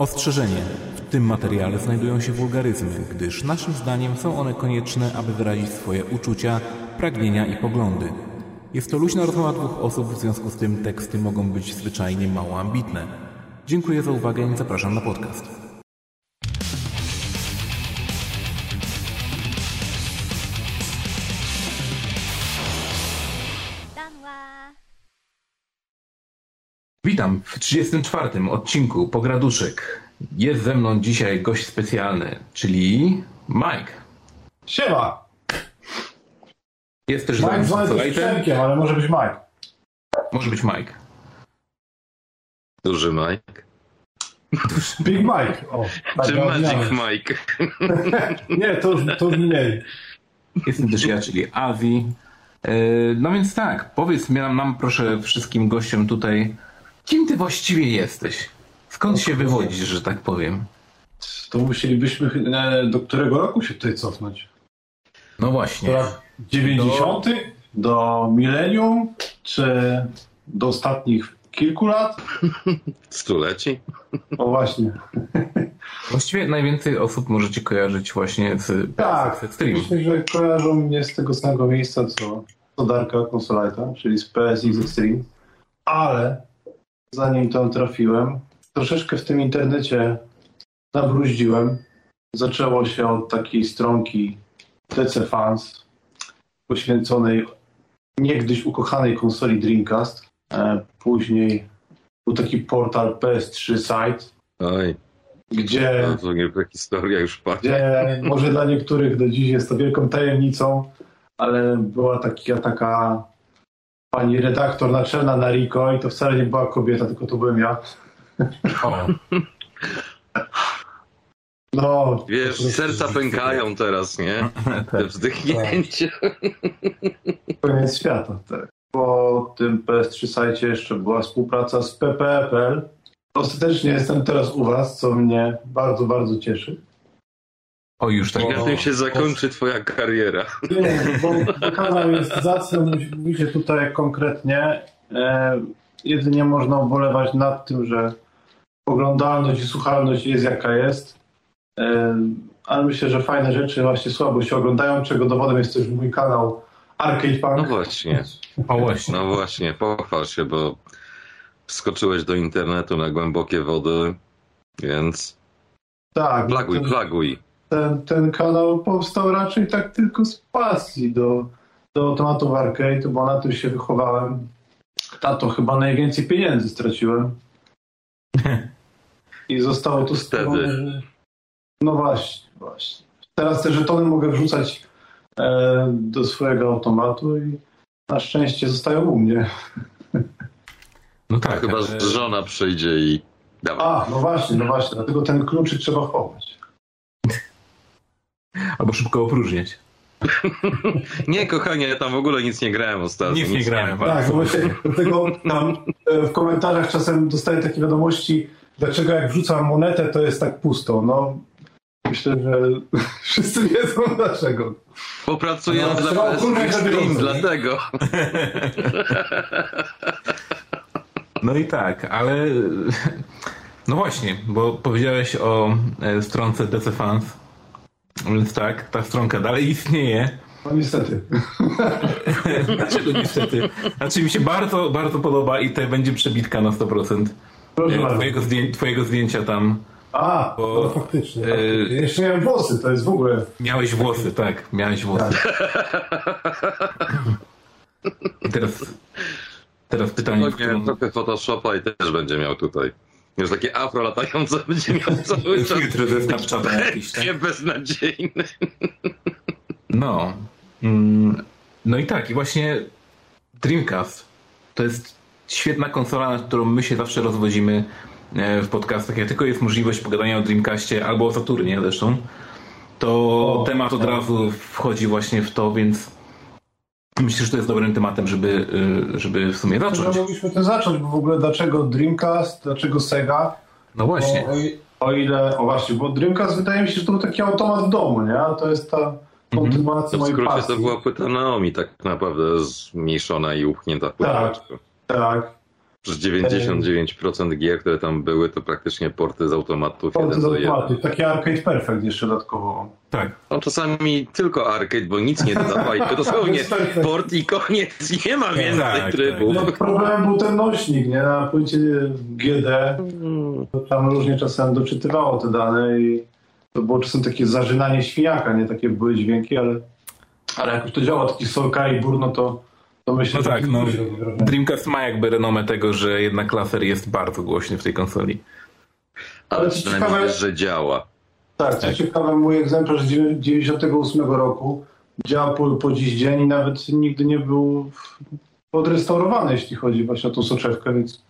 Ostrzeżenie. W tym materiale znajdują się wulgaryzmy, gdyż naszym zdaniem są one konieczne, aby wyrazić swoje uczucia, pragnienia i poglądy. Jest to luźna rozmowa dwóch osób, w związku z tym teksty mogą być zwyczajnie mało ambitne. Dziękuję za uwagę i zapraszam na podcast. Witam w 34. odcinku Pograduszek. Jest ze mną dzisiaj gość specjalny, czyli Mike. Siema! Jest też Mike też Przemkiem, ale może być Mike. Może być Mike. Duży Mike. Big Mike. O, tak Czy Magic. Mike? Nie, to już, to już mniej. Jestem też ja, czyli Avi. E, No więc tak, powiedz nam, nam proszę wszystkim gościom tutaj, kim ty właściwie jesteś? Skąd się wywodzisz, że tak powiem? To musielibyśmy e, do którego roku się tutaj cofnąć? No właśnie. Do lat 90. Do milenium? Czy do ostatnich kilku lat? Stuleci? O właśnie. Właściwie najwięcej osób możecie kojarzyć właśnie z Tak, z Extreme. myślę, że kojarzą mnie z tego samego miejsca, co, co Darka Consolita, czyli z PSX Extreme. Ale zanim tam trafiłem, troszeczkę w tym internecie nabruździłem. Zaczęło się od takiej stronki TC Fans, poświęconej niegdyś ukochanej konsoli Dreamcast. E, Później był taki portal PS3 Site, Oj, gdzie to w ogóle historia już gdzie może dla niektórych do dziś jest to wielką tajemnicą, ale była taka, taka pani redaktor naczelna na Riko i to wcale nie była kobieta, tylko to byłem ja. O, No, Wiesz, serca pękają teraz, nie? Te wzdychnięcia. Koniec świata, tak. Po tym PS3 sajcie jeszcze była współpraca z PPE.pl. Ostatecznie jestem teraz u Was, co mnie bardzo, bardzo cieszy. O już tak. Na tym się zakończy twoja kariera. Nie, bo bo kanał jest zacny, mówicie tutaj konkretnie. E, jedynie można ubolewać nad tym, że oglądalność i słuchalność jest jaka jest. E, ale myślę, że fajne rzeczy właśnie słabo się oglądają, czego dowodem jest też mój kanał Arcade Punk. No właśnie, O właśnie. no właśnie, pochwal się, bo wskoczyłeś do internetu na głębokie wody, więc Tak, plaguj, ten, plaguj. Ten, ten kanał powstał raczej tak tylko z pasji do, do automatów arcade, bo na tym się wychowałem. Tato chyba najwięcej pieniędzy straciłem. I zostało to Wtedy. stworzone. No właśnie, właśnie. Teraz te żetony mogę wrzucać e, do swojego automatu i na szczęście zostają u mnie. No A tak. chyba ale- żona przyjdzie i dawaj. A, no właśnie, no właśnie. Dlatego ten kluczyk trzeba chować. Albo szybko opróżniać. Nie, kochanie, ja tam w ogóle nic nie grałem ostatnio. Nic nie grałem. Tak, no właśnie dlatego tam e, w komentarzach czasem dostaję takie wiadomości, dlaczego jak wrzucam monetę, to jest tak pusto. No, myślę, że wszyscy wiedzą dlaczego. Popracując No, dla nie? dlatego. No i tak, ale no właśnie, bo powiedziałeś o e, stronce DC Fans. Więc tak, ta stronka dalej istnieje. No niestety. Dlaczego niestety? Znaczy mi się bardzo, bardzo podoba i tutaj będzie przebitka na 100%. Proszę E, bardzo. Twojego, zdję, twojego zdjęcia tam. A, Bo, no faktycznie. e. Jeszcze miałem włosy, to jest w ogóle... Miałeś włosy, tak, miałeś włosy. I teraz, teraz pytanie, w Pewnie którą... trochę Photoshopa i też będzie miał tutaj. Już takie afro latające będzie miał cały czas. Filtry Snapchata jakiś, tak? Nie beznadziejny. No. Mm, No i tak, i właśnie Dreamcast to jest świetna konsola, nad którą my się zawsze rozwodzimy e, w podcastach. Jak tylko jest możliwość pogadania o Dreamcastie albo o Saturnie zresztą, to O, temat od razu wchodzi właśnie w to, więc myślę, że to jest dobrym tematem, żeby, y, żeby w sumie zacząć. Że mogliśmy to zacząć, bo w ogóle dlaczego Dreamcast, dlaczego Sega? No właśnie. O, o, ile, o właśnie, bo Dreamcast wydaje mi się, że to był taki automat w domu, nie? To jest ta kontynuacja To w mojej skrócie pasji. to była płyta Naomi tak naprawdę zmniejszona i upchnięta w Tak. Tak. Przez 99% gier, które tam były, to praktycznie porty z automatów. Porty z automatów, taki Arcade Perfect jeszcze dodatkowo. Tak. No czasami tylko arcade, bo nic nie dodawali. To dosłownie port i koniec, nie ma więcej tak, trybów. Tak. No, problem był ten nośnik, nie? Na płycie GD to tam różnie czasem doczytywało te dane i to było czasem takie zażynanie świniaka, nie? Takie były dźwięki, ale, ale jak już to działa, taki Solka i Bur, no to to myślę, no tak, no, Dreamcast ma jakby renomę tego, że jednak laser jest bardzo głośny w tej konsoli. Ale co ciekawe, że działa. Tak, co tak. ciekawe, mój egzemplarz z 98 roku działa po, po dziś dzień i nawet nigdy nie był odrestaurowany, jeśli chodzi właśnie o tą soczewkę, więc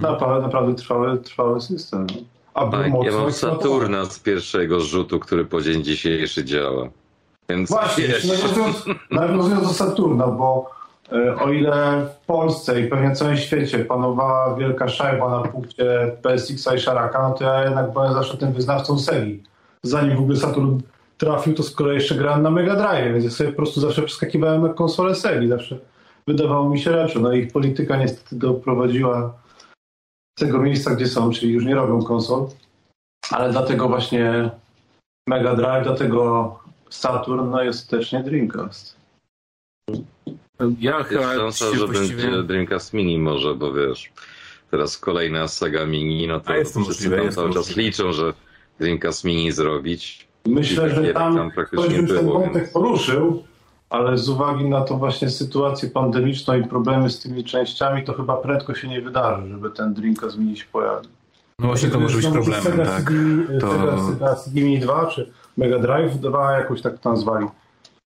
hmm. naprawdę, naprawdę trwały, trwały system. A tak, ja mam Saturna z pierwszego rzutu, który po dzień dzisiejszy działa. Więc Właśnie, nawiązując, nawiązując do Saturna, bo o ile w Polsce i pewnie całym świecie panowała wielka szajba na punkcie PSX i Sharaka, no to ja jednak byłem zawsze tym wyznawcą Segi zanim w ogóle Saturn trafił, to z kolei jeszcze grałem na Mega Drive, więc ja sobie po prostu zawsze przeskakiwałem na konsolę Segi, zawsze wydawało mi się lepsze. No ich polityka niestety doprowadziła tego miejsca, gdzie są, czyli już nie robią konsol, ale dlatego właśnie Mega Drive, dlatego Saturn, no i ostatecznie Dreamcast. Ja chyba Jest szansa, że właściwie... będzie Dreamcast Mini może, bo wiesz, teraz kolejna Sega Mini, no to wszyscy możliwe, cały czas liczą, że Dreamcast Mini zrobić. Myślę, że tam, tam ktoś już ten wątek więc... poruszył, ale z uwagi na tą właśnie sytuację pandemiczną i problemy z tymi częściami, to chyba prędko się nie wydarzy, żeby ten Dreamcast Mini się pojawił. No właśnie to może być problemem, tak. To... Sega, Sega CD Mini 2 czy Mega Drive 2 jakoś tak to nazwali.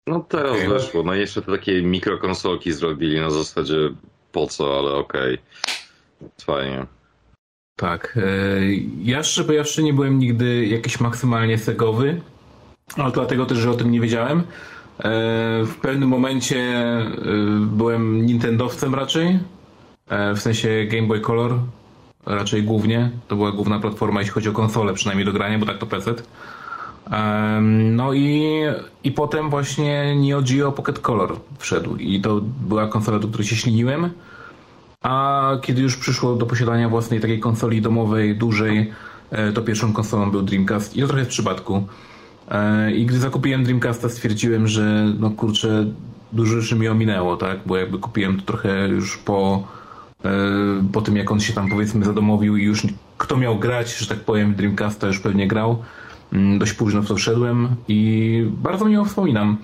No teraz okay. weszło. No jeszcze te takie mikrokonsolki zrobili na zasadzie po co, ale okej. Okay. Fajnie. Tak. E, ja szczerze jeszcze nie byłem nigdy jakiś maksymalnie segowy, ale dlatego też, że o tym nie wiedziałem. E, w pewnym momencie e, byłem Nintendowcem raczej, w sensie Game Boy Color raczej głównie. To była główna platforma, jeśli chodzi o konsolę, przynajmniej do grania, bo tak to PC. No i, i potem właśnie Neo Geo Pocket Color wszedł i to była konsola, do której się śliniłem. A kiedy już przyszło do posiadania własnej takiej konsoli domowej, dużej, e, to pierwszą konsolą był Dreamcast i to trochę w przypadku. E, I gdy zakupiłem Dreamcasta stwierdziłem, że no kurczę, dużo rzeczy mi ominęło, tak? Bo jakby kupiłem to trochę już po, e, po tym, jak on się tam powiedzmy zadomowił i już kto miał grać, że tak powiem, Dreamcasta już pewnie grał. Mm, dość późno w to wszedłem i bardzo miło wspominam.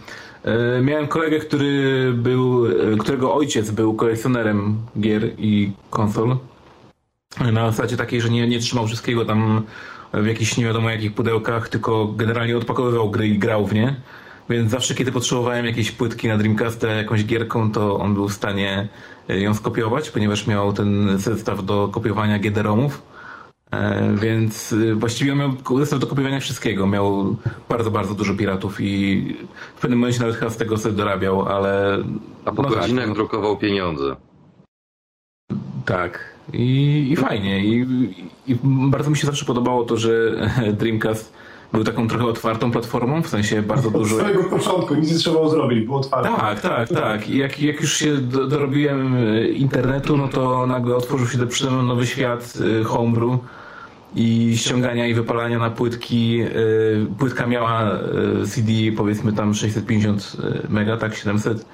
E, miałem kolegę, który był, e, którego ojciec był kolekcjonerem gier i konsol. Na zasadzie takiej, że nie, nie trzymał wszystkiego tam w jakichś nie wiadomo jakich pudełkach, tylko generalnie odpakowywał gry i grał w nie. Więc zawsze, kiedy potrzebowałem jakieś płytki na Dreamcasta jakąś gierką, to on był w stanie e, ją skopiować, ponieważ miał ten zestaw do kopiowania GD-ROMów. E, więc y, właściwie miał zestaw do kopiowania wszystkiego. Miał bardzo, bardzo dużo piratów i w pewnym momencie nawet chyba z tego sobie dorabiał, ale... A po no tak, godzinach tak, no. drukował pieniądze. Tak. I, i fajnie. I, I, bardzo mi się zawsze podobało to, że Dreamcast był taką trochę otwartą platformą, w sensie bardzo dużo... Od samego początku, nic nie trzeba zrobić, było otwarte. Tak, tak, tak. I jak, jak już się do, dorobiłem e, internetu, no to nagle otworzył się nowy świat e, homebrew i ściągania i wypalania na płytki. E, płytka miała CD powiedzmy tam 650 mega, tak 700,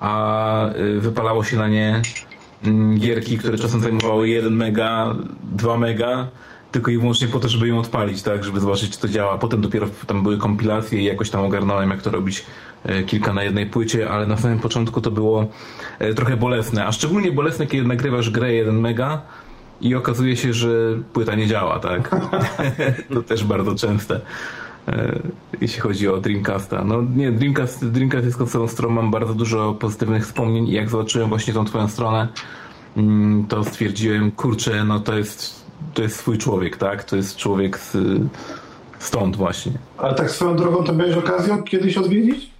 a wypalało się na nie mm, gierki, które czasem zajmowały 1 mega, 2 mega tylko i wyłącznie po to, żeby ją odpalić, tak, żeby zobaczyć, czy to działa. Potem dopiero tam były kompilacje i jakoś tam ogarnąłem, jak to robić e, kilka na jednej płycie, ale na samym początku to było e, trochę bolesne, a szczególnie bolesne, kiedy nagrywasz grę 1 mega i okazuje się, że płyta nie działa, tak. to też bardzo częste e, jeśli chodzi o Dreamcasta. No nie, Dreamcast, Dreamcast jest konsolą, z którą mam bardzo dużo pozytywnych wspomnień i jak zobaczyłem właśnie tą twoją stronę, mm, to stwierdziłem, kurczę, no to jest to jest swój człowiek, tak? To jest człowiek z, stąd właśnie. Ale tak swoją drogą to miałeś okazję kiedyś odwiedzić?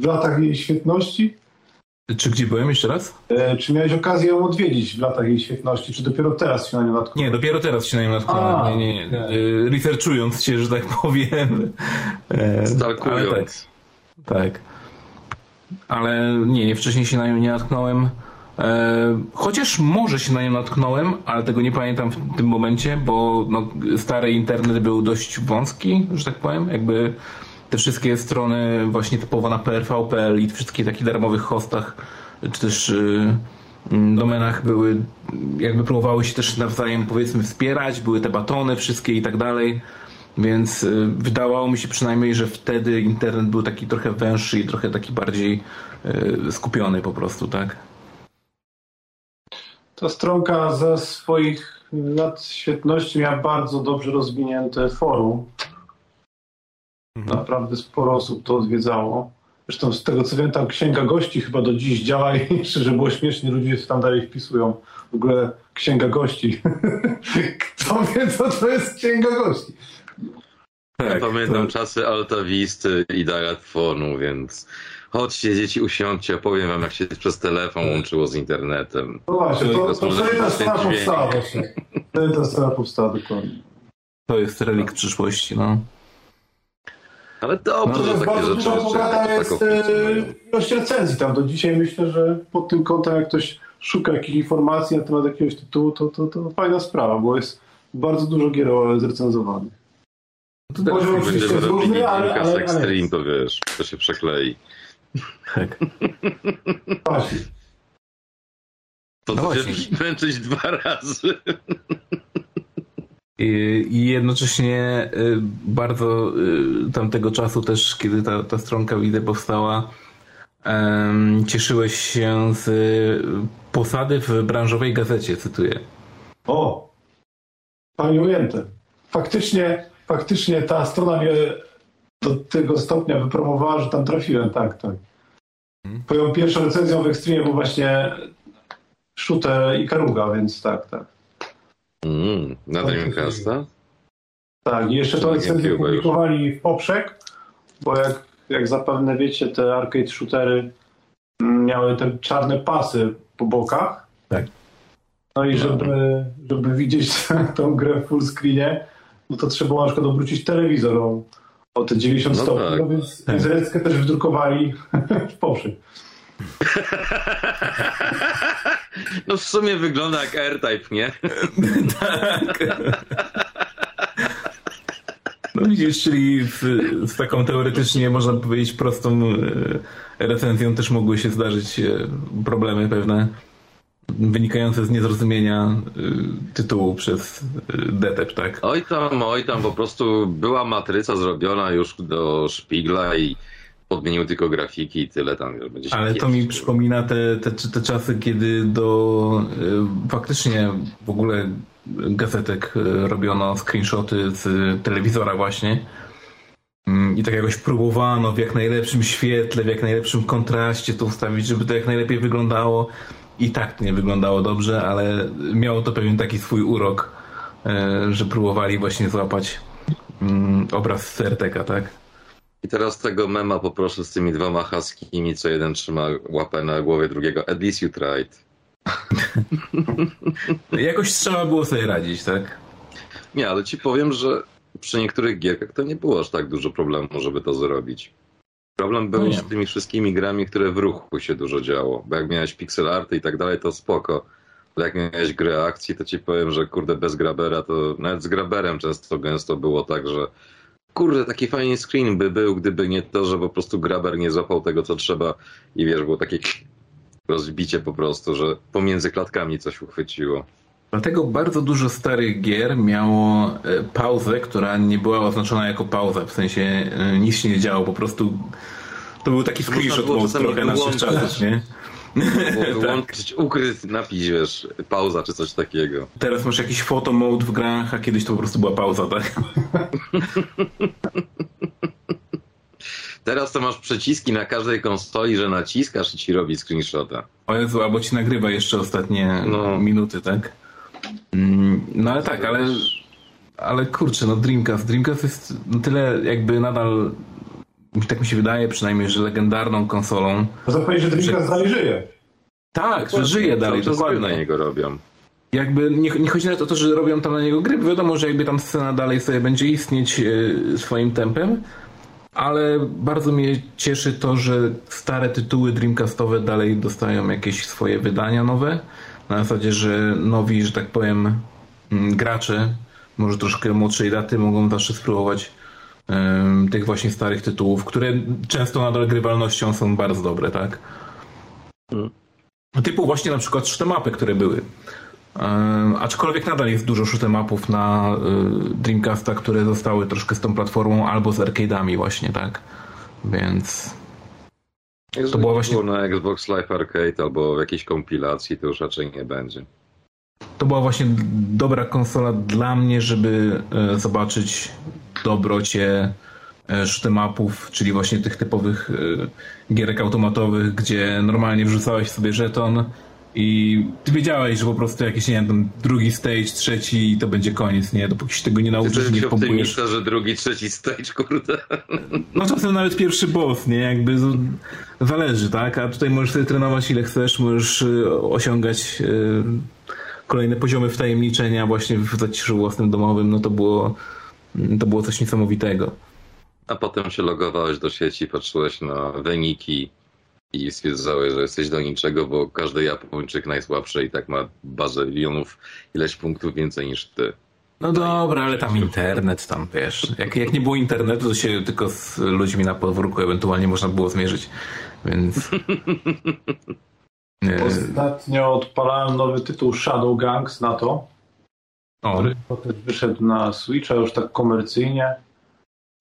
W latach jej świetności? Czy gdzie byłem jeszcze raz? E, czy miałeś okazję ją odwiedzić w latach jej świetności, czy dopiero teraz się na nią natknąłeś? Nie, dopiero teraz się na nią natknąłem. Nie, nie, nie. E, researchując się, że tak powiem. E, Stalkując. Tak, tak. Ale nie, nie, wcześniej się na nią nie natknąłem. E, chociaż może się na nią natknąłem, ale tego nie pamiętam w tym momencie, bo no, stary internet był dość wąski, że tak powiem. Jakby te wszystkie strony właśnie typowo na PRV.pl i wszystkie takich darmowych hostach, czy też y, domenach były, jakby próbowały się też nawzajem powiedzmy wspierać, były te batony wszystkie i tak dalej. Więc y, wydawało mi się przynajmniej, że wtedy internet był taki trochę węższy i trochę taki bardziej y, skupiony po prostu, tak? Ta stronka ze swoich lat świetności miała bardzo dobrze rozwinięte forum. Mhm. Naprawdę sporo osób to odwiedzało. Zresztą z tego co wiem, tam księga gości chyba do dziś działa i szczerze było śmiesznie, ludzie tam dalej wpisują. W ogóle księga gości. Kto wie, co to jest księga gości? Tak, ja pamiętam to... czasy Altawisty i Dialefonu, więc chodźcie dzieci, usiądźcie, opowiem wam jak się przez telefon łączyło z internetem. No właśnie, to, to, to wtedy ta strona powstała właśnie. Wtedy ta strona powstała dokładnie. To jest relikt przyszłości, no. Ale dobrze, no, że takie rzeczy dużo bogata jest e, ilość recenzji tam. Do dzisiaj myślę, że pod tym kątem jak ktoś szuka jakichś informacji na temat jakiegoś tytułu, to, to, to fajna sprawa, bo jest bardzo dużo gier zrecenzowanych. To teraz Może oczywiście jest różny, ale, ale, ale Extreme, to wiesz, to się przeklei. Tak. To no męczyć dwa razy. I jednocześnie y, bardzo y, tamtego czasu też, kiedy ta, ta stronka widzę powstała, cieszyłeś się z posady w branżowej gazecie, cytuję. O, panie ujęte. Faktycznie, faktycznie ta strona mnie do tego stopnia wypromowała, że tam trafiłem, tak, tak. Hmm. Twoją pierwszą recenzją w Extreme był właśnie Szutę i Karuga, więc tak, tak. Mm, na Dreamcasta? Tak, i jeszcze to recenzję publikowali w poprzek, bo jak, jak zapewne wiecie, te arcade shootery miały te czarne pasy po bokach. Tak. No i żeby, żeby widzieć tą grę w full screenie, no to trzeba na przykład obrócić telewizor o, te 90 no stopni, tak. no więc, więc też wydrukowali w poprzek. No w sumie wygląda jak R-Type, nie? tak. No widzisz, czyli z, z, taką teoretycznie można powiedzieć prostą e, recenzją też mogły się zdarzyć e, problemy pewne wynikające z niezrozumienia e, tytułu przez DTEP, tak? Oj tam, oj tam, po prostu była matryca zrobiona już do szpigla i podmienił tylko grafiki i tyle tam. Będzie Ale to mi przypomina te, te, te czasy, kiedy do y, faktycznie w ogóle gazetek y, robiono screenshoty z telewizora właśnie. Mm, I tak jakoś próbowano w jak najlepszym świetle, w jak najlepszym kontraście to ustawić, żeby to jak najlepiej wyglądało. I tak nie wyglądało dobrze, ale miało to pewien taki swój urok, y, że próbowali właśnie złapać mm, obraz z RTK, tak? I teraz tego mema poproszę z tymi dwoma haskimi, co jeden trzyma łapę na głowie drugiego. At least you tried. Jakoś trzeba było sobie radzić, tak? Nie, ale ci powiem, że przy niektórych gierkach to nie było aż tak dużo problemu, żeby to zrobić. Problem był no z tymi wszystkimi grami, które w ruchu się dużo działo. Bo jak miałeś pixel arty i tak dalej, to spoko. Ale jak miałeś grę akcji, to ci powiem, że kurde, bez grabera to nawet z graberem często gęsto było tak, że kurde, taki fajny screen by był, gdyby nie to, że po prostu graber nie złapał tego, co trzeba i wiesz, było takie rozbicie po prostu, że pomiędzy klatkami coś uchwyciło. Dlatego bardzo dużo starych gier miało e, pauzę, która nie była oznaczona jako pauza, w sensie e, nic się nie działo, po prostu to był taki screenshot mode trochę naszych czasów, nie? Wyłączyć tak. ukryć napis, wiesz, pauza czy coś takiego. Teraz masz jakiś photo mode w grach, a kiedyś to po prostu była pauza, tak? Teraz to masz przyciski na każdej konsoli, że naciskasz i ci robi screenshota. O Jezu, albo ci nagrywa jeszcze ostatnie no. minuty, tak? Mm, no ale tak, ale, ale kurczę, no Dreamcast. Dreamcast jest no tyle jakby nadal tak mi się wydaje przynajmniej, że legendarną konsolą. Można powiedzieć, że Dreamcast dalej żyje. Tak, że żyje dalej, dokładnie. na niego robią. Jakby nie, nie chodzi nawet o to, że robią tam na niego gry, wiadomo, że jakby tam scena dalej sobie będzie istnieć yy, swoim tempem, ale bardzo mnie cieszy to, że stare tytuły Dreamcastowe dalej dostają jakieś swoje wydania nowe. Na zasadzie, że nowi, że tak powiem, mm, gracze, może troszkę młodszej daty, mogą zawsze spróbować um, tych właśnie starych tytułów, które często nadal grywalnością są bardzo dobre, tak? Hmm. Typu właśnie na przykład shootemapy, które były. Um, aczkolwiek nadal jest dużo shoot'emapów na y, Dreamcasta, które zostały troszkę z tą platformą albo z arcade'ami właśnie, tak? Więc... Jeżeli to było właśnie... na Xbox Live Arcade albo w jakiejś kompilacji, to już raczej nie będzie. To była właśnie dobra konsola dla mnie, żeby e, zobaczyć dobrocie e, shoot'emapów, czyli właśnie tych typowych e, gierek automatowych, gdzie normalnie wrzucałeś sobie żeton i ty wiedziałeś, że po prostu jakiś, nie wiem, drugi stage, trzeci i to będzie koniec, nie? Dopóki się tego nie nauczysz, nie pompujesz. że drugi, trzeci stage, kurde. No czasem nawet pierwszy boss, nie? Jakby zależy, tak? A tutaj możesz sobie trenować ile chcesz, możesz y, osiągać y, kolejne poziomy wtajemniczenia właśnie w zaciszu własnym domowym, no to było, to było coś niesamowitego. A potem się logowałeś do sieci, patrzyłeś na wyniki, i stwierdzałeś, że jesteś do niczego, bo każdy Japończyk najsłabszy i tak ma bazę milionów, ileś punktów więcej niż ty. No dobra, ale tam internet, tam wiesz. Jak, jak nie było internetu, to się tylko z ludźmi na podwórku ewentualnie można było zmierzyć, więc... Ostatnio odpalałem nowy tytuł Shadow Gangs na to, o. który potem wyszedł na Switcha już tak komercyjnie.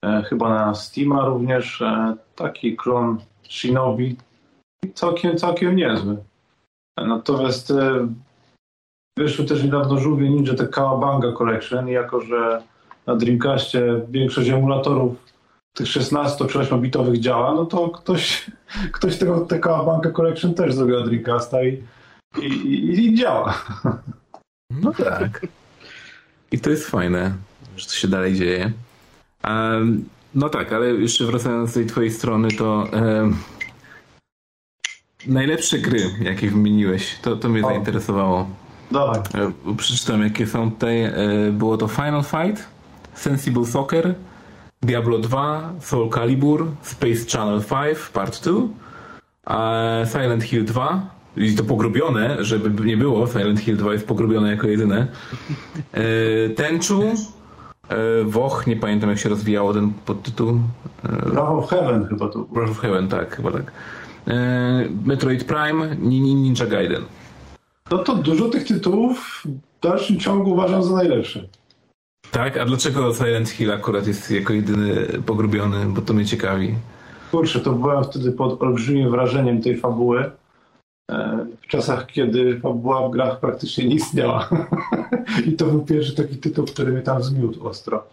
E, chyba na Steama również. E, taki klon Shinobi całkiem, całkiem niezły. Natomiast e, wyszły też niedawno żółwie Ninja te Kawabanga Collection i jako, że na Dreamcastie większość emulatorów tych 16 czy 8-bitowych działa, no to ktoś, ktoś tego, te Kawabanga Collection też zrobił Dreamcasta i, i, i, i działa. No tak. I to jest fajne, że to się dalej dzieje. Um, no tak, ale jeszcze wracając do tej twojej strony, to um, Najlepsze gry, jakie wymieniłeś, to, to mnie o. zainteresowało. Dawaj. E, przeczytam, jakie są tutaj. E, było to Final Fight, Sensible Soccer, Diablo 2, Soul Calibur, Space Channel 5 Part 2, Silent Hill 2, i to pogrubione, żeby nie było, Silent Hill 2 jest pogrubione jako jedyne. E, Tenchu, Woch, nie pamiętam jak się rozwijało ten podtytuł. Breath of Heaven chyba to. Breath of Heaven, tak, chyba tak. E, Metroid Prime, Ninja Gaiden. No to dużo tych tytułów w dalszym ciągu uważam za najlepsze. Tak? A dlaczego Silent Hill akurat jest jako jedyny pogrubiony? Bo to mnie ciekawi. Kurczę, to byłem wtedy pod olbrzymim wrażeniem tej fabuły. E, w czasach, kiedy fabuła w grach praktycznie nie istniała. I to był pierwszy taki tytuł, który mnie tam zmiótł ostro.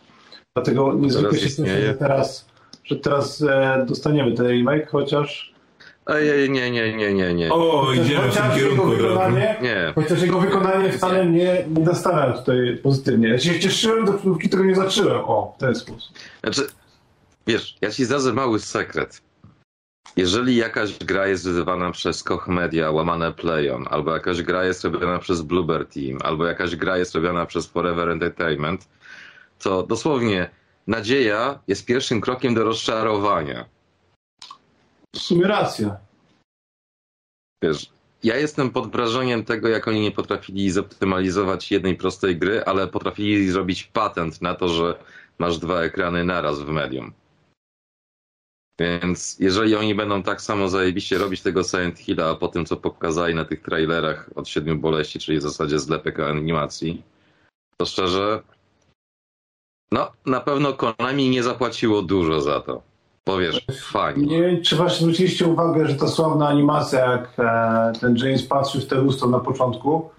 Dlatego niezwykle się cieszę, że teraz, że teraz e, dostaniemy ten remake, chociaż Ej, nie, nie, nie, nie, nie. O, idziemy w tym kierunku. Wykonanie, nie. Chociaż jego wykonanie wcale nie, nie nastawiam tutaj pozytywnie. Ja się cieszyłem, dopóki tego nie zacząłem. O, w ten sposób. Znaczy, wiesz, ja ci zdradzę mały sekret. Jeżeli jakaś gra jest wydawana przez Koch Media, łamane Playon, albo jakaś gra jest robiona przez Bluebird Team, albo jakaś gra jest robiona przez Forever Entertainment, to dosłownie nadzieja jest pierwszym krokiem do rozczarowania. W sumie racja. Wiesz, ja jestem pod wrażeniem tego, jak oni nie potrafili zoptymalizować jednej prostej gry, ale potrafili zrobić patent na to, że masz dwa ekrany naraz w medium. Więc jeżeli oni będą tak samo zajebiście robić tego Silent Hilla, po tym, co pokazali na tych trailerach od Siedmiu Boleści, czyli w zasadzie zlepek animacji, to szczerze, no, na pewno Konami nie zapłaciło dużo za to. Powiesz, fajnie. Nie wiem, czy właśnie zwróciliście uwagę, że ta sławna animacja, jak e, ten James patrzył w te lustro na początku,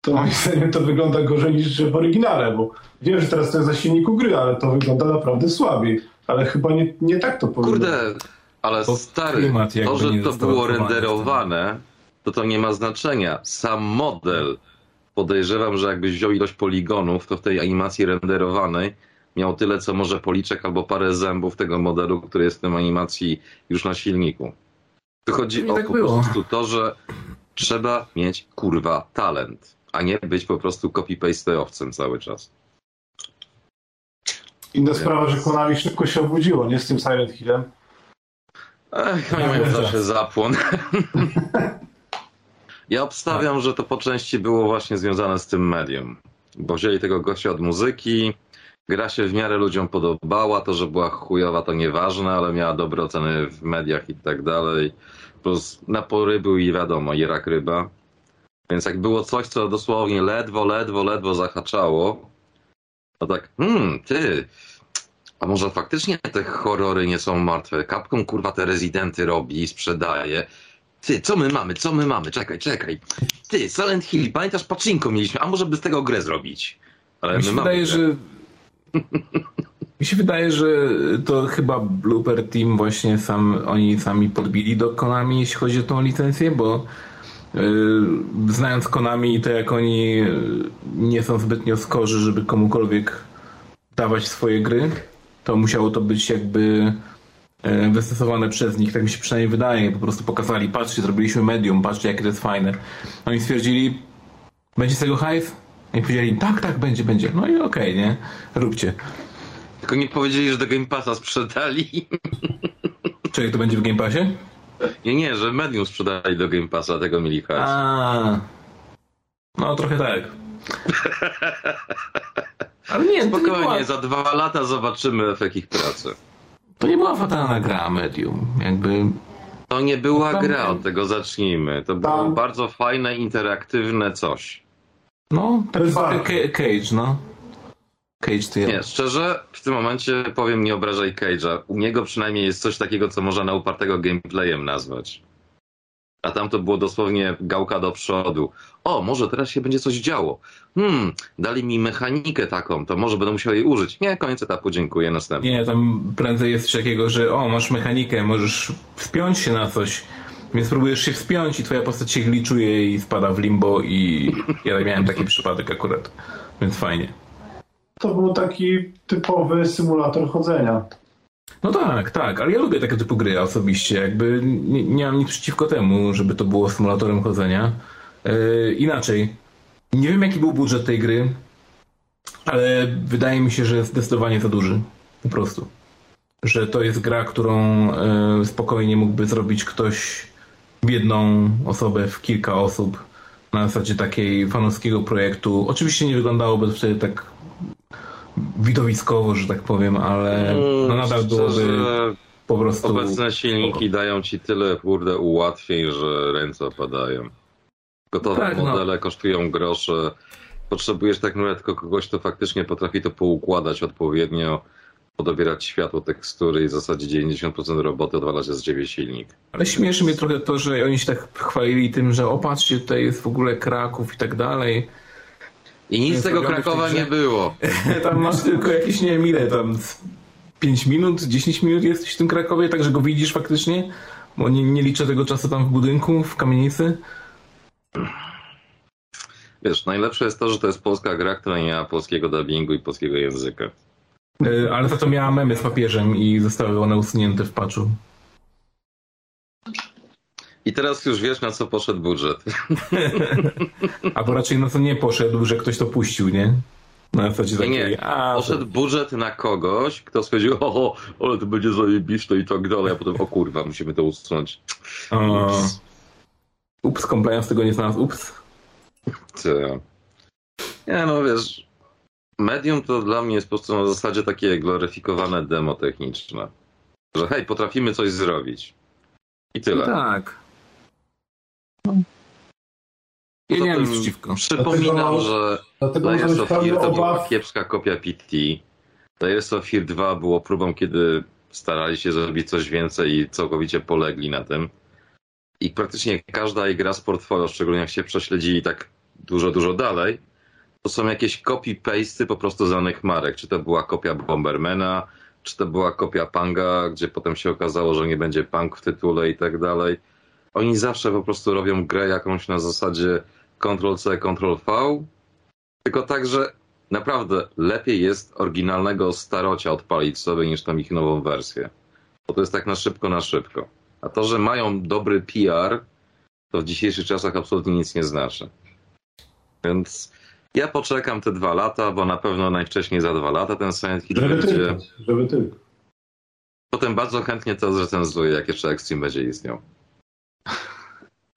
to moim zdaniem to wygląda gorzej niż w oryginale, bo wiem, że teraz to jest za silniku gry, ale to wygląda naprawdę słabiej. Ale chyba nie, nie tak to powinno. Kurde, ale stary, to, że to było renderowane, to to nie ma znaczenia. Sam model, podejrzewam, że jakbyś wziął ilość poligonów, to w tej animacji renderowanej miał tyle, co może policzek albo parę zębów tego modelu, który jest w tym animacji już na silniku. Tu chodzi o tak po było. prostu to, że trzeba mieć kurwa talent, a nie być po prostu copy-paste'owcem cały czas. Inna sprawa, że Konami szybko się obudziło, nie z tym Silent Hillem. Ech, oni mają zawsze zapłon. Ja obstawiam, że to po części było właśnie związane z tym medium. Bo wzięli tego gościa od muzyki, gra się w miarę ludziom podobała, to, że była chujowa to nieważne, ale miała dobre oceny w mediach i tak dalej. Plus na pory był i wiadomo, i rak ryba. Więc jak było coś, co dosłownie ledwo, ledwo, ledwo zahaczało, to tak, hmm, ty, a może faktycznie te horrory nie są martwe? Capcom kurwa te rezydenty robi i sprzedaje. Ty, co my mamy, co my mamy? Czekaj, czekaj. Ty, Silent Hill, pamiętasz, paczynko mieliśmy, a może by z tego grę zrobić? Ale Mi się my mamy wydaje, grę. że. Mi się wydaje, że to chyba Blooper Team właśnie sam, oni sami podbili do Konami, jeśli chodzi o tą licencję, bo yy, znając Konami, to jak oni yy, nie są zbytnio skorzy, żeby komukolwiek dawać swoje gry, to musiało to być jakby yy, wystosowane przez nich, tak mi się przynajmniej wydaje. Po prostu pokazali, patrzcie, zrobiliśmy medium, patrzcie, jakie to jest fajne. Oni stwierdzili, będzie z tego hajs? I powiedzieli, tak, tak, będzie, będzie. No i okej, nie? Róbcie. Tylko nie powiedzieli, że do Game Passa sprzedali. Czekaj, to będzie w Game Passie? Nie, nie, że medium sprzedali do Game Passa, tego mieli hajs. A, No, trochę tak. Ale nie, to nie, była, Spokojnie, za dwa lata zobaczymy efekt ich pracy. to nie była fatalna gra Medium. Jakby, To nie była gra, od tego zacznijmy. To było Tam- bardzo fajne, interaktywne coś. No, taki. Ca- Cage, no. Cage to ja. Nie, szczerze, w tym momencie powiem nie obrażaj Cage'a. U niego przynajmniej jest coś takiego, co można na upartego gameplayem nazwać. A tam to było dosłownie gałka do przodu. O, może teraz się będzie coś działo. Hmm, dali mi mechanikę taką, to może będę musiał jej użyć. Nie, koniec etapu, dziękuję, następny. Nie, tam prędzej jest coś takiego, że o, masz mechanikę, możesz wspiąć się na coś, więc próbujesz się wspiąć i twoja postać się gliczuje i spada w limbo i ja miałem taki przypadek akurat, więc fajnie. To był taki typowy symulator chodzenia. No tak, tak, ale ja lubię tego typu gry osobiście, jakby nie, nie mam nic przeciwko temu, żeby to było symulatorem chodzenia. Yy, inaczej, nie wiem jaki był budżet tej gry, ale wydaje mi się, że jest zdecydowanie za duży, po prostu. Że to jest gra, którą yy, spokojnie mógłby zrobić ktoś jedną osobę, w kilka osób, na zasadzie takiej fanowskiego projektu. Oczywiście nie wyglądałoby to wtedy tak widowiskowo, że tak powiem, ale no nadal byłoby po prostu... Obecne silniki dają ci tyle, kurde, ułatwień, że ręce opadają. Gotowe Tak, no. modele kosztują grosze. Potrzebujesz tak naprawdę tylko kogoś, kto faktycznie potrafi to poukładać odpowiednio, podobierać światło, tekstury i w zasadzie 90% roboty odwala się z ciebie silnik. Ale śmieszy mnie trochę to, że oni się tak chwalili tym, że opatrzcie, tutaj jest w ogóle Kraków i tak dalej. I nic z tego tej Krakowa nie było. Tam masz tylko jakieś, nie wiem ile, tam 5 minut, 10 minut jesteś w tym Krakowie, tak że go widzisz faktycznie, bo nie, nie liczę tego czasu tam w budynku, w kamienicy. Wiesz, najlepsze jest to, że to jest polska gra, która nie ma polskiego dubbingu i polskiego języka. Y, Ale za to miała memy z papieżem i zostały one usunięte w patchu. I teraz już wiesz, na co poszedł budżet. Albo raczej na to nie poszedł, że ktoś to puścił, nie? Na zasadzie Nie, takiej, nie. a, Poszedł budżet na kogoś, kto stwierdził, o, ale to będzie zajebiste i tak dalej, a potem, o kurwa, musimy to usunąć. Ups. ups, compliance tego nie znalazł, ups. Ty. Nie no, wiesz, medium to dla mnie jest po prostu na zasadzie takie gloryfikowane demo techniczne. Że hej, potrafimy coś zrobić. I No tyle. tak. Ja Poza nie mam przeciwko. Przypominam, Dlatego- że Dlatego Layers of Fear to była obaw. kiepska kopia PT. Layers of Fear 2 było próbą, kiedy starali się zrobić coś więcej i całkowicie polegli na tym. I praktycznie każda gra z portfolio, szczególnie jak się prześledzili tak dużo, dużo dalej, to są jakieś copy-pasty po prostu znanych marek. Czy to była kopia Bombermana, czy to była kopia Panga, gdzie potem się okazało, że nie będzie Pang w tytule i tak dalej. Oni zawsze po prostu robią grę jakąś na zasadzie Ctrl-C, Ctrl-V, tylko tak, że naprawdę lepiej jest oryginalnego starocia odpalić sobie niż tam ich nową wersję. Bo to jest tak na szybko, na szybko. A to, że mają dobry PR, to w dzisiejszych czasach absolutnie nic nie znaczy. Więc Ja poczekam te dwa lata, bo na pewno najwcześniej za dwa lata ten Silent Hill Żeby będzie. tylko, żeby tylko. Potem bardzo chętnie to zrecenzuję, jak jeszcze Extreme będzie istniał.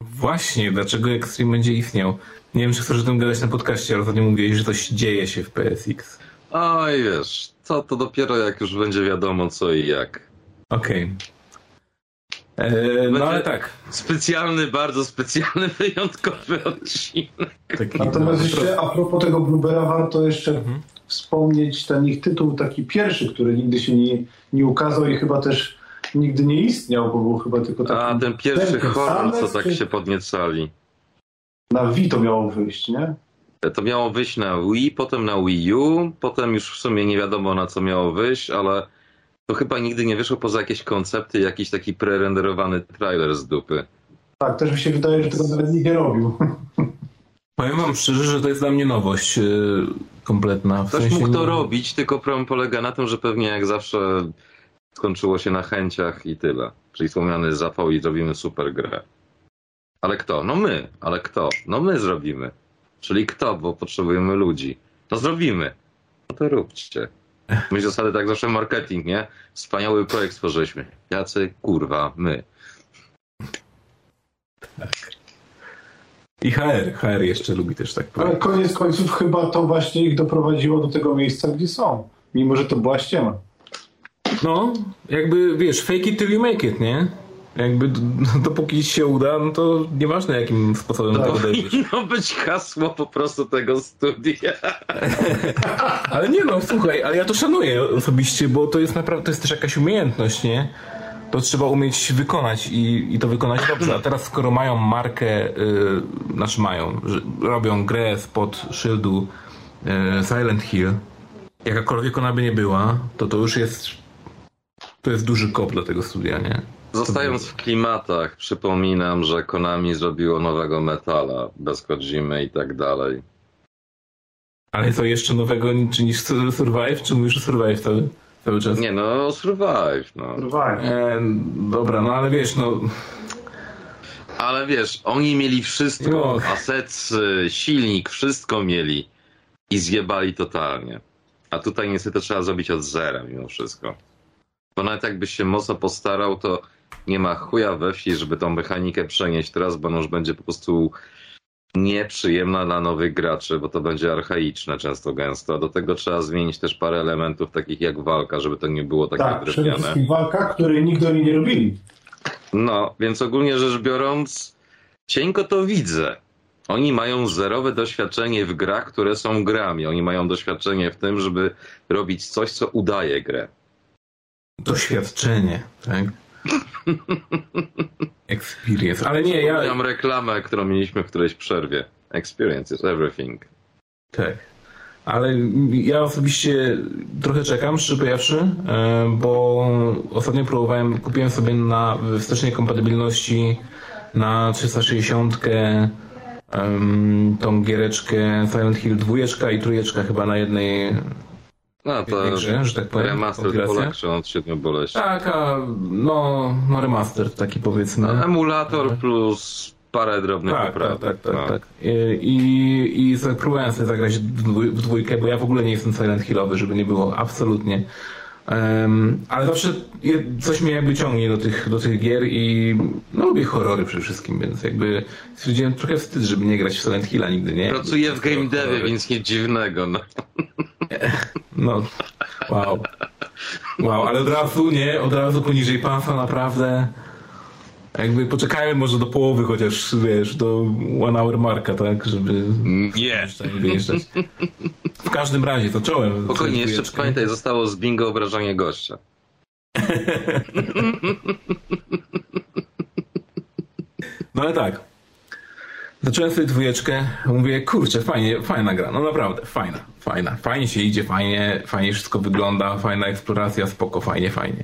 Właśnie, dlaczego Extreme będzie istniał? Nie wiem, czy chcesz o tym gadać na podcaście, ale ostatnio mówiłeś, że coś dzieje się w PSX. Oj, wiesz, to, to dopiero jak już będzie wiadomo co i jak. Okej. Okay. No ale tak. Specjalny, bardzo specjalny, wyjątkowy odcinek. Taki Natomiast no, jeszcze a propos tego Bluebera warto jeszcze Mhm. wspomnieć ten ich tytuł taki pierwszy, który nigdy się nie, nie ukazał i chyba też nigdy nie istniał, bo był chyba tylko taki... A ten pierwszy ten horror, co tak czy- się podniecali. Na Wii to miało wyjść, nie? To miało wyjść na Wii, potem na Wii U, potem już w sumie nie wiadomo na co miało wyjść, ale to chyba nigdy nie wyszło poza jakieś koncepty, jakiś taki prerenderowany trailer z dupy. Tak, też mi się wydaje, że tego nawet nikt nie robił. Powiem wam szczerze, że to jest dla mnie nowość yy, kompletna. W Ktoś sensie mógł to robić, tylko problem polega na tym, że pewnie jak zawsze skończyło się na chęciach i tyle. Czyli wspomniany zapał i zrobimy super grę. Ale kto? No my. Ale kto? No my zrobimy. Czyli kto? Bo potrzebujemy ludzi. No zrobimy. No to róbcie. My zasady tak zawsze marketing, nie? Wspaniały projekt stworzyliśmy. Jacy kurwa my. I HR. HR jeszcze lubi też tak Ale powiedzieć. koniec końców chyba to właśnie ich doprowadziło do tego miejsca, gdzie są. Mimo, że to była ściema. No, jakby wiesz, fake it till you make it, nie? Jakby d- dopóki się uda, no to nieważne jakim sposobem to uderzysz. Powinno być hasło po prostu tego studia. Ale nie no, słuchaj, ale ja to szanuję osobiście, bo to jest naprawdę, to jest też jakaś umiejętność, nie? To trzeba umieć wykonać i, i to wykonać dobrze. A teraz skoro mają markę, y, znaczy mają, że robią grę spod szyldu y, Silent Hill, jakakolwiek ona by nie była, to to już jest, to jest duży kop dla tego studia, nie? Zostając w klimatach, przypominam, że Konami zrobiło nowego metala bez Kojimy i tak dalej. Ale co jeszcze nowego czy niż Survive? Czy mówisz o Survive cały, cały czas? Nie no, Survive, no. Kurwa. E, dobra, no ale wiesz, no Ale wiesz, oni mieli wszystko, No. asety, silnik, wszystko mieli i zjebali totalnie. A tutaj niestety trzeba zrobić od zera mimo wszystko. Bo nawet jakbyś się mocno postarał, to nie ma chuja we wsi, żeby tą mechanikę przenieść teraz, bo ona już będzie po prostu nieprzyjemna dla nowych graczy, bo to będzie archaiczne często gęsto. A do tego trzeba zmienić też parę elementów takich jak walka, żeby to nie było takie Tak, przede drewniane. wszystkim walka, której nigdy oni nie robili. No, więc ogólnie rzecz biorąc, cienko to widzę. Oni mają zerowe doświadczenie w grach, które są grami. Oni mają doświadczenie w tym, żeby robić coś, co udaje grę. doświadczenie, tak? Experience. Ale nie, ja. Mam reklamę, którą mieliśmy w którejś przerwie. Experience is everything. Tak. Ale ja osobiście trochę czekam, szczerze powiedziawszy, e, bo ostatnio próbowałem, kupiłem sobie na wstecznej kompatybilności na 360 em, tą giereczkę Silent Hill 2 i trójeczka chyba na jednej, No to grze, że tak powiem. remaster collection od siedmiu boleści. Tak, a no, no remaster taki powiedzmy. Emulator plus parę drobnych Tak, tak, poprawek. tak, tak, no. tak. I, i za- próbowałem sobie zagrać w dwój- w dwójkę, bo ja w ogóle nie jestem Silent Hillowy, żeby nie było, absolutnie. Em, ale zawsze coś mnie jakby ciągnie do tych, do tych gier i no lubię horrory przede wszystkim, więc jakby stwierdziłem trochę wstyd, żeby nie grać w Silent Hilla nigdy, nie? Pracuję w game devie, więc nic dziwnego. No. No, wow. Wow, ale od razu, nie? Od razu poniżej pasa, naprawdę. Jakby poczekajmy może do połowy chociaż, wiesz, do one hour marka, tak? Żeby Nie. wyjeżdżać. W każdym razie, zacząłem. Spokojnie, jeszcze dwójeczkę. pamiętaj, zostało z bingo obrażanie gościa. No ale tak. Zacząłem sobie dwójeczkę, mówię, kurczę, fajnie, fajna gra, no naprawdę, fajna, fajna. Fajnie się idzie, fajnie, fajnie wszystko wygląda, fajna eksploracja, spoko, fajnie, fajnie.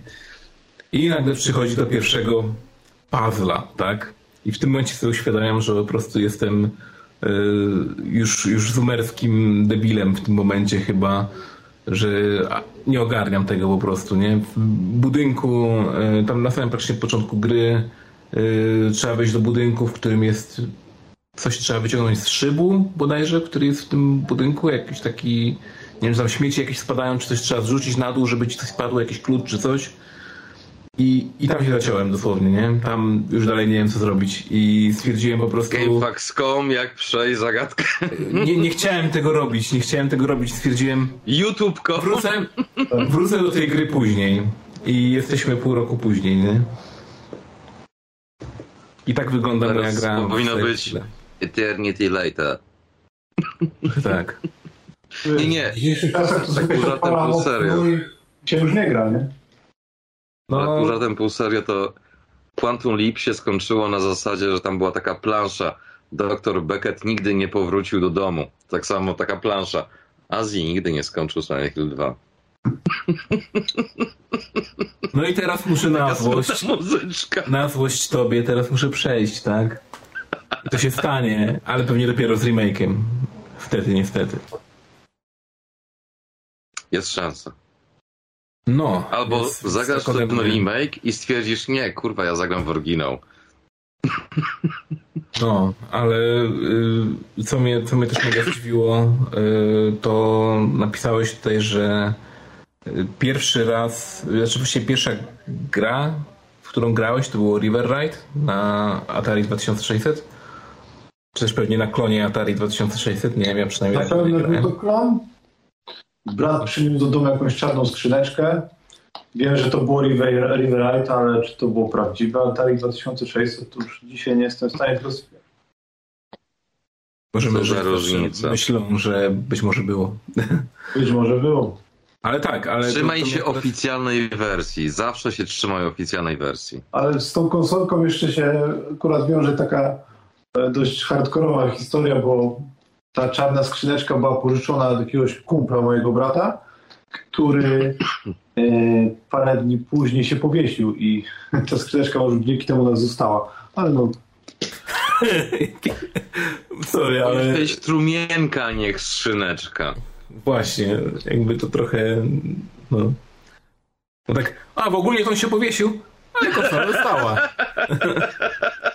I nagle przychodzi do pierwszego puzzla, tak? I w tym momencie sobie uświadamiam, że po prostu jestem y, już, już zumerskim debilem w tym momencie chyba, że nie ogarniam tego po prostu, nie? W budynku, y, tam na samym praktycznie początku gry y, trzeba wejść do budynku, w którym jest coś trzeba wyciągnąć z szybu bodajże, który jest w tym budynku, jakiś taki, nie wiem, tam śmieci jakieś spadają, czy coś trzeba zrzucić na dół, żeby ci coś spadło, jakiś klucz czy coś. I, I tam się zaciąłem dosłownie, nie? Tam już dalej nie wiem co zrobić i stwierdziłem po prostu... Gamefax.com, jak przejść zagadkę. Nie, nie chciałem tego robić, nie chciałem tego robić, stwierdziłem... YouTube.com. Wrócę, wrócę do tej gry później. I jesteśmy pół roku później, nie? I tak wygląda moja gra. tej być chwili. Eternity Later. Tak. Nie, nie. W dzisiejszych czasach to tak sobie pół się żartem, pół serio. i się już nie gra, nie? Ale No, pół żartem, pół serio to Quantum Leap się skończyło na zasadzie, że tam była taka plansza. Doktor Beckett nigdy nie powrócił do domu. Tak samo taka plansza. Azji nigdy nie skończył Silent Hill 2. no i teraz muszę na złość, na złość tobie, teraz muszę przejść, tak? I to się stanie, ale pewnie dopiero z remake'iem. Wtedy, niestety. Jest szansa. No. Albo zagrasz ten remake i stwierdzisz, nie, kurwa, ja zagram w oryginał. No, ale y, co, mnie, co mnie też mega zdziwiło, y, to napisałeś tutaj, że y, pierwszy raz, znaczy właściwie pierwsza gra, w którą grałeś, to było River Ride na Atari 2600? Czy też pewnie na klonie Atari 2600? Nie wiem, przynajmniej Na tak pewno był to klon. Brat przyniósł do domu jakąś czarną skrzyneczkę. Wiem, że to było River, Riverite, ale czy to było prawdziwe Atari 2600, to już dzisiaj nie jestem w stanie tego. Możemy, że różnica. myślą, że być może było. Być może było. Ale tak, ale... Trzymaj to- to się akurat- oficjalnej wersji. Zawsze się trzymaj oficjalnej wersji. Ale z tą konsolką jeszcze się akurat wiąże taka dość hardkorowa historia, bo ta czarna skrzyneczka była pożyczona od jakiegoś kumpla mojego brata, który e, parę dni później się powiesił i ta skrzyneczka może dzięki temu nas została. Ale no, Sorry, ale... Jesteś trumienka, niech skrzyneczka. Właśnie, jakby to trochę. No. No tak, a w ogóle to on się powiesił, ale konsola została.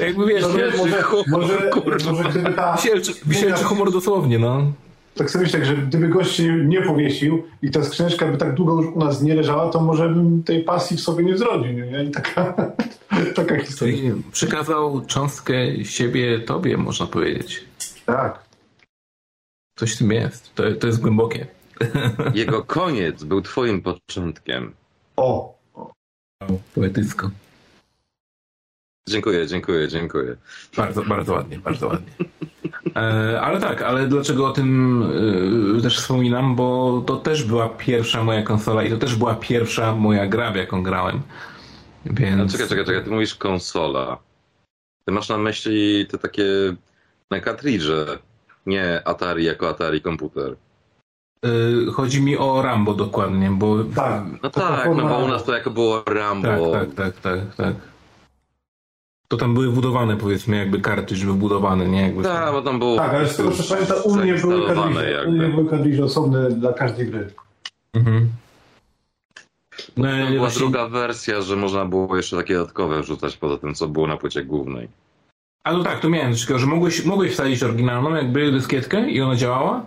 jakby wiesz, no wiesz może, może, kurwa. może gdyby ta... wisielczy, wisielczy humor dosłownie, no. Tak sobie myślę, że gdyby gość się nie powiesił i ta skrzyneczka by tak długo już u nas nie leżała, to może bym tej pasji w sobie nie zrodził. Nie? I taka, taka historia. Czyli przekazał cząstkę siebie tobie, można powiedzieć. Tak. Coś w tym jest. To, to jest głębokie. Jego koniec był twoim początkiem. O, Poetycko. Dziękuję, dziękuję, dziękuję. Bardzo, bardzo ładnie, bardzo ładnie. E, ale tak, ale dlaczego o tym e, też wspominam? Bo to też była pierwsza moja konsola i to też była pierwsza moja gra, w jaką grałem. Więc... czekaj, czekaj, czekaj, ty mówisz konsola. Ty masz na myśli te takie na kartridże, nie Atari jako Atari komputer. E, chodzi mi o Rambo dokładnie, bo... tak. No tak, no bo u nas to jako było Rambo. Tak, tak, tak, tak, tak. To tam były wbudowane, powiedzmy, jakby kartridż był budowany, nie? Jakby Tak, bo tam było Tak, ale z tego co pamiętam, u mnie były kartridże, u mnie jakby. były kartridże osobne dla każdej gry. Mhm. No, To była właśnie- druga wersja, że można było jeszcze takie dodatkowe wrzucać poza tym, co było na płycie głównej. A no tak, to miałem coś takiego, że mogłeś, mogłeś wsadzić oryginalną, jakby dyskietkę i ona działała,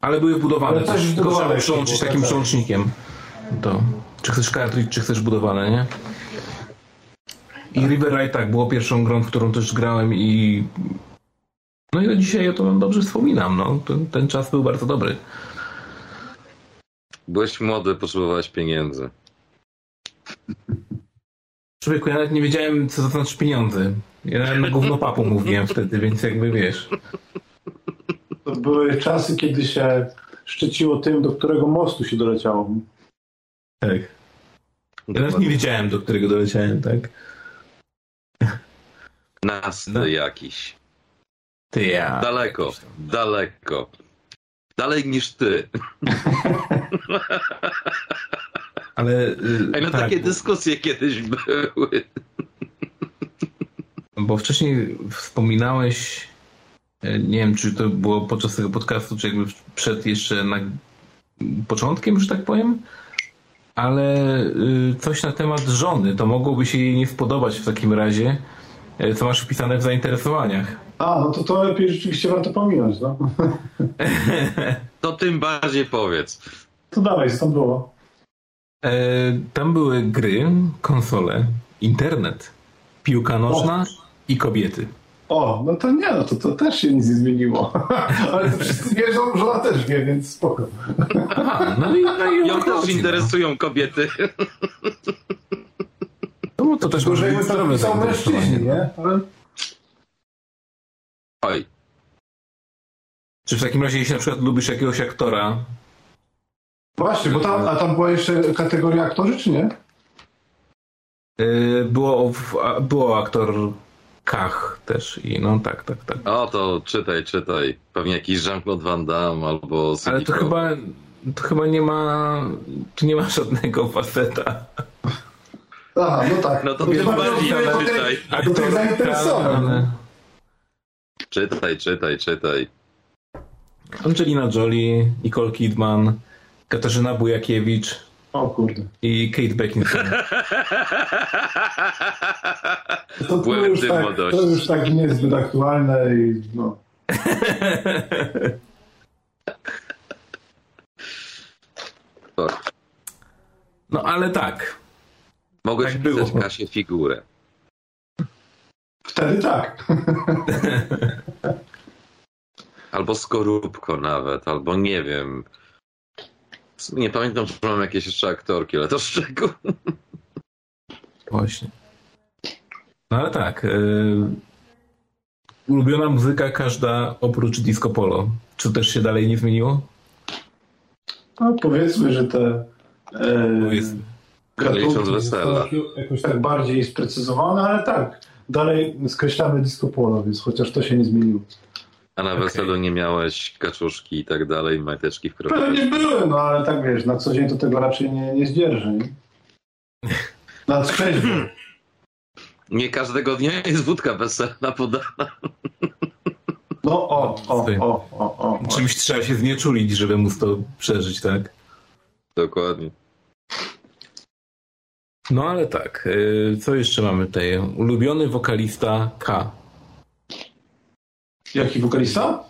ale były wbudowane Ale też, też tylko trzeba było, takim tak, tak. przełącznikiem. To, czy chcesz cartridge, czy chcesz budowane, nie? I River Ride tak, było pierwszą grą, w którą też grałem i no i do dzisiaj ja to dobrze wspominam, no. Ten, ten czas był bardzo dobry. Byłeś młody, potrzebowałeś pieniędzy. Człowieku, ja nawet nie wiedziałem, co to znaczy pieniądze. Ja nawet na gówno papu mówiłem wtedy, więc jakby wiesz. To były czasy, kiedy się szczyciło tym, do którego mostu się doleciało. Tak. Ja nawet nie wiedziałem, do którego doleciałem, tak? Nasty No. jakiś. Ty ja. Daleko, daleko. Dalej niż ty. Ale. y, Ej, no tak, takie bo- dyskusje kiedyś były. Bo wcześniej wspominałeś, e, nie wiem, czy to było podczas tego podcastu, czy jakby przed jeszcze na początkiem, że tak powiem, ale y, coś na temat żony. To mogłoby się jej nie spodobać w takim razie, co masz wpisane w zainteresowaniach. A, no to to lepiej rzeczywiście warto pominąć, no. To tym bardziej powiedz. To dawaj, co tam było? E, tam były gry, konsole, internet, piłka nożna i kobiety. O, no to nie, no to, to też się nic nie zmieniło. Ale to wszyscy wierzą, że ona też wie, więc spoko. Aha, no i, no i Ją też interesują kobiety. No, to też może być by zdrowe to zainteresowanie. mężczyźni, nie? Ale Oj, Czy w takim razie, jeśli na przykład lubisz jakiegoś aktora, właśnie, bo tam, a tam była jeszcze kategoria aktorzy, czy nie? e, było, w, a, było o aktorkach też i no tak, tak, tak. o to czytaj, czytaj. Pewnie jakiś Jean-Claude Van Damme albo Ale to chyba, to chyba nie ma, tu nie ma żadnego faceta. Aha, no tak. No to chyba bardziej czytaj. Do tych zainteresowań. Czytaj, czytaj, czytaj. Angelina Jolie, Nicole Kidman, Katarzyna Bujakiewicz O kurde. i Kate Beckinsale. To, to, już tak, to już tak niezbyt aktualne i no. No ale tak. Mogłeś Tak było. Kasię figurę. Wtedy tak. Albo skorupko nawet, albo nie wiem. Nie pamiętam, czy mam jakieś jeszcze aktorki, ale to szczegół. Właśnie. No ale tak. y, ulubiona muzyka każda oprócz disco polo. Czy też się dalej nie zmieniło? No powiedzmy, że te e, Licząc gatunki wesela. jakoś tak bardziej sprecyzowane, ale tak. Dalej skreślamy disco polo, więc chociaż to się nie zmieniło. A na Okej. weselu nie miałeś kaczuszki i tak dalej, majteczki w Pewnie kropeczki. były, no ale tak wiesz, na co dzień to tego raczej nie, nie zdzierży. Na trzeźwo. Nie każdego dnia jest wódka weselna podana. No o, o, o, o, o. o. Czymś trzeba się znieczulić, żeby móc to przeżyć, tak? Dokładnie. No ale tak. y, co jeszcze mamy tutaj? Ulubiony wokalista K. Jaki wokalista?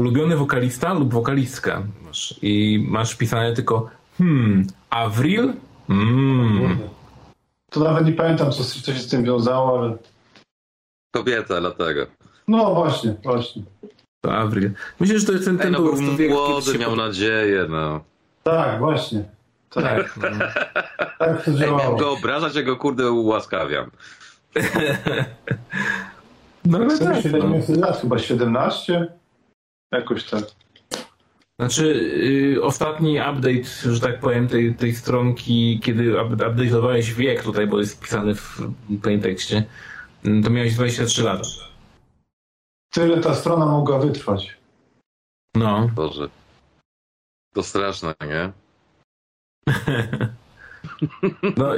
Ulubiony wokalista lub wokalistka. Masz. I masz pisane tylko hmm, Avril? Mm. To nawet nie pamiętam, co, co się z tym wiązało, ale... Kobieta, dlatego. No właśnie, właśnie. To Avril. Myślę, że to jest ten, Ej, ten no po był młody, miał pod- nadzieję, no. Tak, właśnie. Tak, Tak, no. tak to Ej, miałem działało. go obrażać, ja go kurde ułaskawiam. no tak. No. wydaje, lat chyba 17? Jakoś tak. Znaczy, y, ostatni update, że tak powiem, tej, tej stronki, kiedy up- update'owałeś wiek tutaj, bo jest wpisany w plain tekście, y, to miałeś 23 lata. Tyle ta strona mogła wytrwać. No. Boże. To straszne, nie? No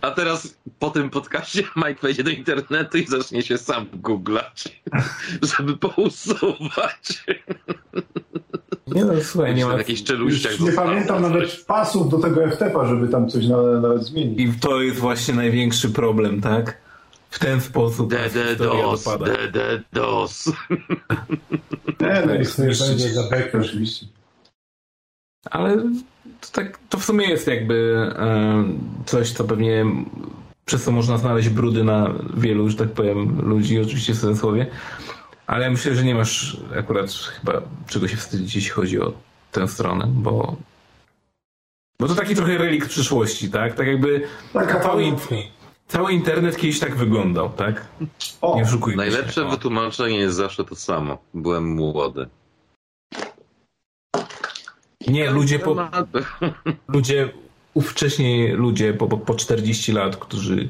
A teraz po tym podcaście Mike wejdzie do internetu i zacznie się sam googlać, żeby pousuwać. nie no, słuchaj, nie ma... jakichś czeluściach nie pamiętam coś. nawet pasów do tego FTP, żeby tam coś na- nawet zmienić. I to jest właśnie największy problem, tak? W ten sposób DDDoS. DDDoS. Nie, no Tak, zniszczyć. będzie za oczywiście. Ale to, tak, to w sumie jest jakby e, coś, co pewnie przez co można znaleźć brudy na wielu, że tak powiem, ludzi, oczywiście w cudzysłowie. Ale ja myślę, że nie masz akurat chyba czego się wstydzić, jeśli chodzi o tę stronę, bo bo to taki trochę relikt przyszłości, tak? Tak jakby Taka cały, cały internet kiedyś tak wyglądał, tak? O, Nie oszukujmy Najlepsze się. Wytłumaczenie jest zawsze to samo. Byłem młody. Nie, ludzie po, ludzie, ówcześni ludzie po, po, po 40 lat, którzy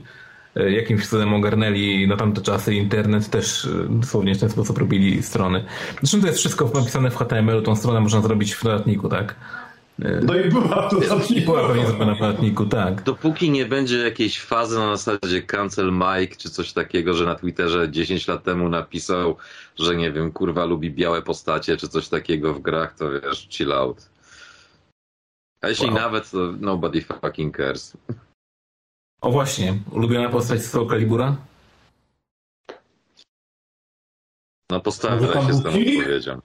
e, jakimś cudem ogarnęli na tamte czasy internet, też e, dosłownie w ten sposób robili strony. Zresztą to jest wszystko napisane w HTML-u, tą stronę można zrobić w dodatniku, tak? E, No i była to I była pewnie zrobiona w dodatniku, tak. Dopóki nie będzie jakiejś fazy na zasadzie cancel Mike czy coś takiego, że na Twitterze 10 lat temu napisał, że nie wiem, kurwa lubi białe postacie czy coś takiego w grach, to wiesz, chill out. A jeśli Wow. nawet, to nobody fucking cares. O właśnie, ulubiona postać z Soul Calibura? No tam się z tą kilik? odpowiedzią.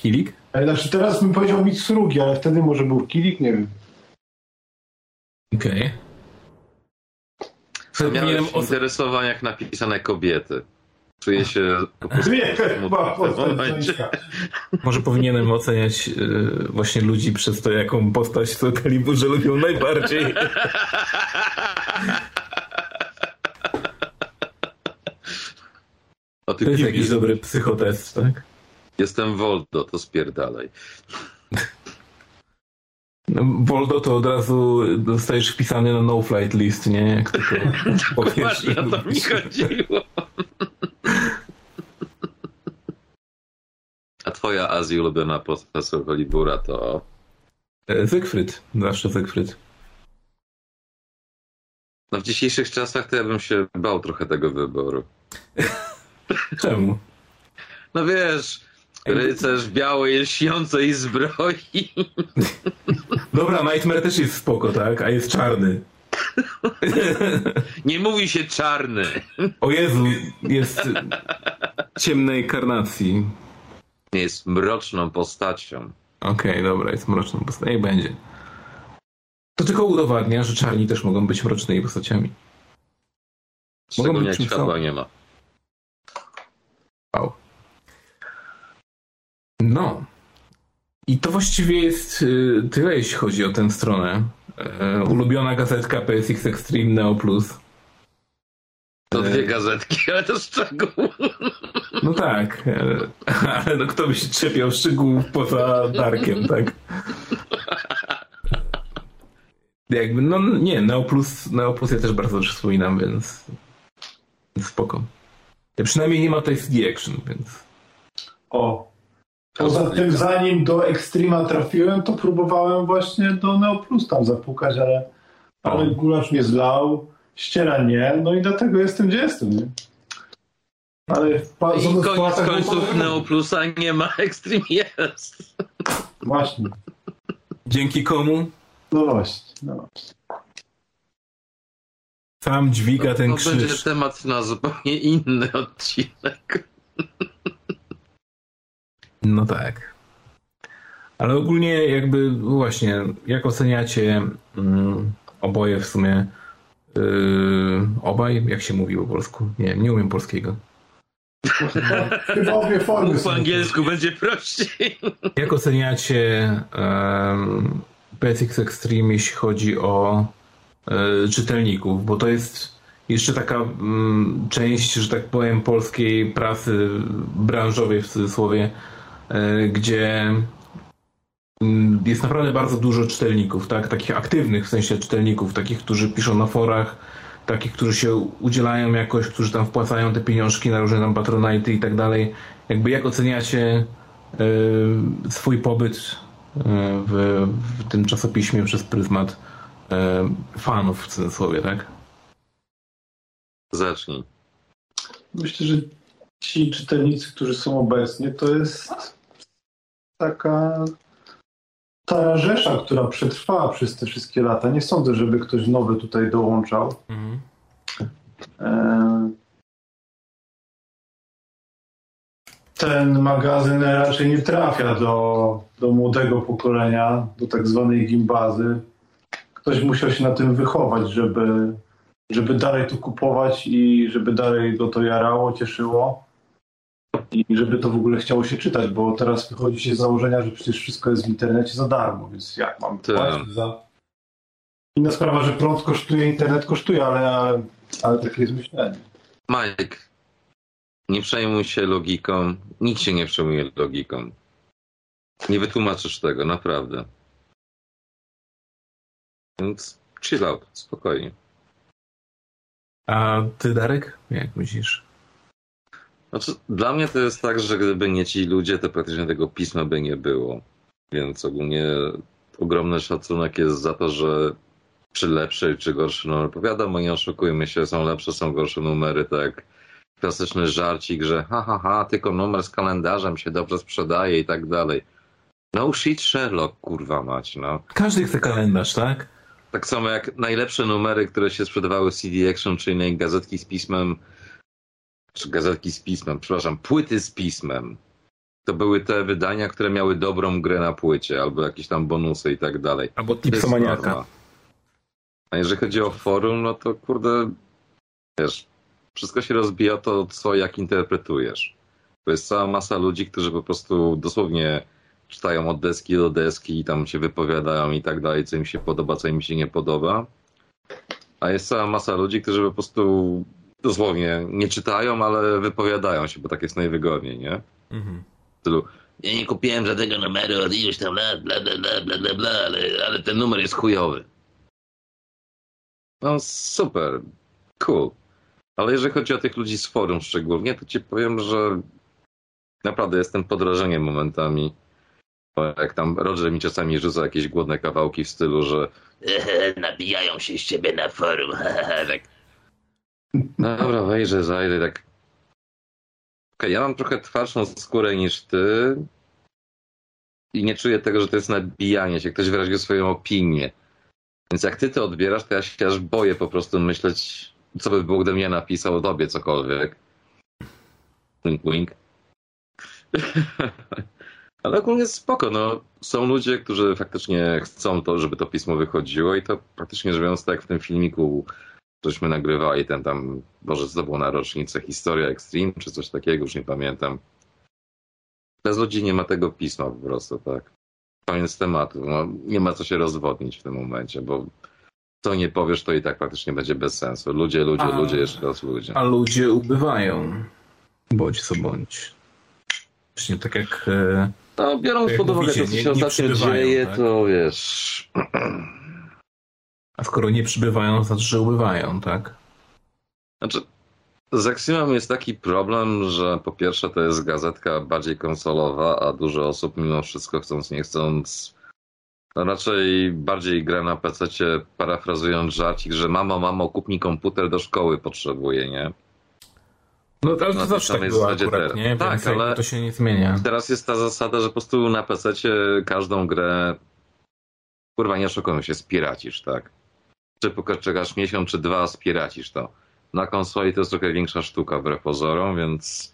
Kilik? Ale Znaczy teraz bym powiedział Mitsurugi, ale wtedy może był Kilik, nie wiem. Okej. Okay. Os- interesowań jak napisane kobiety. Czuję się po prostu Nie, smutny chyba w tym momencie. Może powinienem oceniać y, właśnie ludzi przez to, jaką postać w kaliburze lubią najbardziej. O, ty To jest jakiś dobry psychotest, tak? Jestem Voldo, to spierdalaj. No, Boldo to od razu dostajesz wpisany na no-flight list, nie? Jak tylko powiesz, że o to mi chodziło. A twoja Azji ulubiona profesor Holibura to... E, Zygfryd, zawsze Zygfryd. No w dzisiejszych czasach to ja bym się bał trochę tego wyboru. Czemu? No wiesz, rycerz białej, lśniącej zbroi. Dobra, Nightmare też jest spoko, tak? A jest czarny. Nie mówi się czarny. O Jezu, jest ciemnej karnacji. Jest mroczną postacią. Okej, dobra, jest mroczną postacią. Niech będzie. To tylko udowadnia, że czarni też mogą być mrocznymi postaciami. Szczególnie być jak światła nie ma. Wow. No. I to właściwie jest y, tyle, jeśli chodzi o tę stronę. E, ulubiona gazetka PSX Extreme Neo Plus. To E, dwie gazetki, ale to szczegół. No tak, e, ale no kto by się czepiał szczegółów poza Darkiem, tak? Jakby, no nie, Neo Plus, Neo Plus ja też bardzo wspominam, więc, spoko. Ja przynajmniej nie ma tutaj CD Action, więc... O. Poza tym, zanim do Extrema trafiłem, to próbowałem właśnie do Neo Plus tam zapukać, ale, ale O. gulasz mnie zlał, ściera nie, no i dlatego jestem, gdzie jestem, nie? Ale w pa- I koniec końców Neoplusa nie ma, Extreme jest. Właśnie, Dzięki komu no właśnie. No. sam dźwiga ten to będzie krzyż. temat na zupełnie inny odcinek. No tak. Ale ogólnie jakby właśnie, jak oceniacie mm, oboje w sumie yy, obaj, jak się mówi po polsku? Nie, nie umiem polskiego. Chyba, chyba obie formy po angielsku będzie prościej. Jak oceniacie um, PSX Extreme, jeśli chodzi o e, czytelników? Bo to jest jeszcze taka mm, część, że tak powiem, polskiej prasy branżowej w cudzysłowie, gdzie mm, jest naprawdę bardzo dużo czytelników, tak? Takich aktywnych w sensie czytelników, takich, którzy piszą na forach, takich, którzy się udzielają jakoś, którzy tam wpłacają te pieniążki na różne tam patronajty i tak dalej. Jakby jak oceniacie e, swój pobyt e, w, w tym czasopiśmie przez pryzmat e, fanów w cudzysłowie, tak? Zacznij. Myślę, że ci czytelnicy, którzy są obecnie, to jest taka ta rzesza, która przetrwała przez te wszystkie lata. Nie sądzę, żeby ktoś nowy tutaj dołączał. E, Ten magazyn raczej nie trafia do, do młodego pokolenia, do tak zwanej gimbazy. Ktoś musiał się na tym wychować, żeby, żeby dalej to kupować i żeby dalej go to jarało, cieszyło i żeby to w ogóle chciało się czytać, bo teraz wychodzi się z założenia, że przecież wszystko jest w internecie za darmo, więc jak mam Tak. płacić za... Inna sprawa, że prąd kosztuje, internet kosztuje, ale, ale, ale takie jest myślenie. Mike, nie przejmuj się logiką. Nikt się nie przejmuje logiką. Nie wytłumaczysz tego, naprawdę. Więc chill out, spokojnie. A ty, Darek? Jak myślisz? Znaczy, dla mnie to jest tak, że gdyby nie ci ludzie, to praktycznie tego pisma by nie było. Więc ogólnie ogromny szacunek jest za to, że czy lepszy, czy gorszy numer. Wiadomo, nie oszukujmy się, są lepsze, są gorsze numery, tak. Klasyczny żarcik, że ha, ha, ha, tylko numer z kalendarzem się dobrze sprzedaje i tak dalej. No shit Sherlock, kurwa mać, no. Każdy chce kalendarz, tak? Tak samo jak najlepsze numery, które się sprzedawały w CD Action, czy innej gazetki z pismem, czy gazetki z pismem, przepraszam, płyty z pismem. To były te wydania, które miały dobrą grę na płycie, albo jakieś tam bonusy i tak dalej. Albo tipsomaniaka. A jeżeli chodzi o forum, no to kurde, wiesz, wszystko się rozbija to, co jak interpretujesz. To jest cała masa ludzi, którzy po prostu dosłownie czytają od deski do deski i tam się wypowiadają i tak dalej, co im się podoba, co im się nie podoba. A jest cała masa ludzi, którzy po prostu dosłownie nie czytają, ale wypowiadają się, bo tak jest najwygodniej, nie? Mhm. W stylu, ja nie kupiłem żadnego numeru od iluś tam lat, bla bla bla bla bla, bla ale, ale ten numer jest chujowy. No super, cool. Ale jeżeli chodzi o tych ludzi z forum szczególnie, to ci powiem, że naprawdę jestem pod wrażeniem momentami. Bo Jak tam Roger mi czasami rzuca jakieś głodne kawałki w stylu, że nabijają się z ciebie na forum. tak. Dobra, wejrzę, zajrzę, tak. Okej, ja mam trochę twardszą skórę niż ty i nie czuję tego, że to jest nabijanie się. Ktoś wyraził swoją opinię. Więc jak ty to odbierasz, to ja się aż boję po prostu myśleć, co by było, gdybym ja napisał o tobie cokolwiek. Wink, wink. Ale ogólnie spoko, no. Są ludzie, którzy faktycznie chcą to, żeby to pismo wychodziło i to praktycznie rzecz biorąc, tak w tym filmiku, żeśmy nagrywali, ten tam, może co to było na rocznicę, Historia Extreme, czy coś takiego, już nie pamiętam. Bez ludzi nie ma tego pisma po prostu, tak. Koniec tematu. No, nie ma co się rozwodnić w tym momencie, bo co nie powiesz, to i tak praktycznie będzie bez sensu. Ludzie, ludzie, A- ludzie, jeszcze raz ludzie. A ludzie ubywają. Bądź co bądź. Właśnie tak jak... e, No, biorąc jak pod uwagę to, co się ostatnio dzieje, tak? to wiesz... A skoro nie przybywają, to znaczy, że ubywają, tak? Znaczy, z Axiomem jest taki problem, że po pierwsze to jest gazetka bardziej konsolowa, a dużo osób mimo wszystko chcąc nie chcąc no raczej bardziej gra na PC, parafrazując żarcik, że mamo, mamo, kup mi komputer do szkoły potrzebuję, nie? No ale to zawsze tak było akurat, teraz. nie? Tak, Więc ale- to się nie zmienia. Teraz jest ta zasada, że po prostu na PC każdą grę kurwa nie oszukujmy się, spiracisz, tak? Czy poczekasz miesiąc, czy dwa, spiracisz to. Na konsoli to jest trochę większa sztuka wbrew pozorom, więc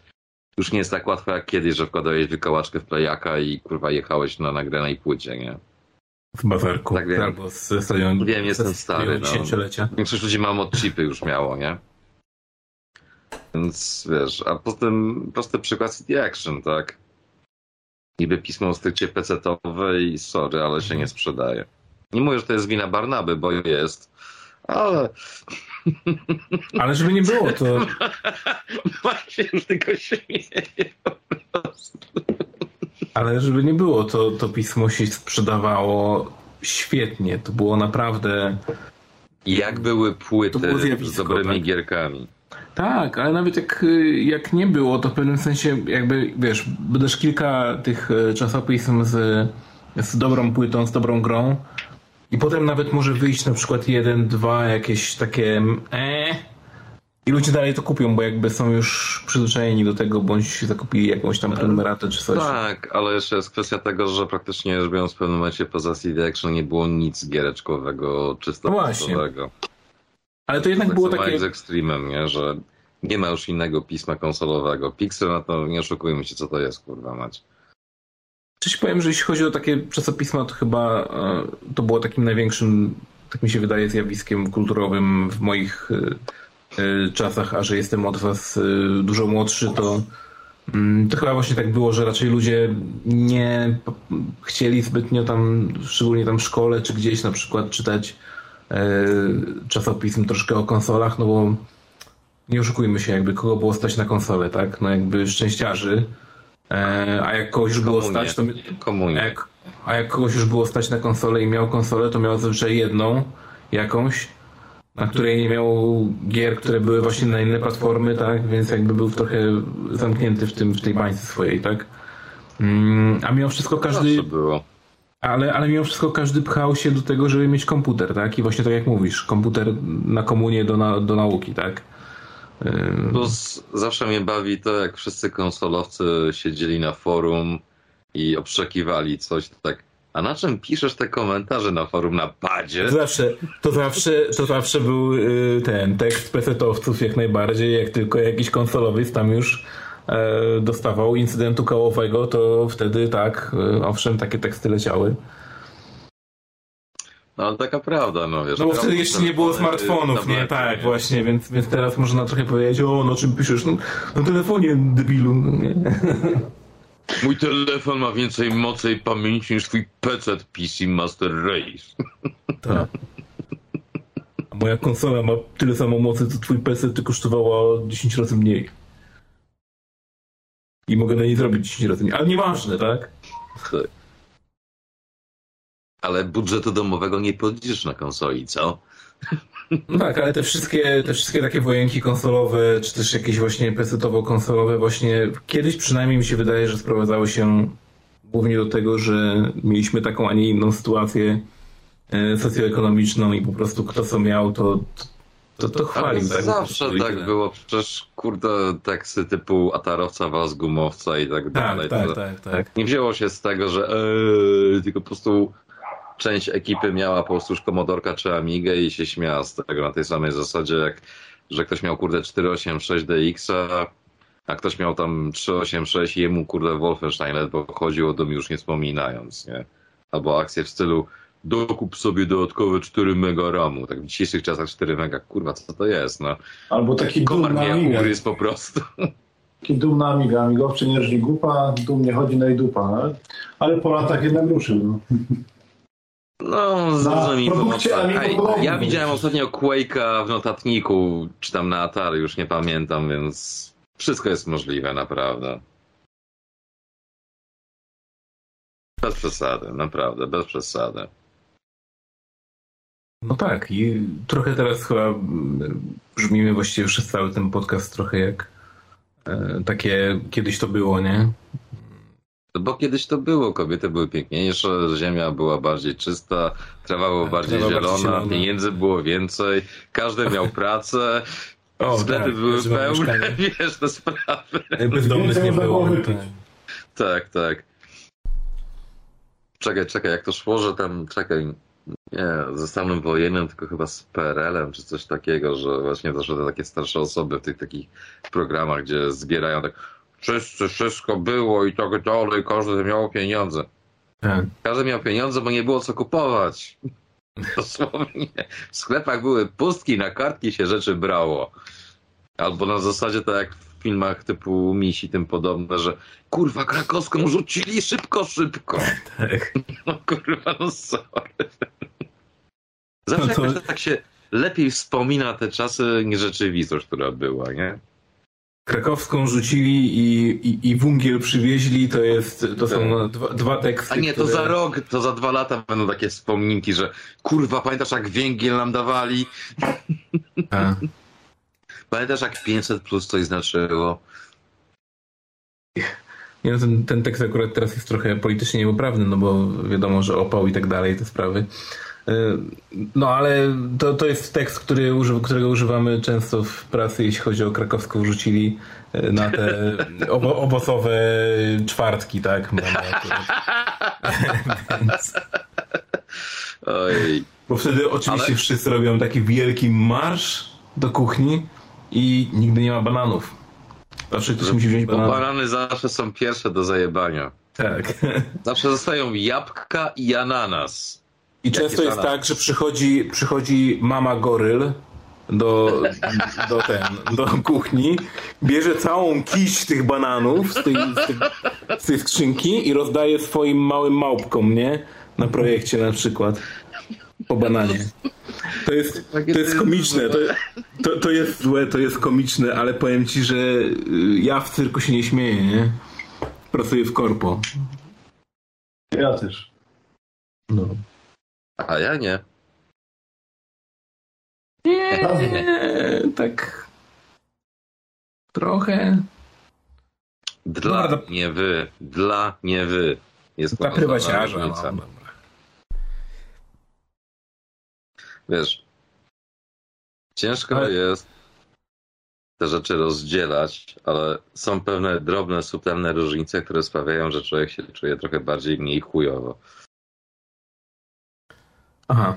już nie jest tak łatwo jak kiedyś, że wkładałeś wykałaczkę w playaka i kurwa jechałeś na nagranej płycie, nie? W bazarku. Tak wiem. Albo z stadionu. Wiem, jestem stary, no. Większość ludzi ma mod chipy już miało, nie? Więc wiesz, a potem prosty przykład CD Action, tak? Niby pismo stricte pecetowe i sorry, ale się nie sprzedaje. Nie mówię, że to jest wina Barnaby, bo jest, ale Ale żeby nie było, to właśnie tylko się śmieję po prostu. Ale żeby nie było, to, to pismo się sprzedawało świetnie. To było naprawdę. Jak były płyty z dobrymi tak? gierkami. Tak, ale nawet jak, jak nie było, to w pewnym sensie, jakby wiesz, będziesz kilka tych y, czasopism z, z dobrą płytą, z dobrą grą. I potem nawet może wyjść na przykład jeden, dwa jakieś takie e i ludzie dalej to kupią, bo jakby są już przyzwyczajeni do tego, bądź zakupili jakąś tam prenumeratę czy coś. Tak, ale jeszcze jest kwestia tego, że praktycznie rzecz biorąc w pewnym momencie poza CD Action nie było nic giereczkowego, czysto No właśnie. Ale to jednak tak było takie... jak z Extreme'em, nie? że nie ma już innego pisma konsolowego. Pixel, no to nie oszukujmy się, co to jest, kurwa mać. Coś powiem, że jeśli chodzi o takie czasopisma, to chyba e, to było takim największym, tak mi się wydaje, zjawiskiem kulturowym w moich e, e, czasach, a że jestem od was dużo młodszy, to mm, to chyba właśnie tak było, że raczej ludzie nie chcieli zbytnio tam, szczególnie tam w szkole czy gdzieś na przykład czytać czasopism troszkę o konsolach, no bo nie oszukujmy się, jakby kogo było stać na konsolę, tak? No jakby szczęściarzy. E, a jak kogoś już było stać, to Komunie. jak, a jak kogoś już było stać na konsolę i miał konsolę, to miał zazwyczaj jedną, jakąś, na której nie miał gier, które były właśnie na inne platformy, tak? Więc jakby był trochę zamknięty w, tym, w tej bańce swojej, tak? Mm, a mimo wszystko każdy, było. ale, ale mimo wszystko każdy pchał się do tego, żeby mieć komputer, tak? I właśnie tak jak mówisz, komputer na komunie do, na, do nauki, tak? Plus zawsze mnie bawi to, jak wszyscy konsolowcy siedzieli na forum i obszczekiwali coś tak. A na czym piszesz te komentarze na forum na padzie? To zawsze, to zawsze, to zawsze był y, ten tekst pesetowców jak najbardziej, jak tylko jakiś konsolowiec tam już e, dostawał incydentu kołowego, to wtedy tak, y, owszem, takie teksty leciały. No ale taka prawda, no wiesz. No bo wtedy jeszcze nie było smartfonów, nie? Tak, nie? właśnie, więc, więc teraz można trochę powiedzieć, o, no czym piszesz? No, na telefonie, debilu, no, nie? Mój telefon ma więcej mocy i pamięci niż twój PC PC Master Race. Tak. A moja konsola ma tyle samo mocy, co twój PC, ty kosztowała 10 razy mniej. I mogę na niej zrobić 10 razy mniej. Ale nieważne, tak? Tak. Ale budżetu domowego nie podliczysz na konsoli, co? No tak, ale te wszystkie, te wszystkie takie wojenki konsolowe, czy też jakieś właśnie PC-towo-konsolowe właśnie kiedyś przynajmniej mi się wydaje, że sprowadzały się głównie do tego, że mieliśmy taką, a nie inną sytuację e, socjoekonomiczną i po prostu kto co miał, to, to, to chwalił. tak? zawsze tak tyle. było. Przecież kurde teksty typu atarowca was gumowca i tak dalej. Tak, tak, tak, tak. Nie wzięło się z tego, że eee, tylko po prostu część ekipy miała po prostu już komodorka czy Amigę i się śmiała z tego na tej samej zasadzie, jak że ktoś miał kurde 486 DX-a, a ktoś miał tam 386 i jemu kurde Wolfenstein ledwo chodził o dom już nie wspominając, nie? Albo akcje w stylu dokup sobie dodatkowe 4 mega RAMu. Tak w dzisiejszych czasach 4 mega, kurwa, co to jest, no. Albo taki Komar dumna mnie Amiga. ugryzł po prostu. Taki dumna Amiga. Amigowczy nie żli gupa, dumnie chodzi na i dupa. no. Ale po latach jednak ruszył. No. No, z Na różnymi produkcie pomocami. Amiga. Ja widziałem ostatnio Quake'a w notatniku, czy tam na Atari, już nie pamiętam, więc wszystko jest możliwe, naprawdę. Bez przesady, naprawdę, bez przesady. No tak, i trochę teraz chyba brzmimy właściwie przez cały ten podcast trochę jak e, takie kiedyś to było, nie? Bo kiedyś to było, kobiety były piękniejsze, ziemia była bardziej czysta, trawa była Tak, bardziej trawa zielona, bardziej zielona. pieniędzy było więcej, każdy miał pracę, O, tak, były każdy ma pełne, wiesz, te sprawy. Bezdomnych nie było. Tak. Tak, tak. Czekaj, czekaj, jak to szło, że tam, czekaj, nie, ze stanem wojennym, tylko chyba z PRL-em, czy coś takiego, że właśnie zawsze te takie starsze osoby w tych takich programach, gdzie zbierają tak, wszyscy, wszystko było i tak dalej, każdy miał pieniądze. Tak. Każdy miał pieniądze, bo nie było co kupować. Dosłownie. W sklepach były pustki, na kartki się rzeczy brało. Albo na zasadzie tak jak w filmach typu Misi i tym podobne, że kurwa krakowską rzucili szybko, szybko. Tak. No kurwa, no sorry. Zawsze No to- jakoś tak się lepiej wspomina te czasy niż rzeczywistość, która była, nie? Krakowską rzucili i, i, i wungiel przywieźli, to jest, to są dwa, dwa teksty. Tak. A nie, to które- za rok, to za dwa lata będą takie wspomnienki, że kurwa, pamiętasz jak węgiel nam dawali? A. Pamiętasz jak 500 plus coś znaczyło? Nie, no ten, ten tekst akurat teraz jest trochę politycznie niepoprawny, no bo wiadomo, że opał i tak dalej, te sprawy. E, No ale to, to jest tekst, który, którego używamy często w pracy, jeśli chodzi o krakowską rzucili e, na te owo, owocowe czwartki, tak? Więc, Oj, bo wtedy oczywiście Ale- wszyscy robią taki wielki marsz do kuchni i nigdy nie ma bananów. Zawsze ktoś musi wziąć bo banana. banany zawsze są pierwsze do zajebania. Tak. Zawsze zostają jabłka i ananas. I często jest tak, że przychodzi, przychodzi mama goryl do, do, ten, do kuchni, bierze całą kiść tych bananów z tej, z, tej, z tej skrzynki i rozdaje swoim małym małpkom, nie? Na projekcie na przykład. Po bananie. To jest, to jest komiczne, to, to, to jest złe, to jest komiczne, ale powiem ci, że y, ja w cyrku się nie śmieję, nie? Pracuję w korpo. Ja też. No. A ja nie. Nie, tak. Trochę. Dla, Dobra, nie wy. Dla, nie wy. Jest ogromna prywaciarza. No. Wiesz, ciężko Ale- jest te rzeczy rozdzielać, ale są pewne drobne, subtelne różnice, które sprawiają, że człowiek się czuje trochę bardziej mniej chujowo. Aha.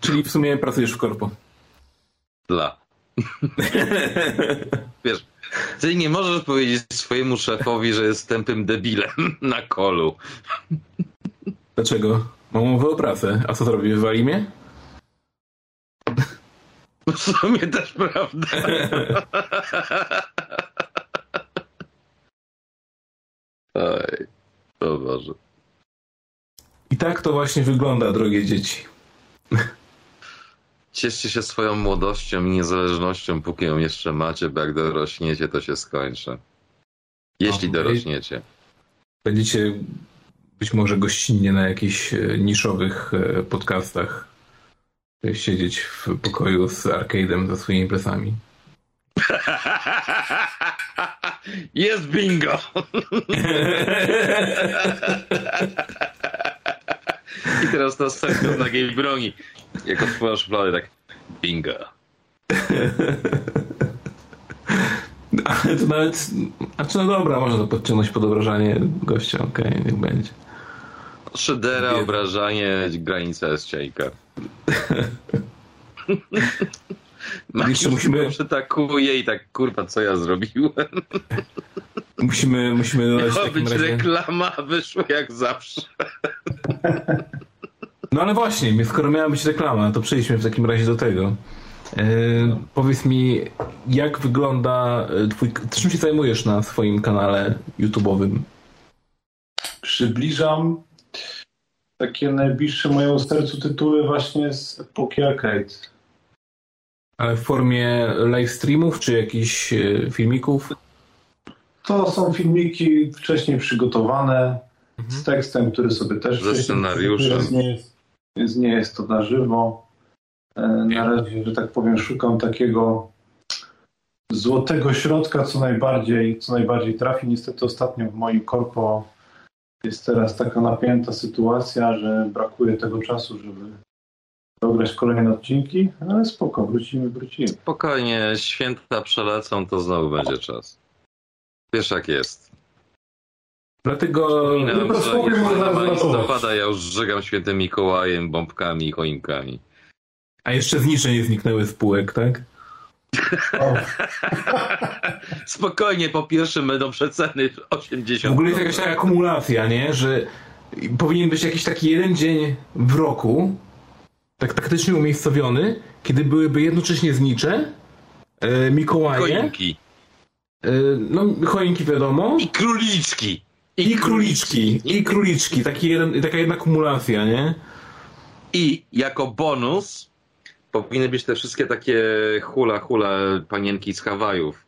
Czyli w sumie pracujesz w korpo. Dla. Wiesz, ty nie możesz powiedzieć swojemu szefowi, że jest tępym debilem na kolu. Dlaczego? Mam umowę o pracę. A co zrobi? Wywali mnie? W sumie też prawda. Oj, o Boże. I tak to właśnie wygląda, drogie dzieci. Cieszcie się swoją młodością i niezależnością, póki ją jeszcze macie, bo jak dorośniecie, to się skończy. Jeśli O, dorośniecie. Będziecie być może gościnnie na jakichś e, niszowych e, podcastach e, siedzieć w pokoju z arcade'em za swoimi plecami. Jest bingo! I teraz następny od nagiej broni. Jak otworzysz szufladę, tak bingo. Ale to nawet... Znaczy no dobra, można to podciągnąć pod obrażanie gościa, okej, niech będzie. Szydera, obrażanie, granica jest cienka. Jeszcze musimy- przytakuje i tak, kurwa, co ja zrobiłem? Musimy, musimy dodać w Miała takim być razie... reklama, a wyszło jak zawsze. No ale właśnie, skoro miała być reklama, to przejdźmy w takim razie do tego. E, powiedz mi, jak wygląda e, twój... Czym się zajmujesz na swoim kanale YouTube'owym? Przybliżam takie najbliższe mojemu sercu tytuły właśnie z epoki arcade. Ale w formie live streamów, czy jakichś e, filmików? To są filmiki wcześniej przygotowane z tekstem, który sobie też Ze scenariuszem. Jest, więc nie jest to na żywo. E, Na razie, że tak powiem, szukam takiego złotego środka, co najbardziej, co najbardziej trafi. Niestety ostatnio w moim korpo jest teraz taka napięta sytuacja, że brakuje tego czasu, żeby dograć kolejne odcinki, ale spoko, wrócimy, wrócimy. Spokojnie, święta przelecą, to znowu będzie czas. Wiesz jak jest. Dlatego... No że na zanotować. listopada ja już żegam świętym Mikołajem, bombkami i choinkami. A jeszcze znicze nie zniknęły z półek, tak? O, Spokojnie, po pierwszym będą przeceny 80. W ogóle jest jakaś taka akumulacja, nie? Że powinien być jakiś taki jeden dzień w roku, tak taktycznie umiejscowiony, kiedy byłyby jednocześnie znicze, e, Mikołaje, Choinki. e, no choinki wiadomo, I króliczki. I króliczki, i króliczki, taki jeden, taka jedna kumulacja, nie? I jako bonus powinny być te wszystkie takie hula hula panienki z Hawajów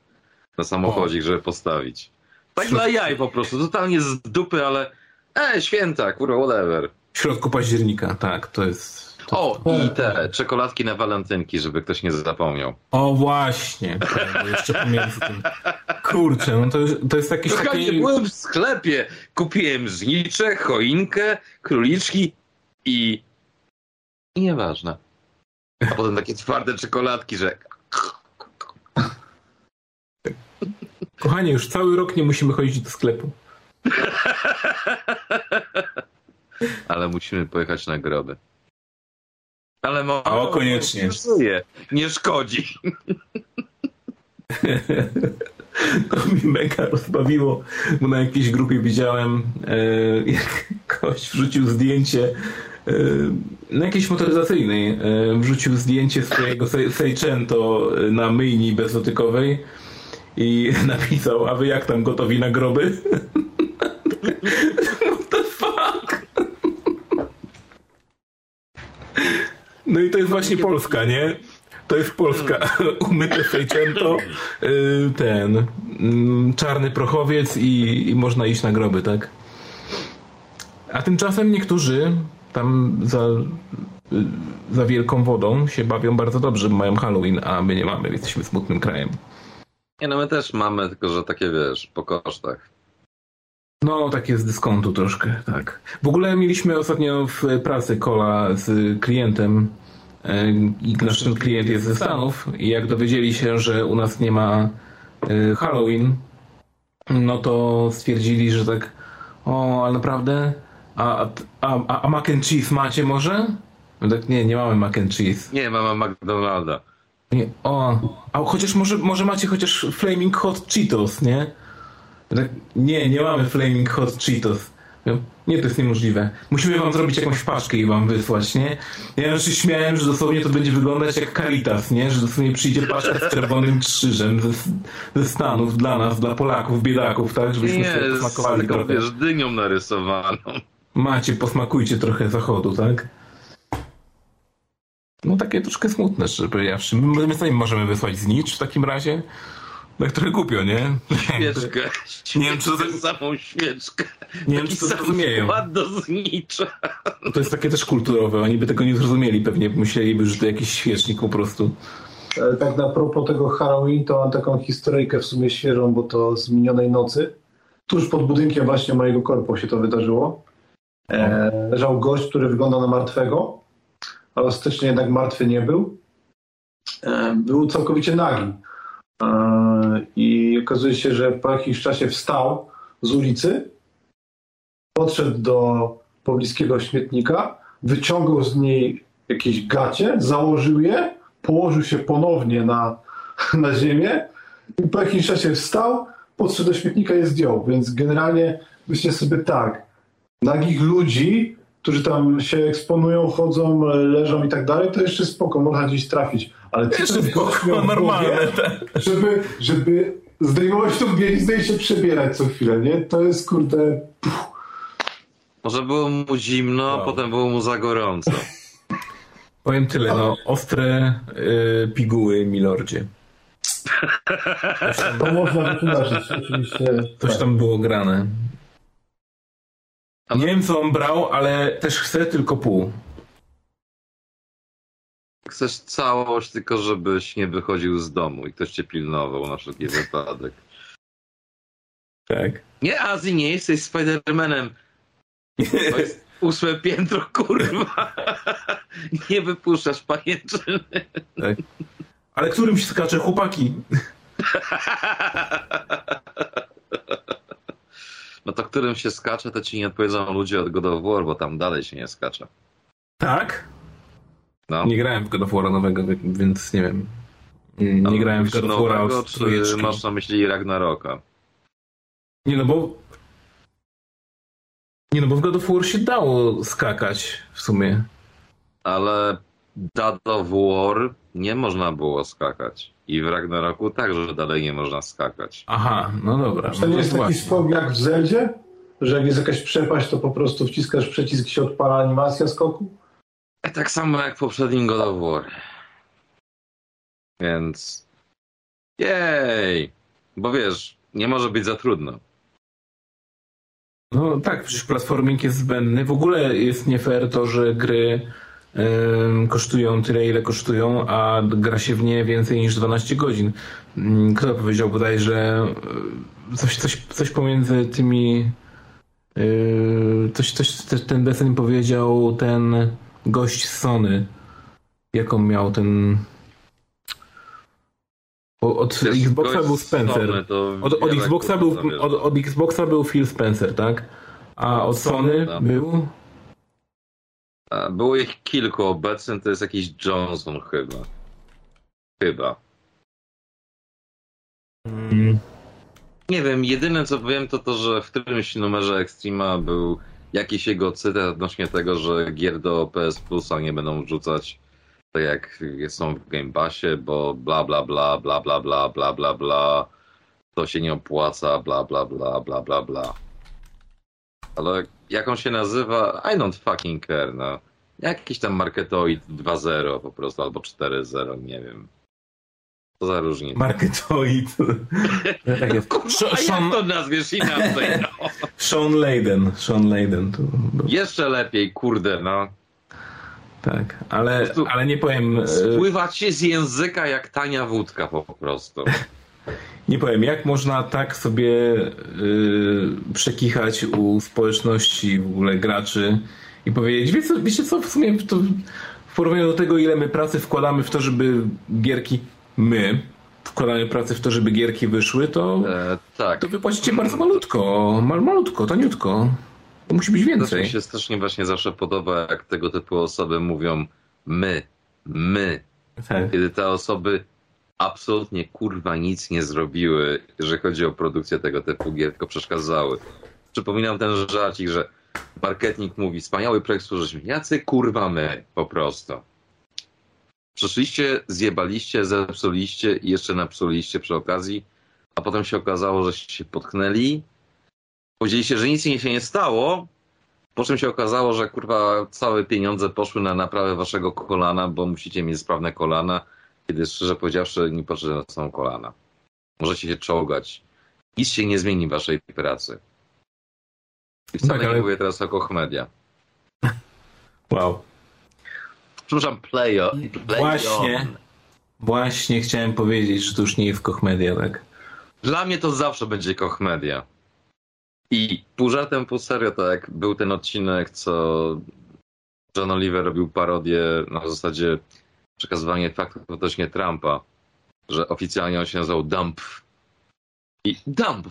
na samochodzik, żeby postawić. Tak dla jaj po prostu, totalnie z dupy, ale e, święta, kurwa, whatever. W środku października, tak, to jest... O, i te czekoladki na walentynki, żeby ktoś nie zapomniał. O właśnie, tak, bo jeszcze pomiędzy tym. Kurczę, no to, to jest jakieś Słuchajcie, takie... byłem w sklepie, kupiłem znicze, choinkę, króliczki i... i nieważne. A potem takie twarde czekoladki, że Kochanie, już cały rok nie musimy chodzić do sklepu. ale musimy pojechać na groby. Ale mo- O, koniecznie. Nie szkodzi. To mi mega rozbawiło, bo na jakiejś grupie widziałem, e, jak ktoś wrzucił zdjęcie e, na jakiejś motoryzacyjnej, e, wrzucił zdjęcie swojego Se- Seicento na myjni bezdotykowej i napisał, a wy jak tam gotowi na groby? What the fuck? No i to jest właśnie Polska, nie? To jest Polska. Umyte Seicento, y, ten mm, czarny prochowiec i, i można iść na groby, tak? A tymczasem niektórzy tam za, y, za wielką wodą się bawią bardzo dobrze, bo mają Halloween, a my nie mamy, jesteśmy smutnym krajem. Nie no, my też mamy, tylko że takie wiesz, po kosztach. No, takie z dyskontu troszkę, tak. W ogóle mieliśmy ostatnio w pracy kola z klientem i nasz ten klient jest ze Stanów i jak dowiedzieli się, że u nas nie ma e, Halloween, no to stwierdzili, że tak o, ale naprawdę? A, a, a, a mac and cheese macie może? No tak, nie, nie mamy mac and cheese. Nie, mamy McDonalda. Nie, o, a chociaż może, może macie chociaż Flaming Hot Cheetos, nie? Tak, nie, nie mamy Flaming Hot Cheetos. Nie, to jest niemożliwe. Musimy wam zrobić jakąś paczkę i wam wysłać, nie? Ja już się śmiałem, że dosłownie to będzie wyglądać jak Caritas, nie? Że dosłownie przyjdzie paczka z czerwonym krzyżem ze, ze Stanów dla nas, dla Polaków, biedaków, tak? Żebyśmy Nie, sobie z posmakowali taką, trochę. wiesz, dynią narysowaną. Macie, posmakujcie trochę zachodu, tak? No takie troszkę smutne, szczerze powiedziawszy. My, my sami możemy wysłać znicz w takim razie. Tak trochę głupio, nie? Świeczkę. Nie wiem, czy to- Świeczkę, samą świeczkę. Nie wiem, czy to zrozumieją. do znicza. To jest takie też kulturowe. Oni by tego nie zrozumieli pewnie. Myśleliby, że to jakiś świecznik po prostu. Tak na propos tego Halloween, to mam taką historyjkę w sumie świeżą, bo to z minionej nocy. Tuż pod budynkiem właśnie mojego korpo się to wydarzyło. E, leżał gość, który wygląda na martwego, ale ostatecznie jednak martwy nie był. E, był całkowicie nagi. E, I okazuje się, że po jakimś czasie wstał z ulicy, podszedł do pobliskiego śmietnika, wyciągnął z niej jakieś gacie, założył je, położył się ponownie na, na ziemię i po jakimś czasie wstał, podszedł do śmietnika i je zdjął. Więc generalnie myślę sobie tak, nagich ludzi, którzy tam się eksponują, chodzą, leżą i tak dalej, to jeszcze spoko, można gdzieś trafić. Ale spoko, miał w normalne, tak. żeby, żeby zdejmować tą bieliznę i się przebierać co chwilę, nie? To jest kurde... Może było mu zimno, Wow. potem było mu za gorąco. Powiem tyle, no. Ostre y, piguły, milordzie. To można wytłumaczyć, oczywiście. Coś tam było grane. Nie wiem, co on brał, ale też chcę tylko pół. Chcesz całość, tylko żebyś nie wychodził z domu i ktoś cię pilnował na wszelki wypadek. Tak. Nie, Azji, nie jesteś Spidermanem. To jest ósme piętro, kurwa. Nie wypuszczasz pajęczyny. tak. Ale którym się skacze chłopaki? No to którym się skacze, to ci nie odpowiedzą ludzie od God of War, bo tam dalej się nie skacze. Tak? No. Nie grałem w God of War'a nowego, więc nie wiem. Nie Ale grałem w God of War'a nowego, od czy masz na myśli Ragnaroka? Nie no, bo... Nie no, bo w God of War się dało skakać w sumie. Ale God of War nie można było skakać. I w Ragnaroku także dalej nie można skakać. Aha, no dobra. To no nie jest taki skok jak w Zeldzie? Że jak jest jakaś przepaść, to po prostu wciskasz przycisk i się odpala animacja skoku? E, Tak samo jak w poprzednim God of War. Więc. Jej! Bo wiesz, nie może być za trudno. No tak, przecież platforming jest zbędny. W ogóle jest nie fair to, że gry em, kosztują tyle, ile kosztują, a gra się w nie więcej niż 12 godzin. Mm, Kto powiedział bodajże e, coś, coś, coś pomiędzy tymi e, coś, coś te- ten desen powiedział ten gość z Sony. Jaką miał ten o- od Xboxa był Spencer. Od, od, Xboxa był, od, od Xboxa był Phil Spencer, tak? A od Sony tak. był. Było ich kilku obecnie, to jest jakiś Johnson chyba. Chyba. Mm, Nie wiem, jedyne co wiem to to, że w którymś numerze Extrema był jakiś jego cytat odnośnie tego, że gier do PS Plusa nie będą wrzucać tak jak są w Game Passie, bo bla bla bla bla bla bla bla bla bla to się nie opłaca, bla bla bla bla bla bla. Ale jak on się nazywa? I don't fucking care, no. Jakiś tam Marketoid 2.0 po prostu, albo 4.0, nie wiem. Co za różnica. Marketoid. tak jest. Kurwa, Sh- a Sean, jak to nazwiesz inaczej, no? Sean Layden. Sean Layden. To był. Jeszcze lepiej, kurde, no. Tak, ale, prostu ale nie powiem. e, Spływa ci z języka jak tania wódka po prostu. Nie powiem, jak można tak sobie yy, przekichać u społeczności w ogóle graczy i powiedzieć, wiecie, co- wiecie co, w sumie to w porównaniu do tego, ile my pracy wkładamy w to, żeby gierki, my wkładamy pracę w to, żeby gierki wyszły, to, E, tak. to wy płacicie bardzo malutko, mal, malutko, taniutko. To musi być Też więcej. mi się strasznie właśnie zawsze podoba, jak tego typu osoby mówią my, my, Tak. kiedy te osoby absolutnie kurwa nic nie zrobiły, jeżeli chodzi o produkcję tego typu gier, tylko przeszkadzały. Przypominam ten żarcik, że marketing mówi, wspaniały projekt stworzyliśmy. Jacy kurwa my, po prostu. Przyszliście, zjebaliście, zepsuliście i jeszcze napsuliście przy okazji, a potem się okazało, że się potknęli. Powiedzieliście, że nic się nie stało, po czym się okazało, że kurwa całe pieniądze poszły na naprawę waszego kolana, bo musicie mieć sprawne kolana, kiedy szczerze powiedziawszy niepotrzebne są kolana. Możecie się czołgać. Nic się nie zmieni w waszej pracy. I wcale Tak, nie ale- mówię teraz o Kochmedia. Wow. Przepraszam, play on. Play Właśnie. on. Właśnie chciałem powiedzieć, że to już nie jest Kochmedia, tak? Dla mnie to zawsze będzie Kochmedia. I pół żartem, pół serio, tak jak był ten odcinek, co John Oliver robił parodię na zasadzie przekazywania faktów odnośnie Trumpa, że oficjalnie on się nazywał Dump. I Dump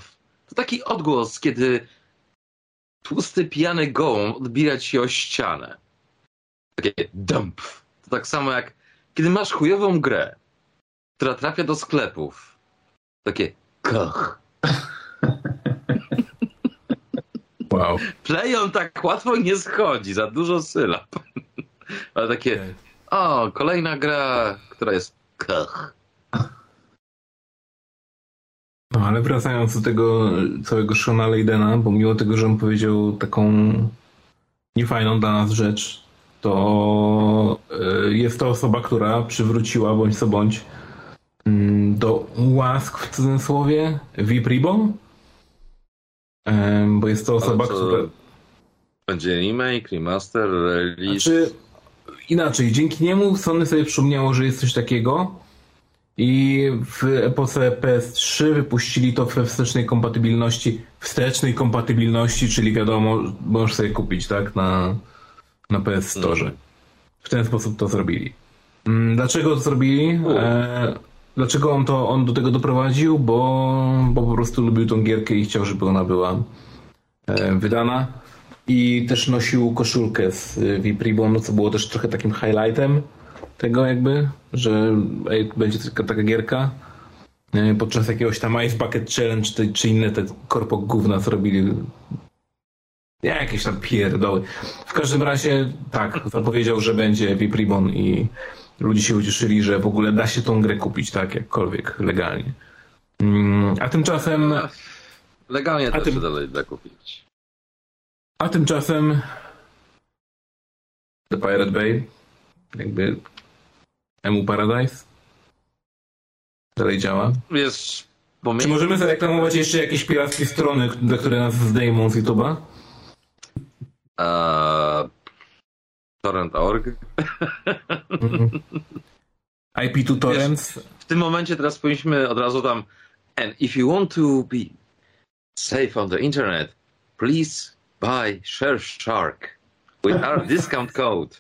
to taki odgłos, kiedy tłusty, pijany gołąb odbija ci o ścianę. Takie Dump. To tak samo jak kiedy masz chujową grę, która trafia do sklepów. Takie koch. Wow. Play on tak łatwo nie schodzi, za dużo sylab. Ale takie, o, kolejna gra, która jest koch. No ale wracając do tego całego Shona Leydena, bo mimo tego, że on powiedział taką niefajną dla nas rzecz, to y, jest to osoba, która przywróciła bądź co bądź mm, do łask w cudzysłowie VIP Ribbon. Bo jest to osoba, co, która... Będzie remake, remaster, release. Znaczy, inaczej, dzięki niemu Sony sobie przypomniało, że jest coś takiego i w epoce PS3 wypuścili to we wstecznej kompatybilności, wstecznej kompatybilności, czyli wiadomo, możesz sobie kupić, tak, na, na PS Store. Mhm. W ten sposób to zrobili. Mm, Dlaczego to zrobili? E, dlaczego on, to, on do tego doprowadził? Bo, bo po prostu lubił tą gierkę i chciał, żeby ona była e, wydana. I też nosił koszulkę z y, VIP Ribbon, co było też trochę takim highlightem tego jakby, że ej, będzie taka, taka gierka. E, Podczas jakiegoś tam Ice Bucket Challenge czy, czy inne te korpo gówna co robili. Jakieś tam pierdoły. W każdym razie tak, zapowiedział, że będzie VIP Ribbon i ludzie się ucieszyli, że w ogóle da się tą grę kupić, tak, jakkolwiek, legalnie. Mm, A tymczasem... Legalnie A też tym- się dalej da kupić. A tymczasem The Pirate Bay, jakby Emu Paradise dalej działa. Wiesz, Czy możemy zareklamować jeszcze jakieś pirackie strony, które nas zdejmą z YouTube'a? A... Torrent.org. Mhm. IP2 Torrents. W tym momencie teraz powinniśmy od razu tam And if you want to be safe on the internet, please buy Surfshark with our discount code.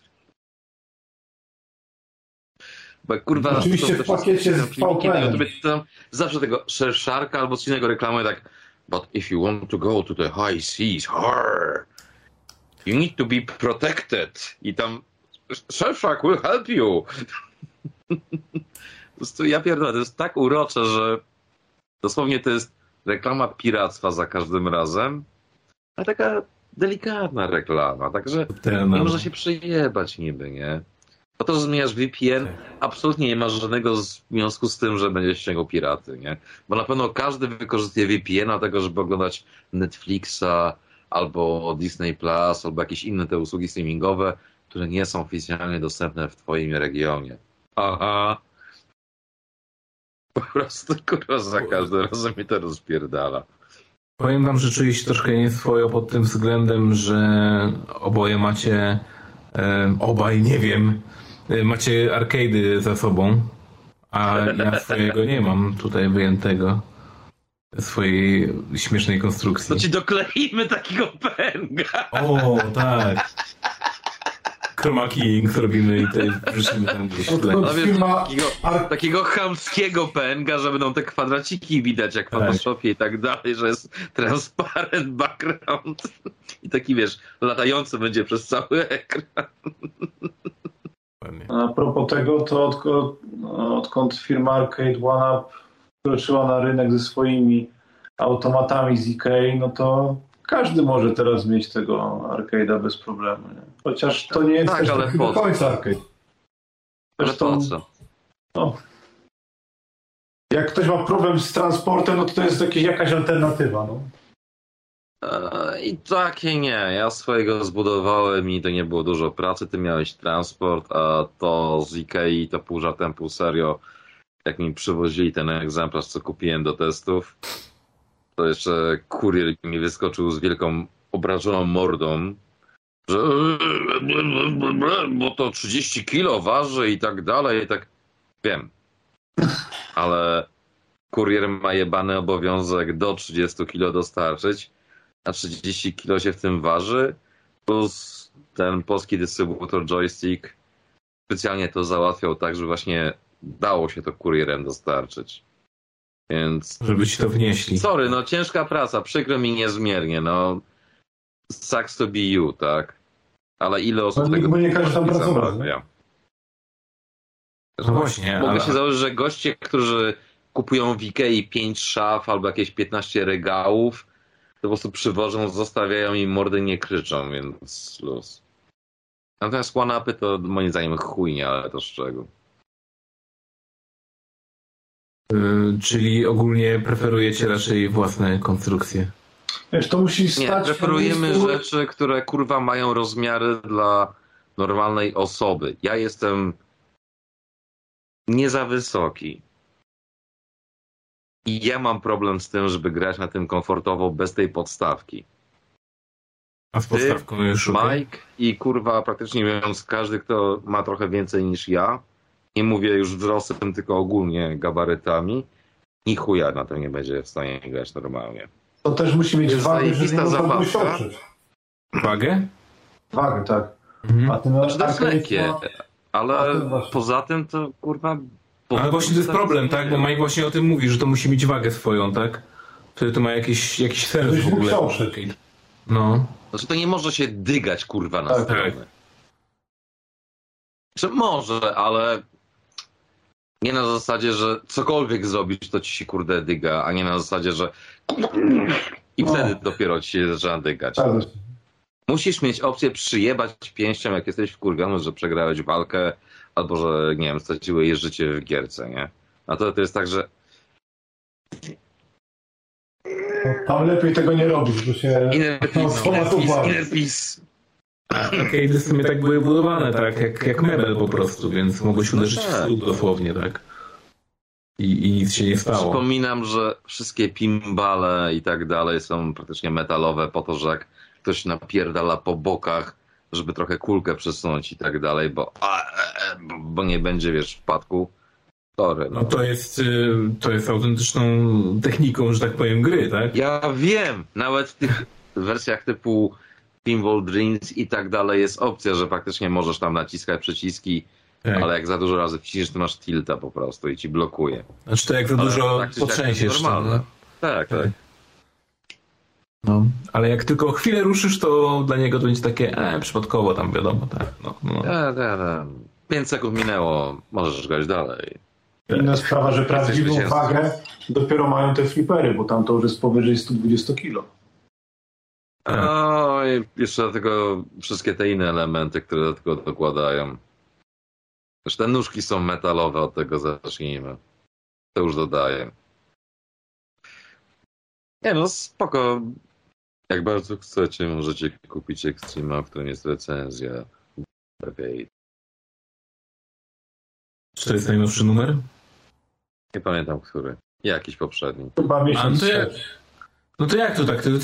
Bo kurwa... Oczywiście w pakiecie z filmiki na VPN. YouTube, tam zawsze tego Surfsharka albo z innego reklamy tak But if you want to go to the high seas, harr, you need to be protected. I tam Surfshark will help you. Po prostu ja pierdolę, to jest tak urocze, że dosłownie to jest reklama piractwa za każdym razem, ale taka delikatna reklama, także Ten, nie można się przejebać niby, nie? Po to, że zmieniasz VPN, absolutnie nie ma żadnego związku z tym, że będziesz ściągał piraty, nie? Bo na pewno każdy wykorzystuje VPN-a do tego, żeby oglądać Netflixa, albo Disney Plus, albo jakieś inne te usługi streamingowe, które nie są oficjalnie dostępne w twoim regionie. Aha. Po prostu, kurwa, za każdym razem mi to rozpierdala. Powiem wam, że czuję się troszkę nieswojo pod tym względem, że oboje macie, e, obaj, nie wiem, e, macie arcade'y za sobą, a ja swojego nie mam tutaj wyjętego. Swojej śmiesznej konstrukcji. To ci dokleimy takiego pęga. O, tak. chroma keying zrobimy i tutaj wrzucimy tam gdzieś w tle. Wiesz, Firma- takiego, takiego chamskiego PNG, że będą te kwadraciki widać jak w Tak. Photoshopie i tak dalej, że jest transparent background i taki wiesz, latający będzie przez cały ekran. A propos tego, to odkąd, odkąd firma Arcade One Up wkroczyła na rynek ze swoimi automatami z Ikei, no to każdy może teraz mieć tego arcade'a bez problemu. Nie? Chociaż to nie jest Tak, też ale taki po do końca arcade. Ale Zresztą, po co? No, jak ktoś ma problem z transportem, no to to jest jakieś, jakaś alternatywa. No. E, I takie nie. Ja swojego zbudowałem i to nie było dużo pracy. Ty miałeś transport, a to z Ikei to pół żartem, pół serio. Jak mi przywozili ten egzemplarz, co kupiłem do testów, to jeszcze kurier mi wyskoczył z wielką obrażoną mordą, że bo to 30 kilo waży i tak dalej. I tak wiem. Ale kurier ma jebany obowiązek do 30 kilo dostarczyć a 30 kilo się w tym waży, plus ten polski dystrybutor joystick specjalnie to załatwiał tak, że właśnie dało się to kurierem dostarczyć. Więc Żeby ci to wnieśli. sorry, no ciężka praca, przykro mi niezmiernie, no sucks to be you, tak? Ale ile osób No, tego bo nie każdy tam pracował? No właśnie, Mogę ale... się założyć, że goście, którzy kupują w Ikei 5 szaf albo jakieś 15 regałów, to po prostu przywożą, zostawiają i mordy nie kryczą, więc luz. Natomiast one-upy to moim zdaniem chujnie, ale to z czego. Y, czyli ogólnie preferujecie raczej własne konstrukcje. Wiesz, to musi Nie, stać... preferujemy na miejscu- rzeczy, które kurwa mają rozmiary dla normalnej osoby. Ja jestem nie za wysoki. I ja mam problem z tym, żeby grać na tym komfortowo bez tej podstawki. A z podstawką już okej. Mike i kurwa praktycznie mówiąc każdy, kto ma trochę więcej niż ja, nie mówię już wzrostem, tylko ogólnie gabarytami, ni chuja na tym nie będzie w stanie grać normalnie. To też musi mieć Jest wagę, że nie można. Wagę? Wagę, tak. Mhm. A ten Znaczy to jest lekkie, ma- ale to poza tym to kurwa... Ale właśnie to jest problem, tak? Bo Mike właśnie o tym mówi, że to musi mieć wagę swoją, tak? Wtedy to ma jakiś, jakiś sens w ogóle. No. Znaczy to nie może się dygać kurwa na Tak, stronę. tak. Czy może, ale nie na zasadzie, że cokolwiek zrobisz, to ci się kurde dyga, a nie na zasadzie, że i No. wtedy dopiero ci się zaczyna dygać. Się. Musisz mieć opcję przyjebać pięścią, jak jesteś wkurwiony, że przegrałeś walkę, albo że, nie wiem, straciłeś życie w gierce, nie? A to, to jest tak, że Tam lepiej tego nie robić, bo się... inner No, peace, inner peace, inner peace. Arcade'y w sumie tak były budowane, tak? Jak, jak mebel po prostu, więc mogłeś uderzyć w tak. stół dosłownie, tak? I, I nic się nie stało. Przypominam, że wszystkie pimbale i tak dalej są praktycznie metalowe po to, że jak ktoś napierdala po bokach, żeby trochę kulkę przesunąć i tak dalej, bo, a, e, e, bo- nie będzie, wiesz, wpadku. Sorry, no. No to jest, y, to jest autentyczną techniką, że tak powiem, gry, tak? Ja wiem, nawet w tych wersjach typu Pinball Dreams i tak dalej jest opcja, że faktycznie możesz tam naciskać przyciski, tak. ale jak za dużo razy wciśniesz, to masz tilta po prostu i ci blokuje. Znaczy to jak za dużo tak potrzęsiesz. to, no. Tak, tak. No. Ale jak tylko chwilę ruszysz, to dla niego to będzie takie, e, przypadkowo tam wiadomo, tak. No, no. Tak, tak, tak. 5 sekund minęło, możesz grać dalej. Inna sprawa, że prawdziwą wagę dopiero mają te flipery, bo tam to już jest powyżej 120 kg. A, No i jeszcze do tego wszystkie te inne elementy, które do tego dokładają. Już te nóżki są metalowe, od tego zacznijmy. To już dodaję. Nie no, spoko. Jak bardzo chcecie, możecie kupić Extrema, w którym jest recenzja. Lepiej. czy to jest najnowszy numer? Nie pamiętam, który. Jakiś poprzedni. Chyba miesiąc to ja- wstecz. No to jak to tak? To, to,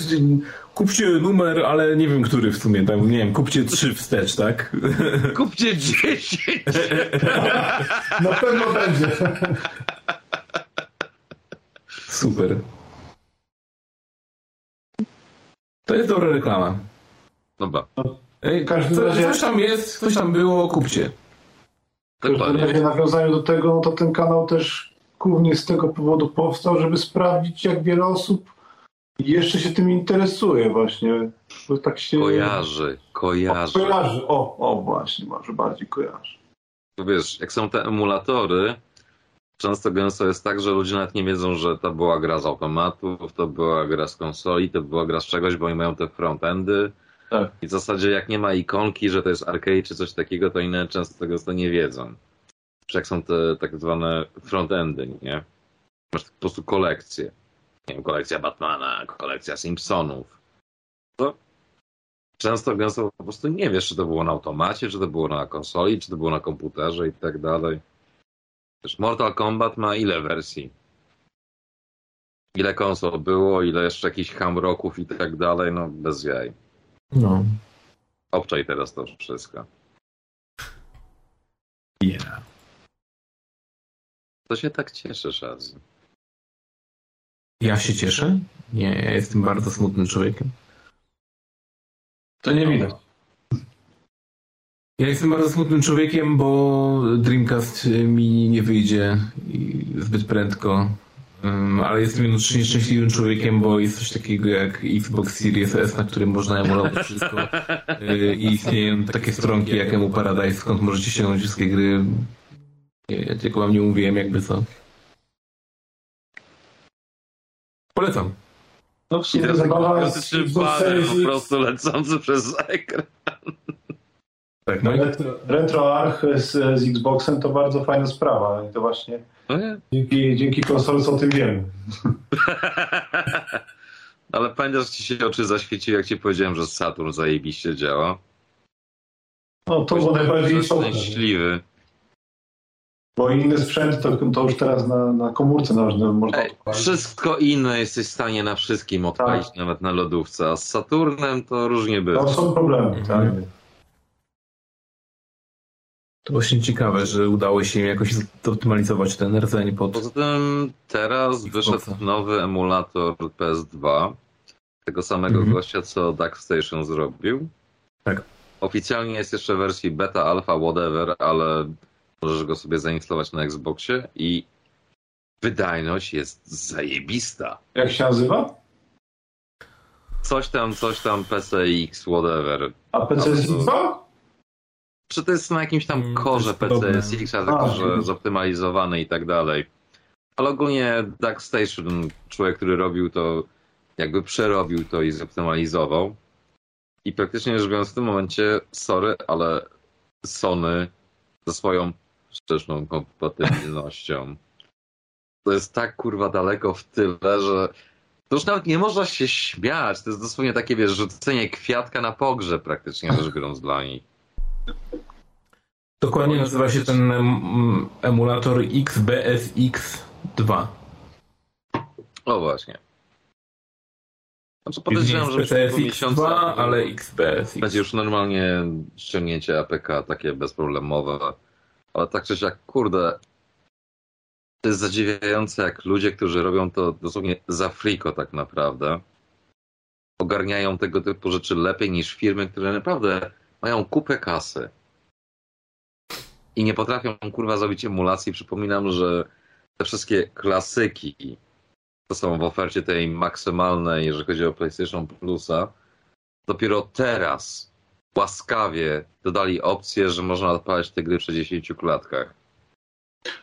kupcie numer, ale nie wiem, który w sumie, tam, nie wiem, kupcie trzy wstecz, tak? Kupcie 10! Na pewno będzie. Super. To jest dobra reklama. Dobra. Ej, każdy co. Coś tam jest, coś tam było, kupcie. W każdym razie nawiązaniu do tego, no to ten kanał też głównie z tego powodu powstał, żeby sprawdzić, jak wiele osób jeszcze się tym interesuje właśnie. Bo tak się... Kojarzy, kojarzy. O, kojarzy, o, o właśnie, może bardziej kojarzy. Wiesz, jak są te emulatory, często gęsto jest tak, że ludzie nawet nie wiedzą, że to była gra z automatów, to była gra z konsoli, to była gra z czegoś, bo oni mają te frontendy. Tak. I w zasadzie jak nie ma ikonki, że to jest arcade czy coś takiego, to inne często tego to nie wiedzą. Czy jak są te tak zwane frontendy, nie? Masz po prostu kolekcję. Nie wiem, kolekcja Batmana, kolekcja Simpsonów. To często gęsto po prostu nie wiesz, czy to było na automacie, czy to było na konsoli, czy to było na komputerze i tak dalej. Wiesz, Mortal Kombat ma ile wersji? Ile konsol było, ile jeszcze jakichś hamroków i tak dalej, no bez jaj. No. Obczaj teraz to wszystko. Yeah. To się tak cieszę, Shazzy. Ja się cieszę? Nie, ja jestem bardzo smutnym człowiekiem. To nie widać. Ja jestem bardzo smutnym człowiekiem, bo Dreamcast mi nie wyjdzie zbyt prędko. ale jestem jednocześnie szczęśliwym człowiekiem, bo jest coś takiego jak Xbox Series S, na którym można emulować wszystko. Y, I istnieją takie stronki jak Emu Paradise, skąd możecie ściągnąć wszystkie gry. Ja tylko wam nie mówiłem, jakby co. Polecam. No w sumie zabawa z po prostu lecący przez ekran. Tak, no Retro, RetroArch z, z Xboxem to bardzo fajna sprawa i to właśnie no dzięki, dzięki konsoli o tym wiemy. Ale pamiętasz, ci się oczy zaświeciły, jak ci powiedziałem, że Saturn zajebiście działa? No to było najbardziej szczęśliwy. Bo inny sprzęt to, to już teraz na, na komórce można, można Ej, Wszystko inne jesteś w stanie na wszystkim odpalić, tak. nawet na lodówce, a z Saturnem to różnie było. To są problemy, mhm. tak. To właśnie ciekawe, że udało się jakoś zoptymalizować ten rdzeń pod... Poza tym teraz wyszedł nowy emulator PS2 tego samego mhm. gościa, co Dark Station zrobił. Tak. Oficjalnie jest jeszcze w wersji beta, alpha, whatever, ale Możesz go sobie zainstalować na Xboxie i wydajność jest zajebista. Jak się nazywa? Coś tam, coś tam PCX, whatever. A PCX 2? Czy to jest na jakimś tam mm, korze PCSX, a tylko że zoptymalizowany i tak dalej. Ale ogólnie Dark Station, człowiek, który robił to, jakby przerobił to i zoptymalizował. I praktycznie rzecz biorąc w tym momencie, sorry, ale Sony ze swoją wsteczną kompatybilnością. To jest tak kurwa daleko w tyle, że to już nawet nie można się śmiać. To jest dosłownie takie, wiesz, rzucenie kwiatka na pogrzeb praktycznie rzecz biorąc dla nich. Dokładnie nazywa się ten emulator XBSX2. O właśnie. Znaczy podejrzewam, że w ciągu miesiąca ale XBSX. będzie już normalnie ściągnięcie APK takie bezproblemowe ale tak czy siak, kurde, to jest zadziwiające, jak ludzie, którzy robią to dosłownie za friko tak naprawdę, ogarniają tego typu rzeczy lepiej niż firmy, które naprawdę mają kupę kasy i nie potrafią kurwa zrobić emulacji. Przypominam, że te wszystkie klasyki to są w ofercie tej maksymalnej, jeżeli chodzi o PlayStation Plusa, dopiero teraz łaskawie dodali opcję, że można odpalać te gry w 60 klatkach.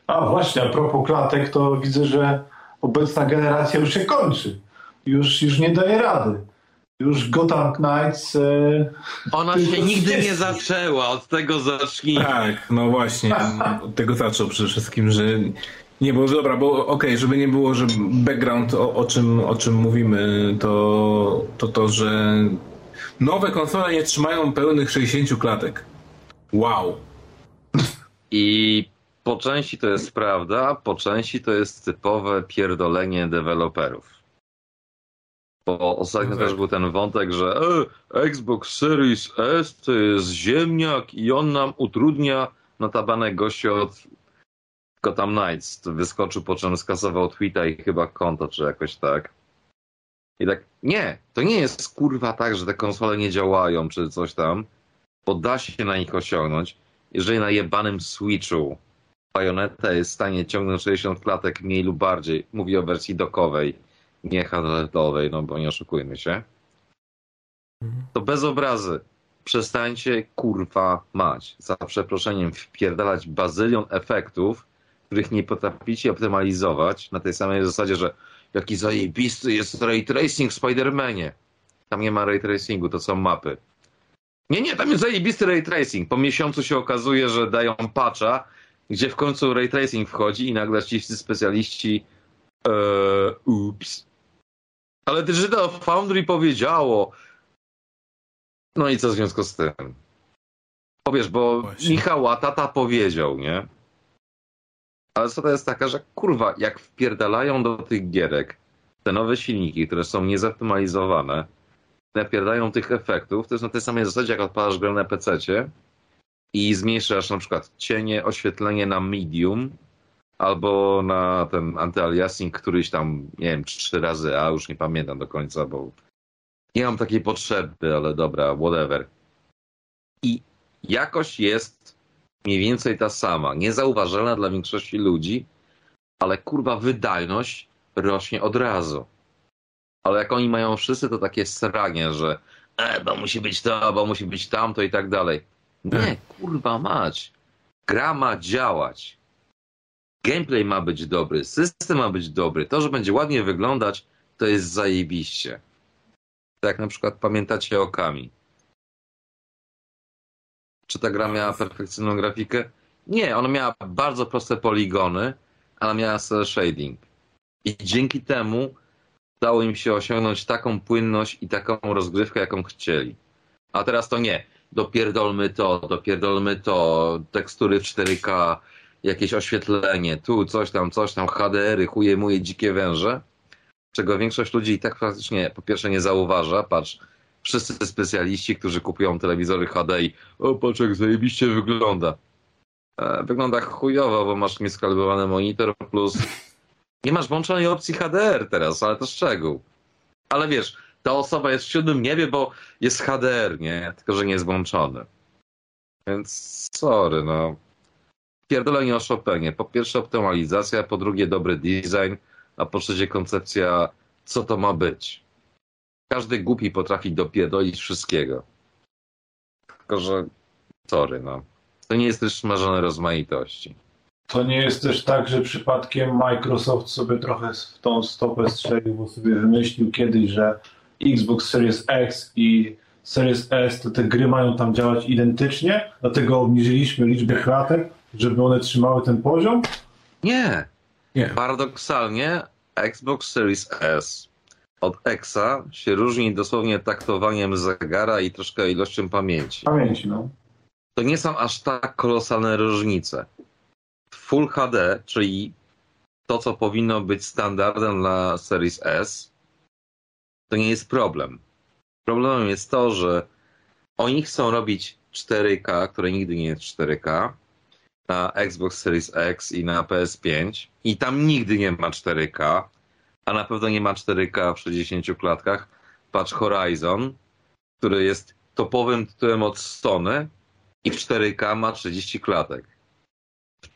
A właśnie, a propos klatek, to widzę, że obecna generacja już się kończy. Już, już nie daje rady. Już Gotham Knights. E, Ona się nigdy nie zaczęła, od tego zacznijmy. Tak, no właśnie. Od tego zaczął przede wszystkim, że. Nie, bo dobra, bo okej, okay, żeby nie było, że background, o, o, czym, o czym mówimy, to, to to, że Nowe konsole nie trzymają pełnych 60 klatek. Wow. I po części to jest prawda, po części to jest typowe pierdolenie deweloperów. Bo ostatnio tak. też był ten wątek, że e, Xbox Series S to jest ziemniak i on nam utrudnia notabene gościu od Gotham Knights. Wyskoczył, po czym skasował tweeta i chyba konto, czy jakoś tak. I tak, nie, to nie jest kurwa tak, że te konsole nie działają, czy coś tam. bo da się na nich osiągnąć, jeżeli na jebanym Switchu Bayonetta jest w stanie ciągnąć 60 klatek mniej lub bardziej, mówię o wersji dokowej, nie handlowej, no bo nie oszukujmy się, to bez obrazy. Przestańcie kurwa mać, za przeproszeniem, wpierdalać bazylion efektów, których nie potraficie optymalizować na tej samej zasadzie, że jaki zajebisty jest ray tracing w Spider-Manie. Tam nie ma ray tracingu, to są mapy. Nie, nie, tam jest zajebisty ray tracing. Po miesiącu się okazuje, że dają patcha, gdzie w końcu ray tracing wchodzi i nagle ci specjaliści ee, ups. Ale Digital Foundry powiedziało. No i co w związku z tym? Powiesz, bo Właśnie. Michał Tata powiedział, nie? Ale to jest taka, że kurwa, jak wpierdalają do tych gierek te nowe silniki, które są niezoptymalizowane, napierdają tych efektów, to jest na tej samej zasadzie, jak odpalasz grę na PC i zmniejszasz na przykład cienie, oświetlenie na medium albo na ten antyaliasing któryś tam, nie wiem, trzy razy, a już nie pamiętam do końca, bo nie mam takiej potrzeby, ale dobra, whatever. I jakość jest mniej więcej ta sama, niezauważalna dla większości ludzi, ale kurwa wydajność rośnie od razu. Ale jak oni mają wszyscy to takie sranie, że e, bo musi być to, bo musi być tamto i tak dalej. Nie, kurwa mać. Gra ma działać. Gameplay ma być dobry, system ma być dobry. To, że będzie ładnie wyglądać, to jest zajebiście. Tak jak na przykład pamiętacie o Kami. Czy ta gra miała perfekcyjną grafikę? Nie, ona miała bardzo proste poligony, ale miała shading. I dzięki temu udało im się osiągnąć taką płynność i taką rozgrywkę, jaką chcieli. A teraz to nie. Dopierdolmy to, dopierdolmy to, tekstury w 4K, jakieś oświetlenie, tu coś tam, coś tam, HDR-y, chuje muje dzikie węże, czego większość ludzi i tak praktycznie po pierwsze nie zauważa. Patrz, wszyscy specjaliści, którzy kupują telewizory HD i o patrz jak zajebiście wygląda. E, wygląda chujowo, bo masz nieskalibowany monitor plus nie masz włączonej opcji HDR teraz, ale to szczegół. Ale wiesz, ta osoba jest w siódmym niebie, bo jest HDR, nie? Tylko, że nie jest włączony. Więc sorry, no. Pierdolenie o Chopinie. Po pierwsze optymalizacja, po drugie dobry design, a po trzecie koncepcja, co to ma być. Każdy głupi potrafi dopierdolić wszystkiego. Tylko, że sorry, no. To nie jest też marzone rozmaitości. To nie jest też tak, że przypadkiem Microsoft sobie trochę w tą stopę strzelił, bo sobie wymyślił kiedyś, że Xbox Series X i Series S, to te gry mają tam działać identycznie, dlatego obniżyliśmy liczbę klatek, żeby one trzymały ten poziom? Nie. nie. Paradoksalnie Xbox Series S od Xa się różni dosłownie taktowaniem zegara i troszkę ilością pamięci. Pamięci, no. To nie są aż tak kolosalne różnice. Full HD, czyli to, co powinno być standardem dla Series S, to nie jest problem. Problemem jest to, że oni chcą robić 4K, które nigdy nie jest 4K, na Xbox Series X i na PS5 i tam nigdy nie ma 4K, a na pewno nie ma 4K w 60 klatkach. Patrz Horizon, który jest topowym tytułem od Sony i w 4K ma 30 klatek.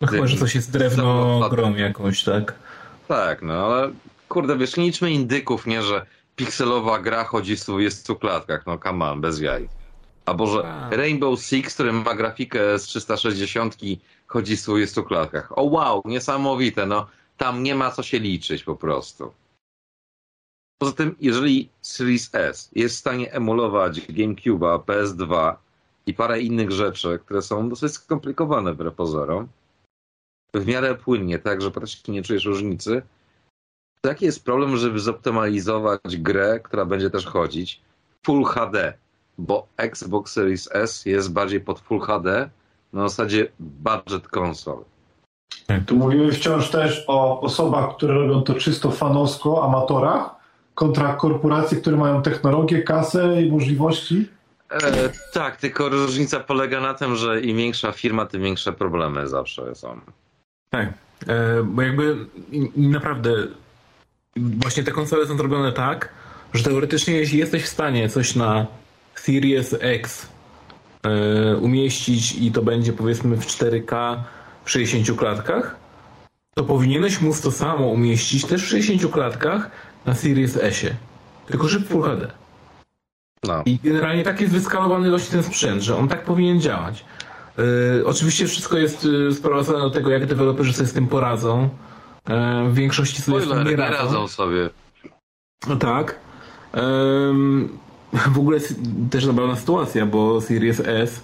No chyba, że coś jest drewno grą jakąś, tak? Tak, no ale kurde, wiesz, nie liczmy indyków, nie, że pikselowa gra chodzi w 20 klatkach, no come on, bez jaj. Albo że. Rainbow Six, który ma grafikę z 360 chodzi w 20 klatkach. O wow, niesamowite, no tam nie ma co się liczyć po prostu. Poza tym, jeżeli Series S jest w stanie emulować GameCube'a, PS2 i parę innych rzeczy, które są dosyć skomplikowane w pozorom, w miarę płynnie, tak, że praktycznie nie czujesz różnicy, to jaki jest problem, żeby zoptymalizować grę, która będzie też chodzić Full HD, bo Xbox Series S jest bardziej pod Full HD na zasadzie budget konsol. Tu mówimy wciąż też o osobach, które robią to czysto fanowsko, amatorach, kontra korporacje, które mają technologię, kasę i możliwości? E, tak, tylko różnica polega na tym, że im większa firma, tym większe problemy zawsze są. Tak, e, bo jakby naprawdę właśnie te konsole są zrobione tak, że teoretycznie jeśli jesteś w stanie coś na Series X e, umieścić i to będzie powiedzmy w 4K w 60 klatkach, to powinieneś móc to samo umieścić też w 60 klatkach na Series S-ie. Tylko że w Full HD. No. I generalnie tak jest wyskalowany właśnie ten sprzęt, że on tak powinien działać. Yy, oczywiście wszystko jest yy, sprowadzone do tego, jak deweloperzy sobie z tym poradzą. Yy, w większości sobie z tym Spoiler, nie radzą. radzą sobie. No tak. W ogóle jest też zabawna sytuacja, bo Series S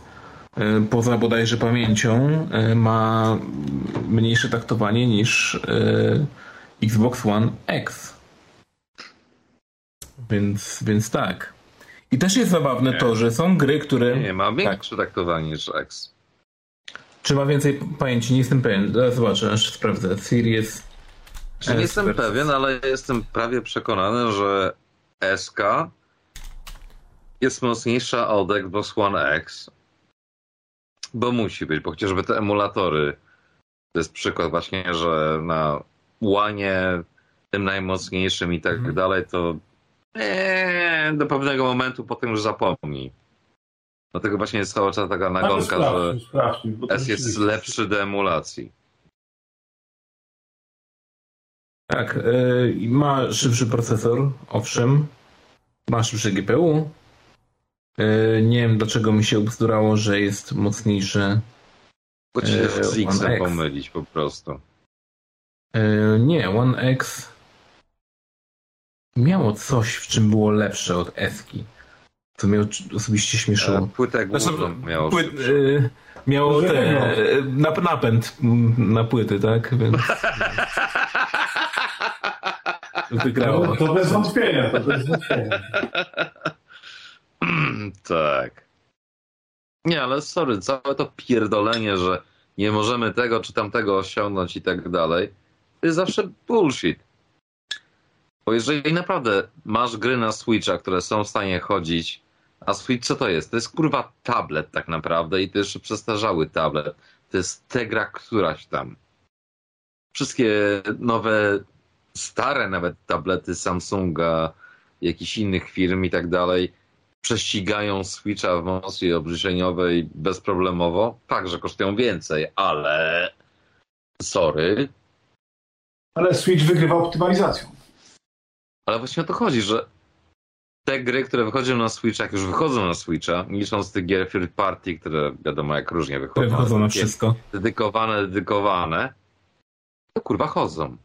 y, poza bodajże pamięcią y, ma mniejsze taktowanie niż y, Xbox One X. Więc, więc tak. I też jest zabawne Nie. to, że są gry, które... Nie, ma Tak. większe traktowanie niż X. Czy ma więcej pamięci? Nie jestem pewien. Zobaczę, aż sprawdzę. Series Nie jestem pewien, ale jestem prawie przekonany, że SK jest mocniejsza od Xbox One X. Bo musi być, bo chociażby te emulatory. To jest przykład właśnie, że na łanie tym najmocniejszym i tak Mhm. dalej, to eee, do pewnego momentu potem już zapomnij. Dlatego właśnie jest cały czas taka nagonka, że sprawdźmy, S jest lepszy do emulacji. Tak, y, i ma szybszy procesor, owszem. Ma szybsze GPU. Y, Nie wiem dlaczego mi się ubzdurało, że jest mocniejszy. Bo cię Eee, z One X-em X. pomylić po prostu. Y, Nie, One X miało coś, w czym było lepsze od Eski. To mnie osobiście śmieszyło. E, Płytę główną Znaczy, miało płyt- szybsze. y, miało Może te, no. y, nap- napęd na płyty, tak? Więc wygrało. To, to bez wątpienia, to bez wątpienia. tak. Nie, ale sorry, całe to pierdolenie, że nie możemy tego czy tamtego osiągnąć i tak dalej, to jest zawsze bullshit. Bo jeżeli naprawdę masz gry na Switcha, które są w stanie chodzić, a Switch co to jest? To jest kurwa tablet tak naprawdę i to jeszcze przestarzały tablet. To jest Tegra któraś tam. Wszystkie nowe, stare nawet tablety Samsunga, jakichś innych firm i tak dalej prześcigają Switcha w mocy obliczeniowej bezproblemowo. Tak, że kosztują więcej, ale sorry, Ale Switch wygrywa optymalizacją. Ale właśnie o to chodzi, że te gry, które wychodzą na Switcha, jak już wychodzą na Switcha, licząc tych gier third party, które wiadomo jak różnie wychodzą, wchodzą na wszystko. dedykowane, dedykowane, to kurwa chodzą.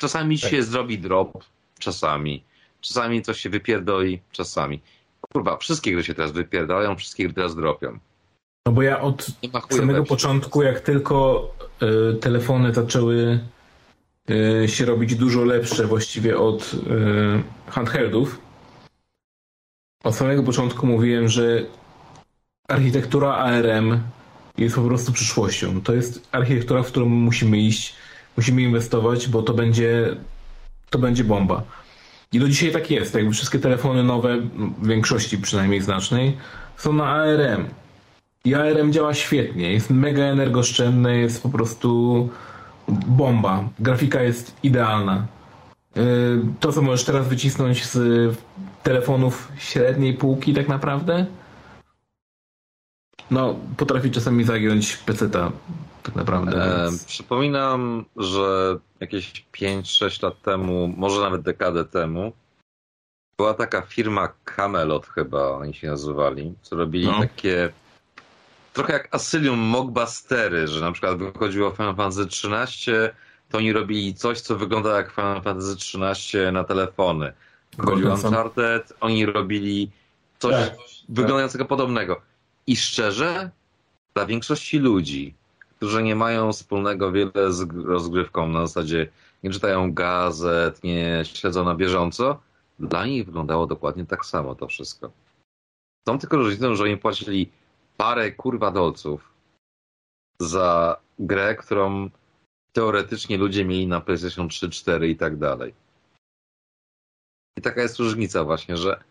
Czasami Tak. się zrobi drop, czasami. Czasami coś się wypierdoli, czasami. Kurwa, wszystkie gry się teraz wypierdalają, wszystkie gry teraz dropią. No bo ja od samego początku, jak tylko y, telefony zaczęły się robić dużo lepsze właściwie od y, handheldów, od samego początku mówiłem, że architektura ARM jest po prostu przyszłością. To jest architektura, w którą musimy iść, musimy inwestować, bo to będzie, to będzie bomba. I do dzisiaj tak jest. Jakby wszystkie telefony nowe, w większości przynajmniej znacznej, są na ARM. I ARM działa świetnie, jest mega energooszczędny, jest po prostu bomba. Grafika jest idealna. Yy, To, co możesz teraz wycisnąć z telefonów średniej półki, tak naprawdę, no, potrafi czasami zagiąć peceta, tak naprawdę. E, przypominam, że jakieś 5-6 lat temu, może nawet dekadę temu, była taka firma Camelot chyba, oni się nazywali, co robili No. takie trochę jak Asylium Mockbustery, że na przykład wychodziło Final Fantasy 13, to oni robili coś, co wygląda jak Final Fantasy 13 na telefony. Wychodził. Uncharted, oni robili coś Tak. wyglądającego podobnego. I szczerze, dla większości ludzi, którzy nie mają wspólnego wiele z rozgrywką, na zasadzie nie czytają gazet, nie śledzą na bieżąco, dla nich wyglądało dokładnie tak samo to wszystko. Są tylko różnicą, że oni płacili parę kurwa dolców za grę, którą teoretycznie ludzie mieli na PlayStation 3, 4 i tak dalej. I taka jest różnica właśnie, że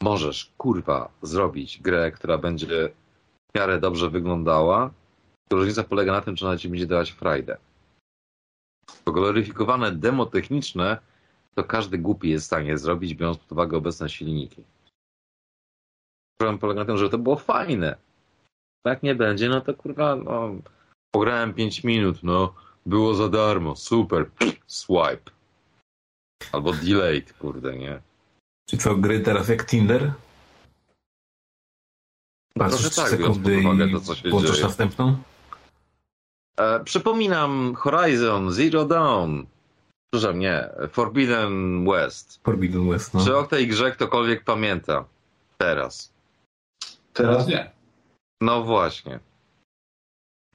możesz kurwa zrobić grę, która będzie w miarę dobrze wyglądała. Różnica polega na tym, czy ona ci będzie dawać frajdę. Bo gloryfikowane demo techniczne to każdy głupi jest w stanie zrobić, biorąc pod uwagę obecne silniki. Problem polega na tym, że to było fajne. Jak nie będzie, no to kurwa, no, pograłem 5 minut, no, było za darmo, super, swipe. Albo delayed, kurde, nie? Czy co, gry teraz jak Tinder? No, Patrzysz tak, sekundy uwagę i to, co się włączasz dzieje. następną? E, przypominam Horizon Zero Dawn. Przepraszam, nie, Forbidden West. Forbidden West, no. Czy o tej grze ktokolwiek pamięta? Teraz. Teraz nie. No właśnie.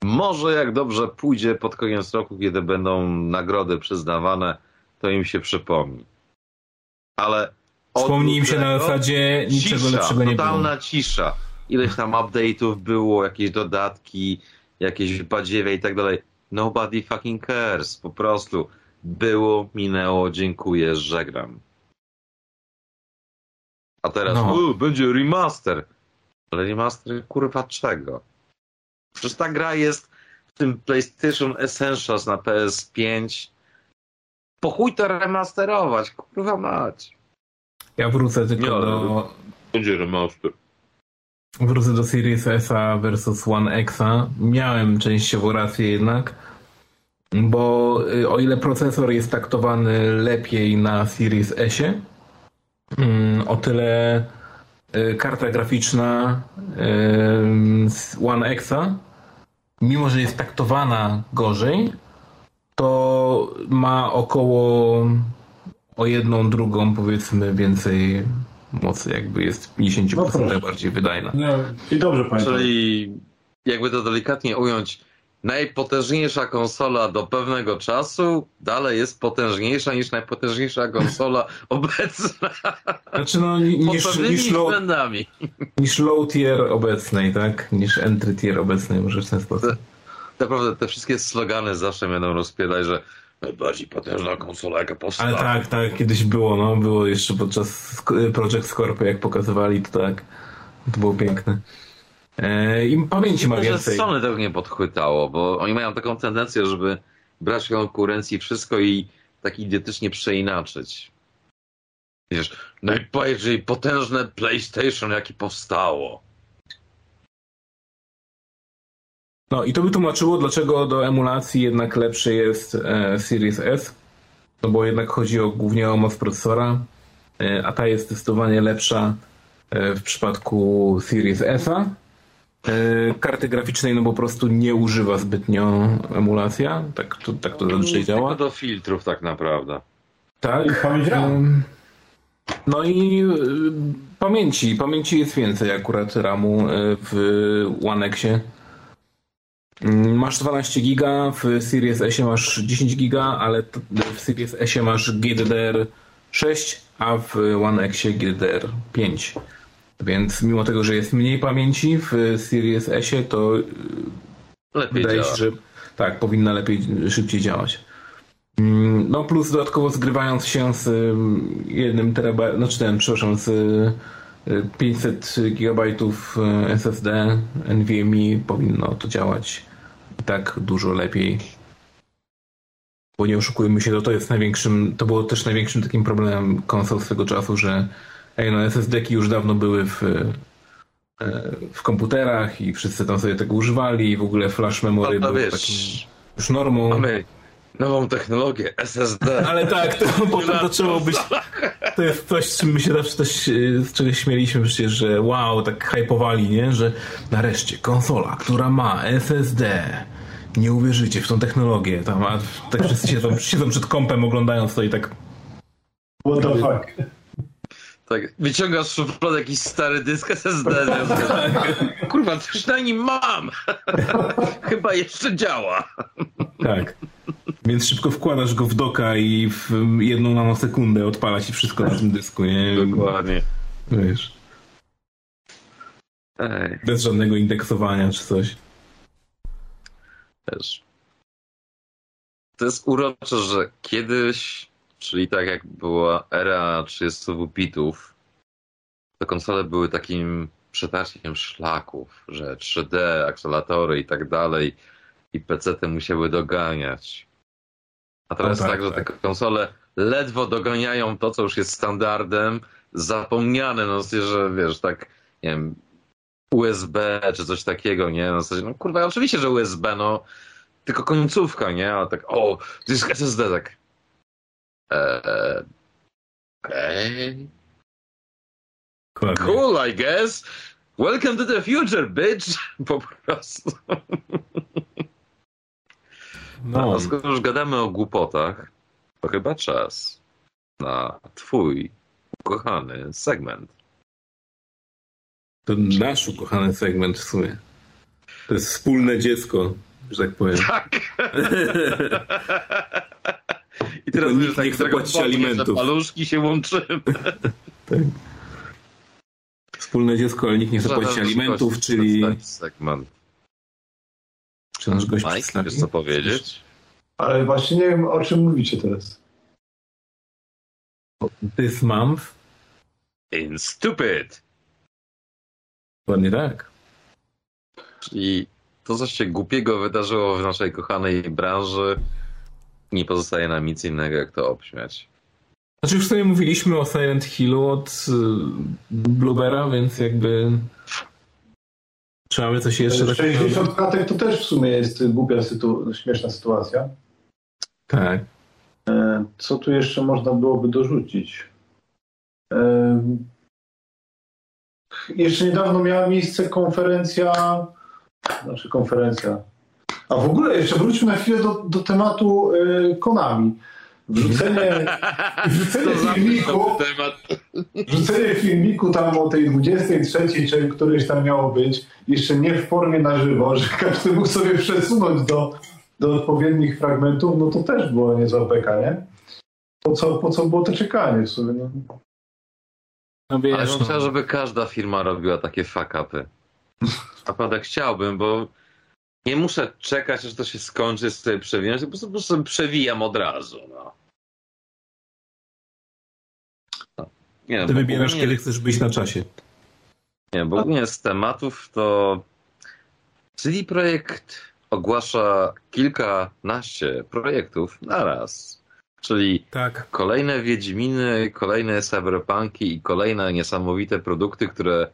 Może jak dobrze pójdzie pod koniec roku, kiedy będą nagrody przyznawane, to im się przypomni. Ale. od Wspomnij im się na zasadzie niczego cisza, lepszego nie było. Totalna cisza. Ileś tam update'ów było, jakieś dodatki, jakieś badziewie i tak dalej. Nobody fucking cares. Po prostu było, minęło, dziękuję, żegnam. A teraz, No. będzie remaster. Ale remaster kurwa czego? Przecież ta gra jest w tym PlayStation Essentials na PS5. Po chuj to remasterować, kurwa mać. Ja wrócę tylko Nie, do... Będzie remaster. Wrócę do Series S versus One X. Miałem częściowo rację jednak, bo y, o ile procesor jest taktowany lepiej na Series S, o tyle karta graficzna z One X, mimo że jest taktowana gorzej, to ma około o jedną drugą powiedzmy więcej mocy, jakby jest 50% No bardziej wydajna. No, I dobrze pamiętam. Czyli, jakby to delikatnie ująć, najpotężniejsza konsola do pewnego czasu dalej jest potężniejsza niż najpotężniejsza konsola obecna. Znaczy no niż, niż, low, względami. niż low tier obecnej, tak? Niż entry tier obecnej, może w ten sposób. Naprawdę te wszystkie slogany zawsze będą rozpielać, że najbardziej potężna konsola jaka powstała. Ale tak, tak, kiedyś było, no, było jeszcze podczas Project Scorpio, jak pokazywali, to tak, to było piękne. E, I pamięci ma Myślę, że więcej. Sony tego nie podchwytało, bo oni mają taką tendencję, żeby brać konkurencji wszystko i tak idiotycznie przeinaczyć. Wiesz, najbardziej potężne PlayStation, jakie powstało. No i to by tłumaczyło, dlaczego do emulacji jednak lepszy jest e, Series S, no bo jednak chodzi o, głównie o moc procesora, e, a ta jest zdecydowanie lepsza e, w przypadku Series S-a. E, karty graficznej no po prostu nie używa zbytnio emulacja, tak to, tak to zazwyczaj działa. Tylko do filtrów tak naprawdę. Tak. I pamięć RAM. No i y, pamięci. Pamięci jest więcej akurat RAMu y, w One Xie. Masz 12 giga, w Series S masz 10 giga, ale w Series S masz GDDR6, a w One Xie GDDR5. Więc mimo tego, że jest mniej pamięci w Series S, to y, Lepiej Wydaje działa. się, że tak, powinna lepiej, szybciej działać. Mm, No plus dodatkowo zgrywając się z ym, jednym terabajtem, znaczy ten, przepraszam, z y, 500 gigabajtów y, SSD NVMe powinno to działać i tak dużo lepiej. Bo nie oszukujmy się, to, to jest największym, to było też największym takim problemem konsol swego czasu, że ej, no SSD-ki już dawno były w, y, w komputerach i wszyscy tam sobie tego używali i w ogóle flash memory No był wiesz, takim już normą. mamy nową technologię SSD. Ale tak, to potem zaczęło być. To jest coś, z czym my się zawsze też, e, z czego śmieliśmy przecież, że wow, tak hypowali, nie? Że nareszcie konsola, która ma SSD. Nie uwierzycie w tą technologię. Tam, a tak wszyscy siedzą, siedzą przed kąpem oglądając to i tak. What the fuck? Tak, wyciągasz z szuflady jakiś stary dysk SSD. Kurwa, coś na nim mam. Chyba jeszcze działa. Tak. Więc szybko wkładasz go w doka i w jedną nanosekundę odpala ci wszystko na tym dysku, nie? Dokładnie. Wiesz, Ej, bez żadnego indeksowania czy coś. też. To jest urocze, że kiedyś, czyli tak jak była era 30 bitów, to konsole były takim przetarciem szlaków, że 3D, akceleratory i tak dalej i PC-ty musiały doganiać. A teraz O, tak, tak, że te tak. konsole ledwo doganiają to, co już jest standardem, zapomniane, no że wiesz, tak, nie wiem, USB czy coś takiego, nie? Na zasadzie, no kurwa, oczywiście, że USB, no tylko końcówka, nie? Ale tak, o, to jest SSD, tak. Eee, okay. Cool, I guess. Welcome to the future, bitch! Po prostu. No. A skoro już gadamy o głupotach, to chyba czas na twój ukochany segment. To nasz ukochany segment w sumie. To jest wspólne dziecko, że tak powiem. Tak. I teraz nikt tak nie chce płacić alimentów. Paluszki się łączymy. tak. Wspólne dziecko, ale nikt nie chce płacić alimentów, czyli... Segment. Czy nasz gość Mike, chcesz co powiedzieć? Ale właśnie nie wiem, o czym mówicie teraz. This month? In Stupid. Dokładnie tak. Czyli to, co się głupiego wydarzyło w naszej kochanej branży, nie pozostaje nam nic innego, jak to obśmiać. Znaczy już sobie mówiliśmy o Silent Hillu od y, Bluebera, więc jakby trzeba by coś jeszcze... 60 kratek to też w sumie jest głupia, sytu... śmieszna sytuacja. Tak. E, co tu jeszcze można byłoby dorzucić? E, jeszcze niedawno miała miejsce konferencja, znaczy konferencja. A w ogóle jeszcze wróćmy na chwilę do, do tematu e, Konami. Wrzucenie, wrzucenie filmiku, wrzucenie filmiku tam o tej 23, czy którejś tam miało być, jeszcze nie w formie na żywo, że każdy mógł sobie przesunąć do, do odpowiednich fragmentów, no to też było niezła beka, nie? Po co, po co było to czekanie w sumie? No. No wiesz, Ale bym no. chciał, żeby każda firma robiła takie fuck-upy. Naprawdę chciałbym, bo nie muszę czekać, aż to się skończy, sobie przewijać, po prostu, po prostu przewijam od razu. No. no. Nie, Ty wybierasz, nie... kiedy chcesz być na czasie. Nie, bo ogólnie z tematów to CD Projekt ogłasza kilkanaście projektów na raz. Czyli tak. kolejne Wiedźminy, kolejne Cyberpunki i kolejne niesamowite produkty, które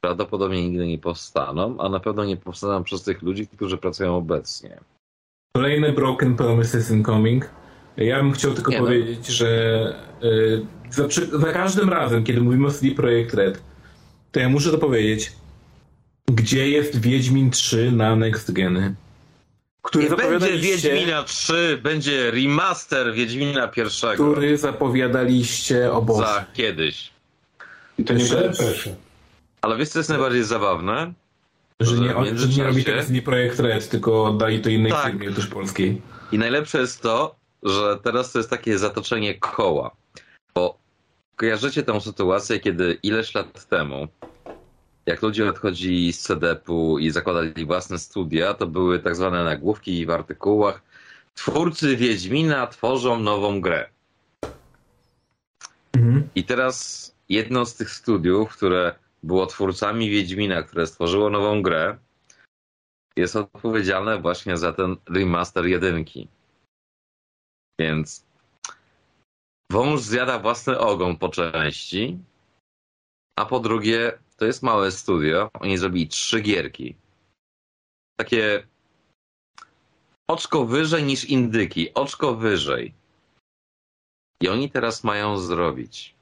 prawdopodobnie nigdy nie powstaną, a na pewno nie powstaną przez tych ludzi, którzy pracują obecnie. Kolejne Broken Promises Incoming. Ja bym chciał tylko nie no. powiedzieć, no. że y, za, za, każdym razem, kiedy mówimy o CD Projekt Red, to ja muszę to powiedzieć, gdzie jest Wiedźmin 3 na Next Geny? Który nie będzie Wiedźmina 3, będzie remaster Wiedźmina pierwszego. Który zapowiadaliście o Boże. Za kiedyś. I to nie będzie Ale wiesz co jest najbardziej zabawne? Że nie, on, że nie robi teraz nie projekt Red, tylko dali to innej tak. firmie, też polskiej. I najlepsze jest to, że teraz to jest takie zatoczenie koła. Bo kojarzycie tę sytuację, kiedy ileś lat temu jak ludzie odchodzili z CDP-u i zakładali własne studia, to były tak zwane nagłówki w artykułach twórcy Wiedźmina tworzą nową grę. Mhm. I teraz jedno z tych studiów, które było twórcami Wiedźmina, które stworzyło nową grę, jest odpowiedzialne właśnie za ten remaster jedynki. Więc wąż zjada własny ogon po części, a po drugie to jest małe studio. Oni zrobili trzy gierki. Takie oczko wyżej niż indyki, oczko wyżej. I oni teraz mają zrobić.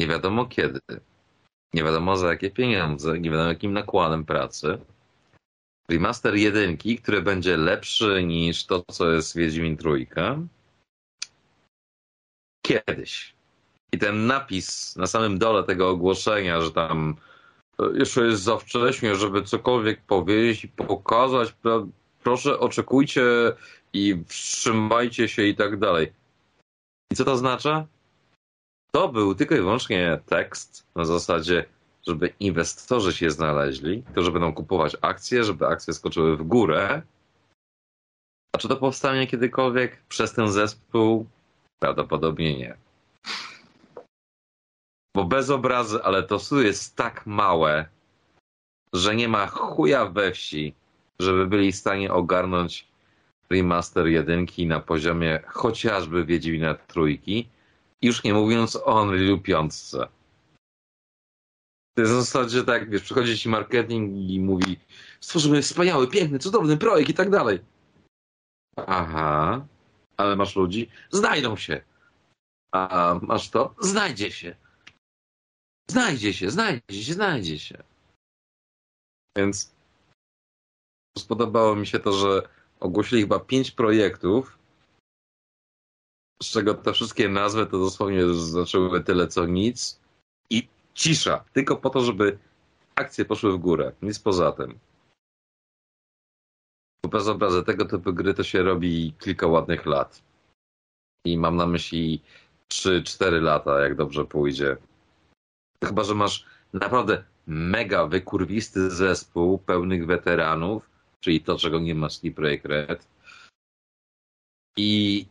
Nie wiadomo kiedy. Nie wiadomo za jakie pieniądze, nie wiadomo jakim nakładem pracy. Remaster jedynki, który będzie lepszy niż to, co jest Wiedźmin trójka. Kiedyś. I ten napis na samym dole tego ogłoszenia, że tam jeszcze jest za wcześnie, żeby cokolwiek powiedzieć i pokazać. Proszę, oczekujcie i wstrzymajcie się i tak dalej. I co to oznacza? To był tylko i wyłącznie tekst na zasadzie, żeby inwestorzy się znaleźli, którzy będą kupować akcje, żeby akcje skoczyły w górę. A czy to powstanie kiedykolwiek przez ten zespół? Prawdopodobnie nie. Bo bez obrazy, ale to studio jest tak małe, że nie ma chuja we wsi, żeby byli w stanie ogarnąć remaster jedynki na poziomie chociażby Wiedźmina trójki, już nie mówiąc o Unreal 5. To jest w zasadzie tak, wiesz, przychodzi ci marketing i mówi stworzymy wspaniały, piękny, cudowny projekt i tak dalej. Aha, ale masz ludzi? Znajdą się. A masz to? Znajdzie się. Znajdzie się, znajdzie się, znajdzie się. Więc spodobało mi się to, że ogłosili chyba pięć projektów, z czego te wszystkie nazwy to dosłownie znaczyły tyle co nic i cisza, tylko po to, żeby akcje poszły w górę, nic poza tym. Bez obrazy tego typu gry to się robi kilka ładnych lat. I mam na myśli 3-4 lata, jak dobrze pójdzie. Chyba, że masz naprawdę mega wykurwisty zespół pełnych weteranów, czyli to, czego nie ma Sleep Break Red. I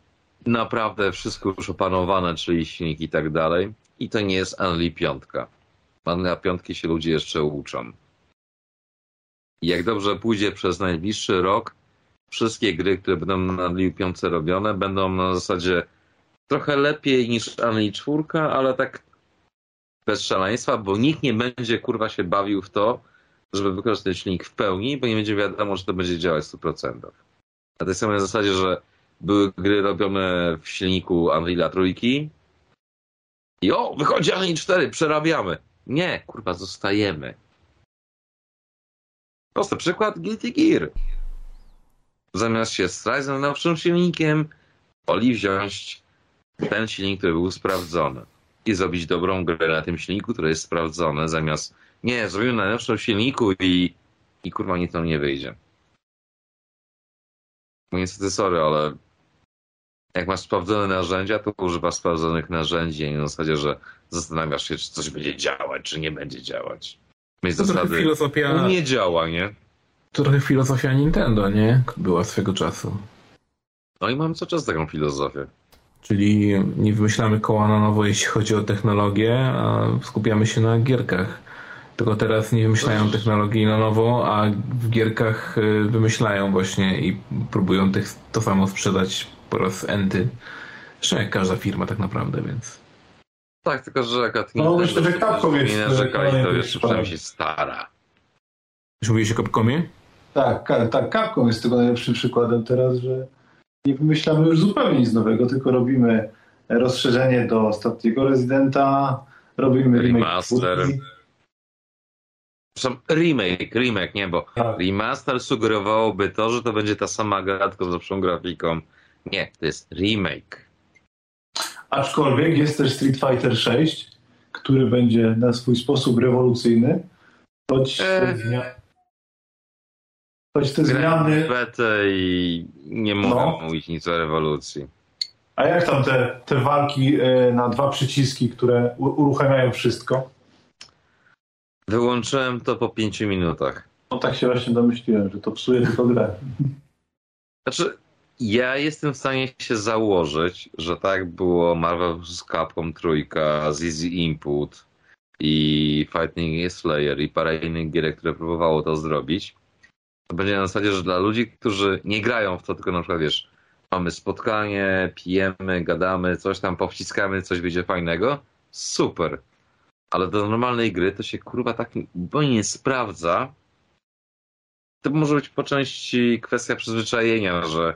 naprawdę wszystko już opanowane, czyli silnik i tak dalej. I to nie jest Unreal 5. Unreal 5 się ludzie jeszcze uczą. Jak dobrze pójdzie przez najbliższy rok, wszystkie gry, które będą na Unreal 5 robione, będą na zasadzie trochę lepiej niż Unreal 4, ale tak bez szaleństwa, bo nikt nie będzie kurwa się bawił w to, żeby wykorzystać silnik w pełni, bo nie będzie wiadomo, że to będzie działać w 100%. Na tej samej zasadzie, że były gry robione w silniku Unreal'a trójki i o, wychodzi Unreal 4, przerabiamy. Nie, kurwa, zostajemy. Prosty przykład, Guilty Gear. Zamiast się strać z najnowszym silnikiem, woli wziąć ten silnik, który był sprawdzony i zrobić dobrą grę na tym silniku, który jest sprawdzony, zamiast nie, zrobimy na silniku i, i kurwa nic tam nie wyjdzie. No niestety sorry, ale jak masz sprawdzone narzędzia, to używasz sprawdzonych narzędzi, a nie na zasadzie, że zastanawiasz się, czy coś będzie działać, czy nie będzie działać. Mieć To trochę zasady, filozofia, no nie działa, nie? to trochę filozofia Nintendo, nie? Była swego czasu. No i mam cały czas taką filozofię. Czyli nie wymyślamy koła na nowo, jeśli chodzi o technologię, a skupiamy się na gierkach. Tylko teraz nie wymyślają technologii na nowo, a w gierkach y, wymyślają właśnie i próbują tych, to samo sprzedać po raz enty. Zresztą jak każda firma tak naprawdę, więc... Tak, tylko że akurat No, myślę, że Capcom jest, nie narzeka i to jeszcze przynajmniej się stara. Już mówiłeś o Capcomie? Tak, tak, Capcom jest tego najlepszym przykładem teraz, że nie wymyślamy już zupełnie nic nowego, tylko robimy rozszerzenie do ostatniego Residenta, robimy remake Remaster. Przepraszam, remake, remake, nie, bo Tak. remaster sugerowałoby to, że to będzie ta sama gra, tylko z lepszą grafiką. Nie, to jest remake. Aczkolwiek jest też Street Fighter 6, który będzie na swój sposób rewolucyjny, choć te, Eee. choć te zmiany... i nie mogę No. mówić nic o rewolucji. A jak tam te, te walki e, na dwa przyciski, które uruchamiają wszystko? Wyłączyłem to po pięciu minutach. No tak się właśnie domyśliłem, że to psuje tylko grę. Znaczy, ja jestem w stanie się założyć, że tak było Marvel vs. Capcom trójka, z Easy Input i Fighting Slayer i parę innych gier, które próbowało to zrobić. To będzie na zasadzie, że dla ludzi, którzy nie grają w to, tylko na przykład wiesz, mamy spotkanie, pijemy, gadamy, coś tam powciskamy, coś wyjdzie fajnego, super. Ale do normalnej gry to się kurwa tak bo nie sprawdza, to może być po części kwestia przyzwyczajenia, że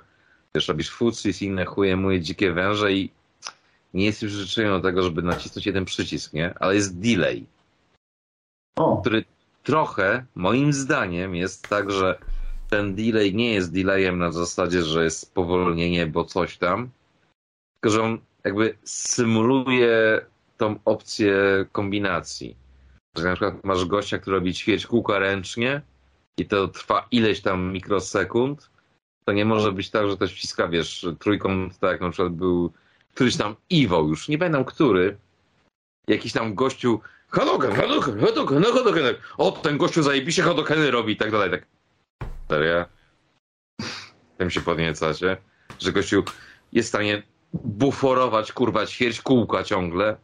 wiesz, robisz fucis inne chuje, moje dzikie węże i nie jesteś przyzwyczajony do tego, żeby nacisnąć jeden przycisk, nie? Ale jest delay, O, który trochę, moim zdaniem, jest tak, że ten delay nie jest delayem na zasadzie, że jest spowolnienie, bo coś tam, tylko że on jakby symuluje tą opcję kombinacji. Że na przykład masz gościa, który robi ćwierć kółka ręcznie i to trwa ileś tam mikrosekund, to nie może być tak, że ktoś wciska, wiesz, trójkąt, tak jak na przykład był któryś tam Iwo już, nie pamiętam który, jakiś tam gościu Hadoken, Hadoken, Hadoken, no Hadoken, o ten gościu zajebiście Hadokeny robi i tak dalej, tak. Serio? Tym się podniecacie, że gościu jest w stanie buforować, kurwa, ćwierć kółka ciągle,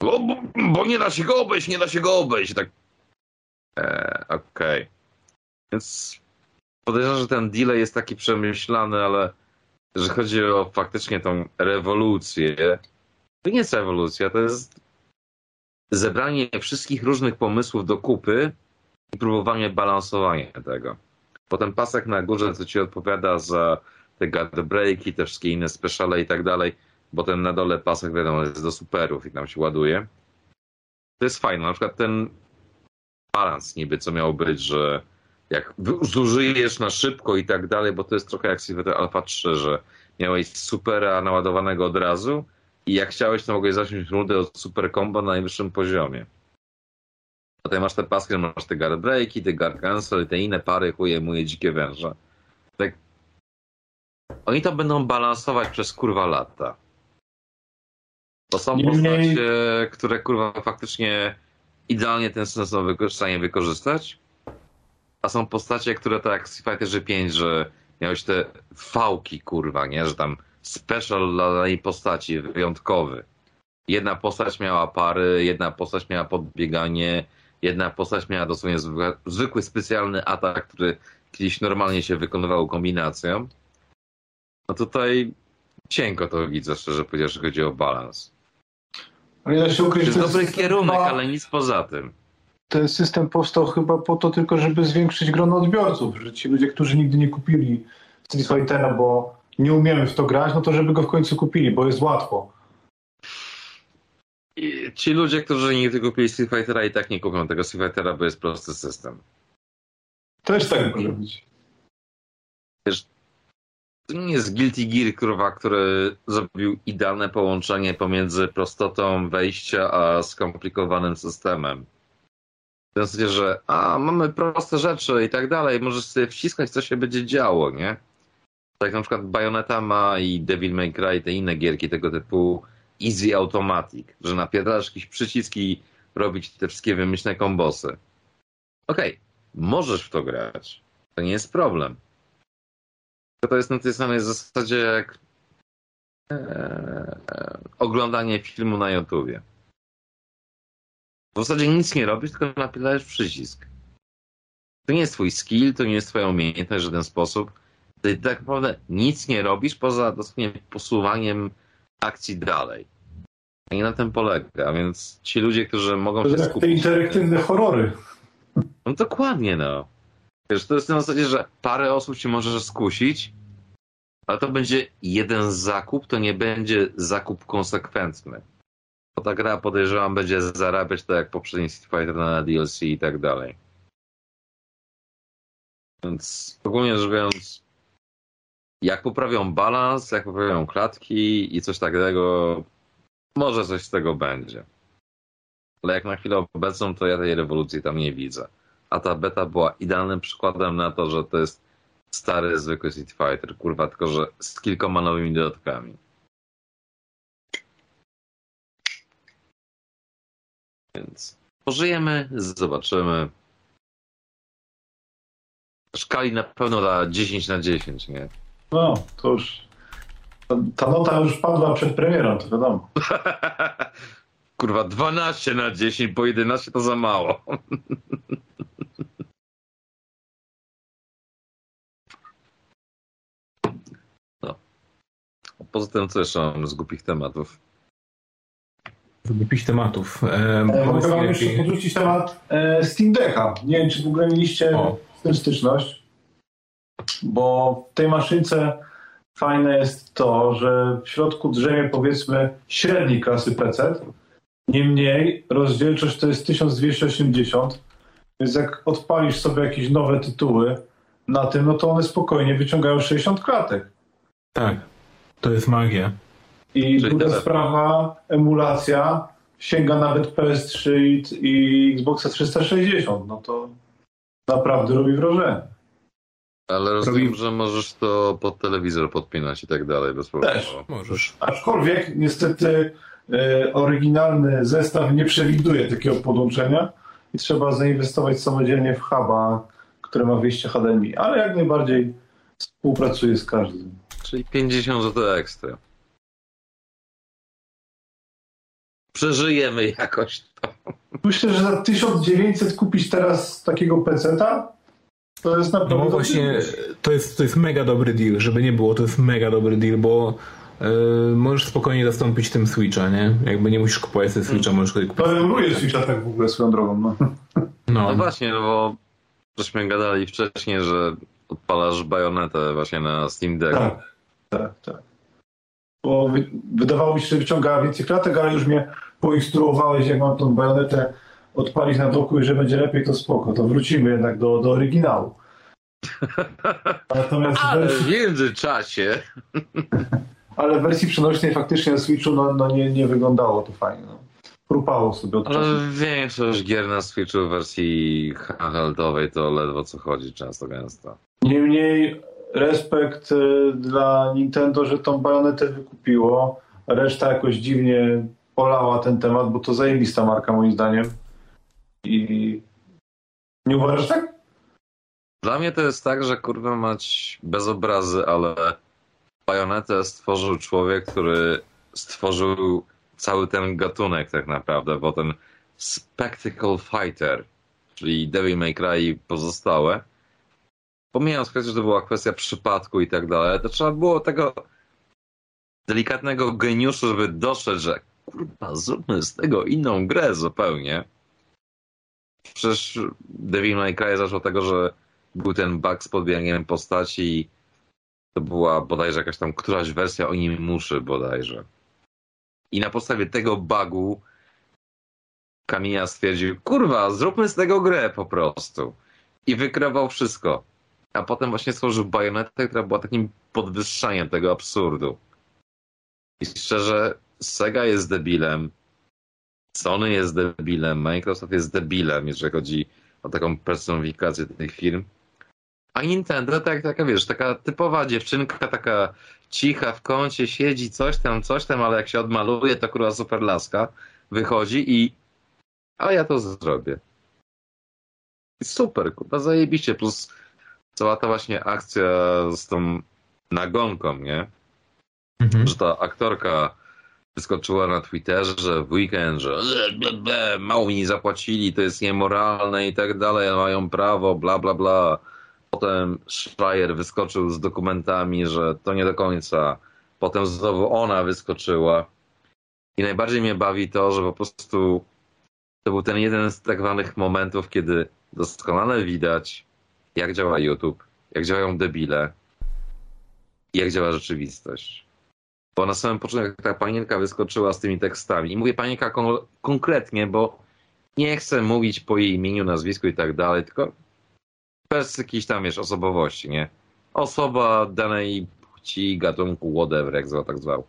bo, bo, bo nie da się go obejść, nie da się go obejść, tak. Eee, okej. Więc podejrzewam, że ten delay jest taki przemyślany, ale że chodzi o faktycznie tą rewolucję, to nie jest rewolucja, to jest zebranie wszystkich różnych pomysłów do kupy i próbowanie balansowania tego. Potem pasek na górze, co ci odpowiada za te guard breaki, te wszystkie inne speciale i tak dalej, bo ten na dole pasek wiadomo jest do superów i tam się ładuje. To jest fajne. Na przykład ten balans niby, co miał być, że jak zużyjesz na szybko i tak dalej, bo to jest trochę jak Silver Alpha 3, że miałeś supera naładowanego od razu i jak chciałeś, to mogłeś zacząć rundę od super combo na najwyższym poziomie. Potem masz te paski, masz te guard breaki, te guard cancel, te inne pary, chuje, muje, dzikie węże. Tak. Oni to będą balansować przez kurwa lata. To są postacie, które kurwa faktycznie idealnie ten sens są w stanie wykorzystać. A są postacie, które tak jak Street Fighter 5, że miałeś te fałki, kurwa, nie? Że tam special dla danej postaci, wyjątkowy. Jedna postać miała pary, jedna postać miała podbieganie, jedna postać miała dosłownie zwykły, specjalny atak, który kiedyś normalnie się wykonywał kombinacją. No tutaj cienko to widzę, szczerze powiedziawszy, chodzi o balans. Ja to jest dobry kierunek, ale nic poza tym. Ten system powstał chyba po to tylko, żeby zwiększyć grono odbiorców, że ci ludzie, którzy nigdy nie kupili Street Fightera, bo nie umiemy w to grać, no to żeby go w końcu kupili, bo jest łatwo. I ci ludzie, którzy nigdy kupili Street Fightera i tak nie kupią tego Street Fightera, bo jest prosty system. Też tak może być. Wiesz, to nie jest Guilty Gear, kurwa, który zrobił idealne połączenie pomiędzy prostotą wejścia a skomplikowanym systemem. W tym sensie, że a, mamy proste rzeczy i tak dalej, możesz sobie wciskać, co się będzie działo, nie? Tak na przykład Bayonetta ma i Devil May Cry, te inne gierki tego typu Easy Automatic, że napierasz jakieś przyciski, robić te wszystkie wymyślne kombosy. Okej, okay, możesz w to grać. To nie jest problem to jest na tej samej zasadzie jak e, oglądanie filmu na YouTubie. W zasadzie nic nie robisz, tylko napierdalasz przycisk. To nie jest twój skill, to nie jest twoja umiejętność w żaden sposób. Ty tak naprawdę nic nie robisz poza dosłownie posuwaniem akcji dalej. I na tym polega, a więc ci ludzie, którzy mogą to się skupić... te interaktywne horrory. No dokładnie, no. Wiesz, to jest na zasadzie, że parę osób ci możesz skusić, ale to będzie jeden zakup, to nie będzie zakup konsekwentny. Ta gra podejrzewam będzie zarabiać tak jak poprzedni Street Fighter na DLC i tak dalej. Więc ogólnie rzecz biorąc, jak poprawią balans, jak poprawią klatki i coś takiego, może coś z tego będzie. Ale jak na chwilę obecną, to ja tej rewolucji tam nie widzę. A ta beta była idealnym przykładem na to, że to jest stary, zwykły Street Fighter, kurwa, tylko że z kilkoma nowymi dodatkami. Więc pożyjemy, zobaczymy. Szkali na pewno da 10 na 10, nie? No, to już. Ta nota już padła przed premierą, to wiadomo. Kurwa, 12 na 10, bo 11 to za mało. Poza tym, co jeszcze mam z głupich tematów? Głupich tematów. E, mogę wam jeszcze podrzucić temat e, Steam Decka. Nie wiem, czy w ogóle mieliście o. z tym styczność, bo w tej maszynce fajne jest to, że w środku drzemie powiedzmy średniej klasy PC. Niemniej rozdzielczość to jest 1280, więc jak odpalisz sobie jakieś nowe tytuły na tym, no to one spokojnie wyciągają 60 klatek. Tak. To jest magia. I Czyli druga sprawa, emulacja sięga nawet PS3 i, i Xboxa 360. No to naprawdę robi wrażenie. Ale rozumiem, robi... że możesz to pod telewizor podpinać i tak dalej bez problemu. Też możesz. Aczkolwiek niestety e, oryginalny zestaw nie przewiduje takiego podłączenia i trzeba zainwestować samodzielnie w huba, który ma wyjście HDMI, ale jak najbardziej współpracuje z każdym. Czyli 50 zł ekstra. Przeżyjemy jakoś to. Myślę, że za 1900 kupić teraz takiego peceta to jest naprawdę... No właśnie, to jest, to jest mega dobry deal, żeby nie było, to jest mega dobry deal, bo yy, możesz spokojnie zastąpić tym Switcha, nie? Jakby nie musisz kupować sobie Switcha, możesz sobie kupić. Planuję Switcha tak w ogóle swoją drogą, no. No, no właśnie, no bo żeśmy gadali wcześniej, że odpalasz bajonetę właśnie na Steam Deck. Tak, tak, tak. Bo wydawało mi się, że wyciąga więcej klatek, ale już mnie poinstruowałeś, jak mam tą bajonetę odpalić na doku i że będzie lepiej, to spoko. To wrócimy jednak do, do oryginału. Natomiast Ale wersji... w międzyczasie... Ale w wersji przenośnej faktycznie na Switchu no, no nie, nie wyglądało to fajnie. No. Krupało sobie od Ale większość gier na Switchu w wersji handheldowej to ledwo co chodzi często gęsto. Niemniej respekt y, dla Nintendo, że tą bajonetę wykupiło. Reszta jakoś dziwnie polała ten temat, bo to zajebista marka moim zdaniem. I nie uważasz tak? Dla mnie to jest tak, że kurwa mać bez obrazy, ale bajonetę stworzył człowiek, który stworzył cały ten gatunek tak naprawdę, bo ten Spectacle Fighter, czyli Devil May Cry i pozostałe, pomijając kwestię, że to była kwestia przypadku i tak dalej, to trzeba było tego delikatnego geniuszu, żeby doszedł, że kurwa, zróbmy z tego inną grę zupełnie. Przecież Devil May Cry zaczął tego, że był ten bug z podbieganiem postaci i to była bodajże jakaś tam któraś wersja o nim muszy bodajże. I na podstawie tego bugu Kamiya stwierdził, kurwa, zróbmy z tego grę po prostu. I wykreował wszystko. A potem właśnie stworzył bajonetę, która była takim podwyższaniem tego absurdu. I szczerze, Sega jest debilem, Sony jest debilem, Microsoft jest debilem, jeżeli chodzi o taką personifikację tych firm. A Nintendo tak, taka, wiesz, taka typowa dziewczynka, taka cicha w kącie, siedzi coś tam, coś tam, ale jak się odmaluje, to kurwa super laska wychodzi i a ja to zrobię. Super, kurwa, zajebiście, plus cała ta właśnie akcja z tą nagonką, nie? Mhm. Że ta aktorka wyskoczyła na Twitterze, że w weekend, że mało mi nie zapłacili, to jest niemoralne i tak dalej, mają prawo, bla, bla, bla. Potem Schreier wyskoczył z dokumentami, że to nie do końca. Potem znowu ona wyskoczyła. I najbardziej mnie bawi to, że po prostu to był ten jeden z tak zwanych momentów, kiedy doskonale widać, jak działa YouTube, jak działają debile, jak działa rzeczywistość. Bo na samym początku ta panienka wyskoczyła z tymi tekstami. I mówię panienka kon konkretnie, bo nie chcę mówić po jej imieniu, nazwisku i tak dalej, tylko bez jakiejś tam, wiesz, osobowości, nie? Osoba danej płci, gatunku, whatever, jak zwał, tak zwał.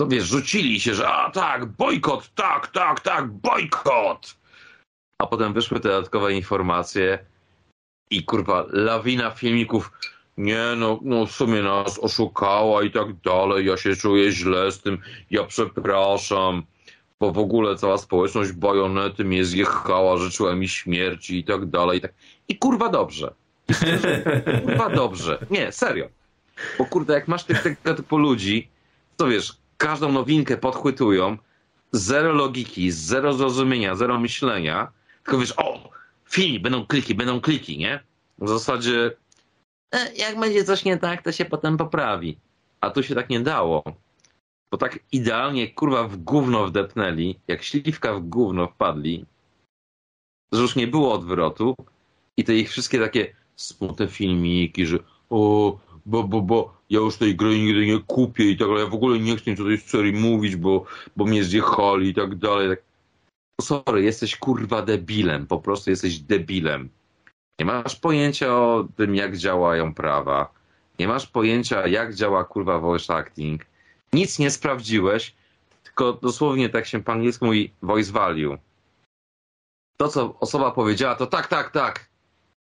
To wiesz, rzucili się, że a tak, bojkot, tak, tak, tak, bojkot! A potem wyszły te dodatkowe informacje i kurwa, lawina filmików nie, no, no w sumie nas oszukała i tak dalej, ja się czuję źle z tym, ja przepraszam, bo w ogóle cała społeczność bajonety mnie zjechała, życzyła mi śmierci i tak dalej. I, tak. I kurwa dobrze. kurwa dobrze. Nie, serio. Bo kurde, jak masz tych, tego typu ludzi, to wiesz, każdą nowinkę podchwytują, zero logiki, zero zrozumienia, zero myślenia, tylko wiesz, o, film, będą kliki, będą kliki, nie? W zasadzie E, jak będzie coś nie tak, to się potem poprawi. A tu się tak nie dało. Bo tak idealnie, kurwa, w gówno wdepnęli, jak śliwka w gówno wpadli, że już nie było odwrotu i te ich wszystkie takie smutne filmiki, że o, bo, bo, bo ja już tej gry nigdy nie kupię i tak dalej, ja w ogóle nie chcę tutaj z serii mówić, bo, bo mnie zjechali i tak dalej. Tak. Sorry, jesteś kurwa debilem, po prostu jesteś debilem. Nie masz pojęcia o tym, jak działają prawa. Nie masz pojęcia, jak działa kurwa voice acting. Nic nie sprawdziłeś, tylko dosłownie tak się po angielsku mówi voice value. To, co osoba powiedziała, to tak, tak, tak.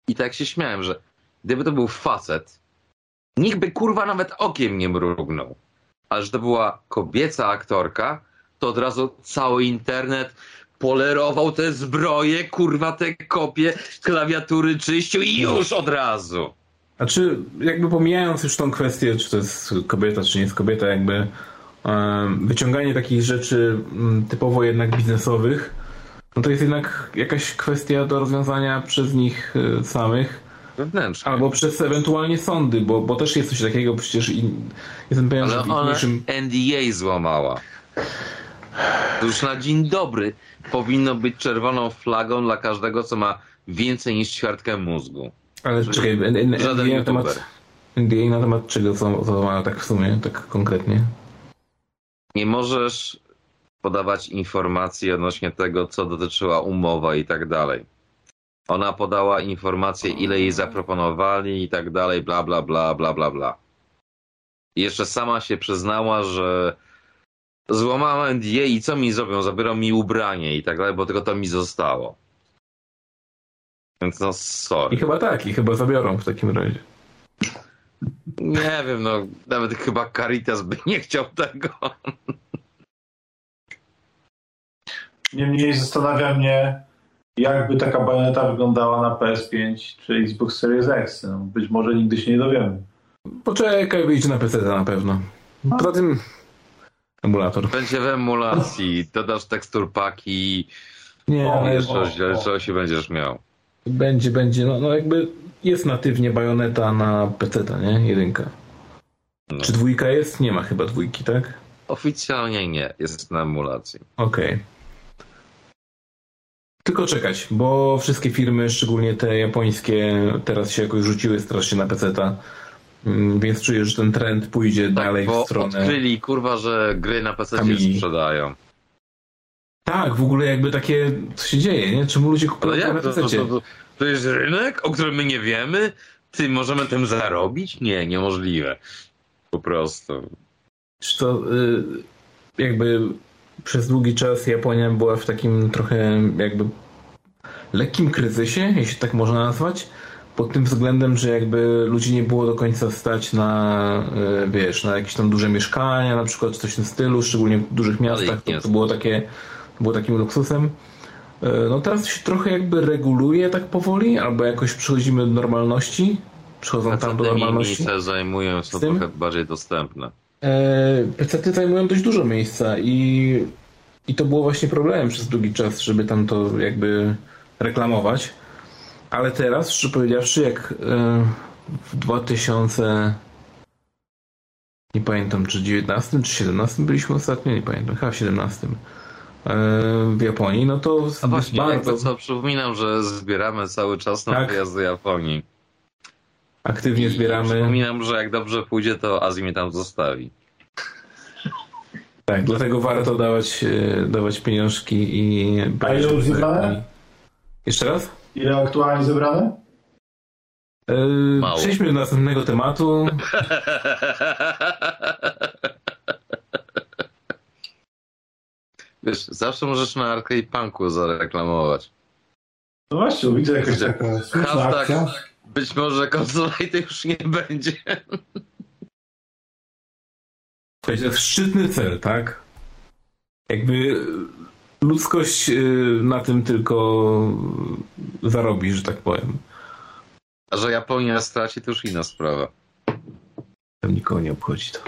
I tak się śmiałem, że gdyby to był facet, nikt by kurwa nawet okiem nie mrugnął. Ale że to była kobieca aktorka, to od razu cały internet polerował te zbroje, kurwa te kopie, klawiatury czyścił i już od razu. A czy jakby pomijając już tą kwestię, czy to jest kobieta, czy nie jest kobieta, jakby wyciąganie takich rzeczy mm, typowo jednak biznesowych, no to jest jednak jakaś kwestia do rozwiązania przez nich e, samych. wewnętrznie. Albo przez ewentualnie sądy, bo, bo też jest coś takiego przecież i jestem pewien, Ale że w ona. NDA złamała. Już na dzień dobry powinno być czerwoną flagą dla każdego, co ma więcej niż ćwiartkę mózgu. Ale czekaj, N- N- Żaden NDA na temat... NDA na temat czego ma tak w sumie, tak konkretnie? Nie możesz podawać informacji odnośnie tego, co dotyczyła umowa i tak dalej. Ona podała informacje, ile jej zaproponowali i tak dalej, bla, bla, bla, bla, bla, bla. I jeszcze sama się przyznała, że złamała NDA i co mi zrobią? Zabiorą mi ubranie i tak dalej, bo tylko to mi zostało. Więc no, sorry. I chyba tak, i chyba zabiorą w takim razie. Nie wiem, no, nawet chyba Caritas by nie chciał tego. Niemniej zastanawia mnie, jakby taka bajoneta wyglądała na PS5 czy Xbox Series X. No, być może nigdy się nie dowiemy. Poczekaj, wyjdzie na PC na pewno. Poza tym... Emulator. Będzie w emulacji, dodasz tekstur paki, Nie, ale... o. czegoś będziesz miał. Będzie, będzie, no, no jakby jest natywnie bajoneta na PC, nie? Jedynka. No. Czy dwójka jest? Nie ma chyba dwójki, tak? Oficjalnie nie, jest na emulacji. Okej. Tylko czekać, bo wszystkie firmy, szczególnie te japońskie, teraz się jakoś rzuciły strasznie na PC-ta. Mm, Więc czuję, że ten trend pójdzie dalej Tak, bo w stronę. odkryli, kurwa, że gry na PC się sprzedają. Tak, w ogóle jakby takie, co się dzieje, nie? Czemu ludzie kupują to na jak? To, to, PC? to, to, to jest rynek, o którym my nie wiemy? Ty, możemy tym zarobić? Nie, niemożliwe. Po prostu. Czy to y, jakby przez długi czas Japonia była w takim trochę jakby lekkim kryzysie, jeśli tak można nazwać, pod tym względem, że jakby ludzi nie było do końca stać na, y, wiesz, na jakieś tam duże mieszkania, na przykład coś w tym stylu, szczególnie w dużych miastach, to, to było takie, było takim luksusem. Y, No teraz się trochę jakby reguluje tak powoli, albo jakoś przechodzimy do normalności, przechodzą tam do normalności. zajmują, są trochę bardziej dostępne. E, PC-ty zajmują dość dużo miejsca i, i to było właśnie problemem przez długi czas, żeby tam to jakby reklamować. Ale teraz, szczerze powiedziawszy, jak e, w 2000 nie pamiętam, czy 19 czy 17 byliśmy ostatnio, nie pamiętam, chyba w 17 e, w Japonii, no to A właśnie, bardzo co, przypominam, że zbieramy cały czas na Tak. wyjazd do Japonii. aktywnie I zbieramy. Przypominam, że jak dobrze pójdzie, to Azji mnie tam zostawi. Tak, dlatego warto dawać, e, dawać pieniążki i... A ile już zebrane? Jeszcze raz? Ile aktualnie zebrane? Yy, Mało. Przejdźmy do następnego tematu. Wiesz, zawsze możesz na Arcade Punku zareklamować. No właśnie, widzę jakaś taka słuszna akcja. być może konsolajty już nie będzie. To jest szczytny cel, tak? Jakby ludzkość yy, na tym tylko zarobi, że tak powiem. A że Japonia straci, to już inna sprawa. Tam nikogo nie obchodzi to.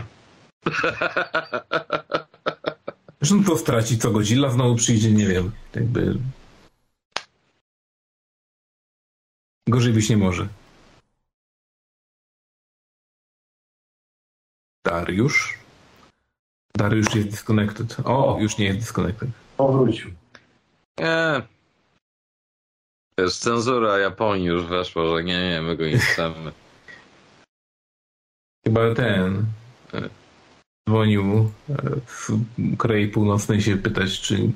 Zresztą to straci co Godzilla znowu przyjdzie, nie wiem. Jakby... Gorzej być nie może. Dariusz? Dariusz jest disconnected. O, już nie jest disconnected. Powrócił. Nie. Wiesz, cenzura Japonii już weszła, że nie, nie, my go nie chcemy. Chyba ten e, dzwonił e, z Korei Północnej się pytać, czy,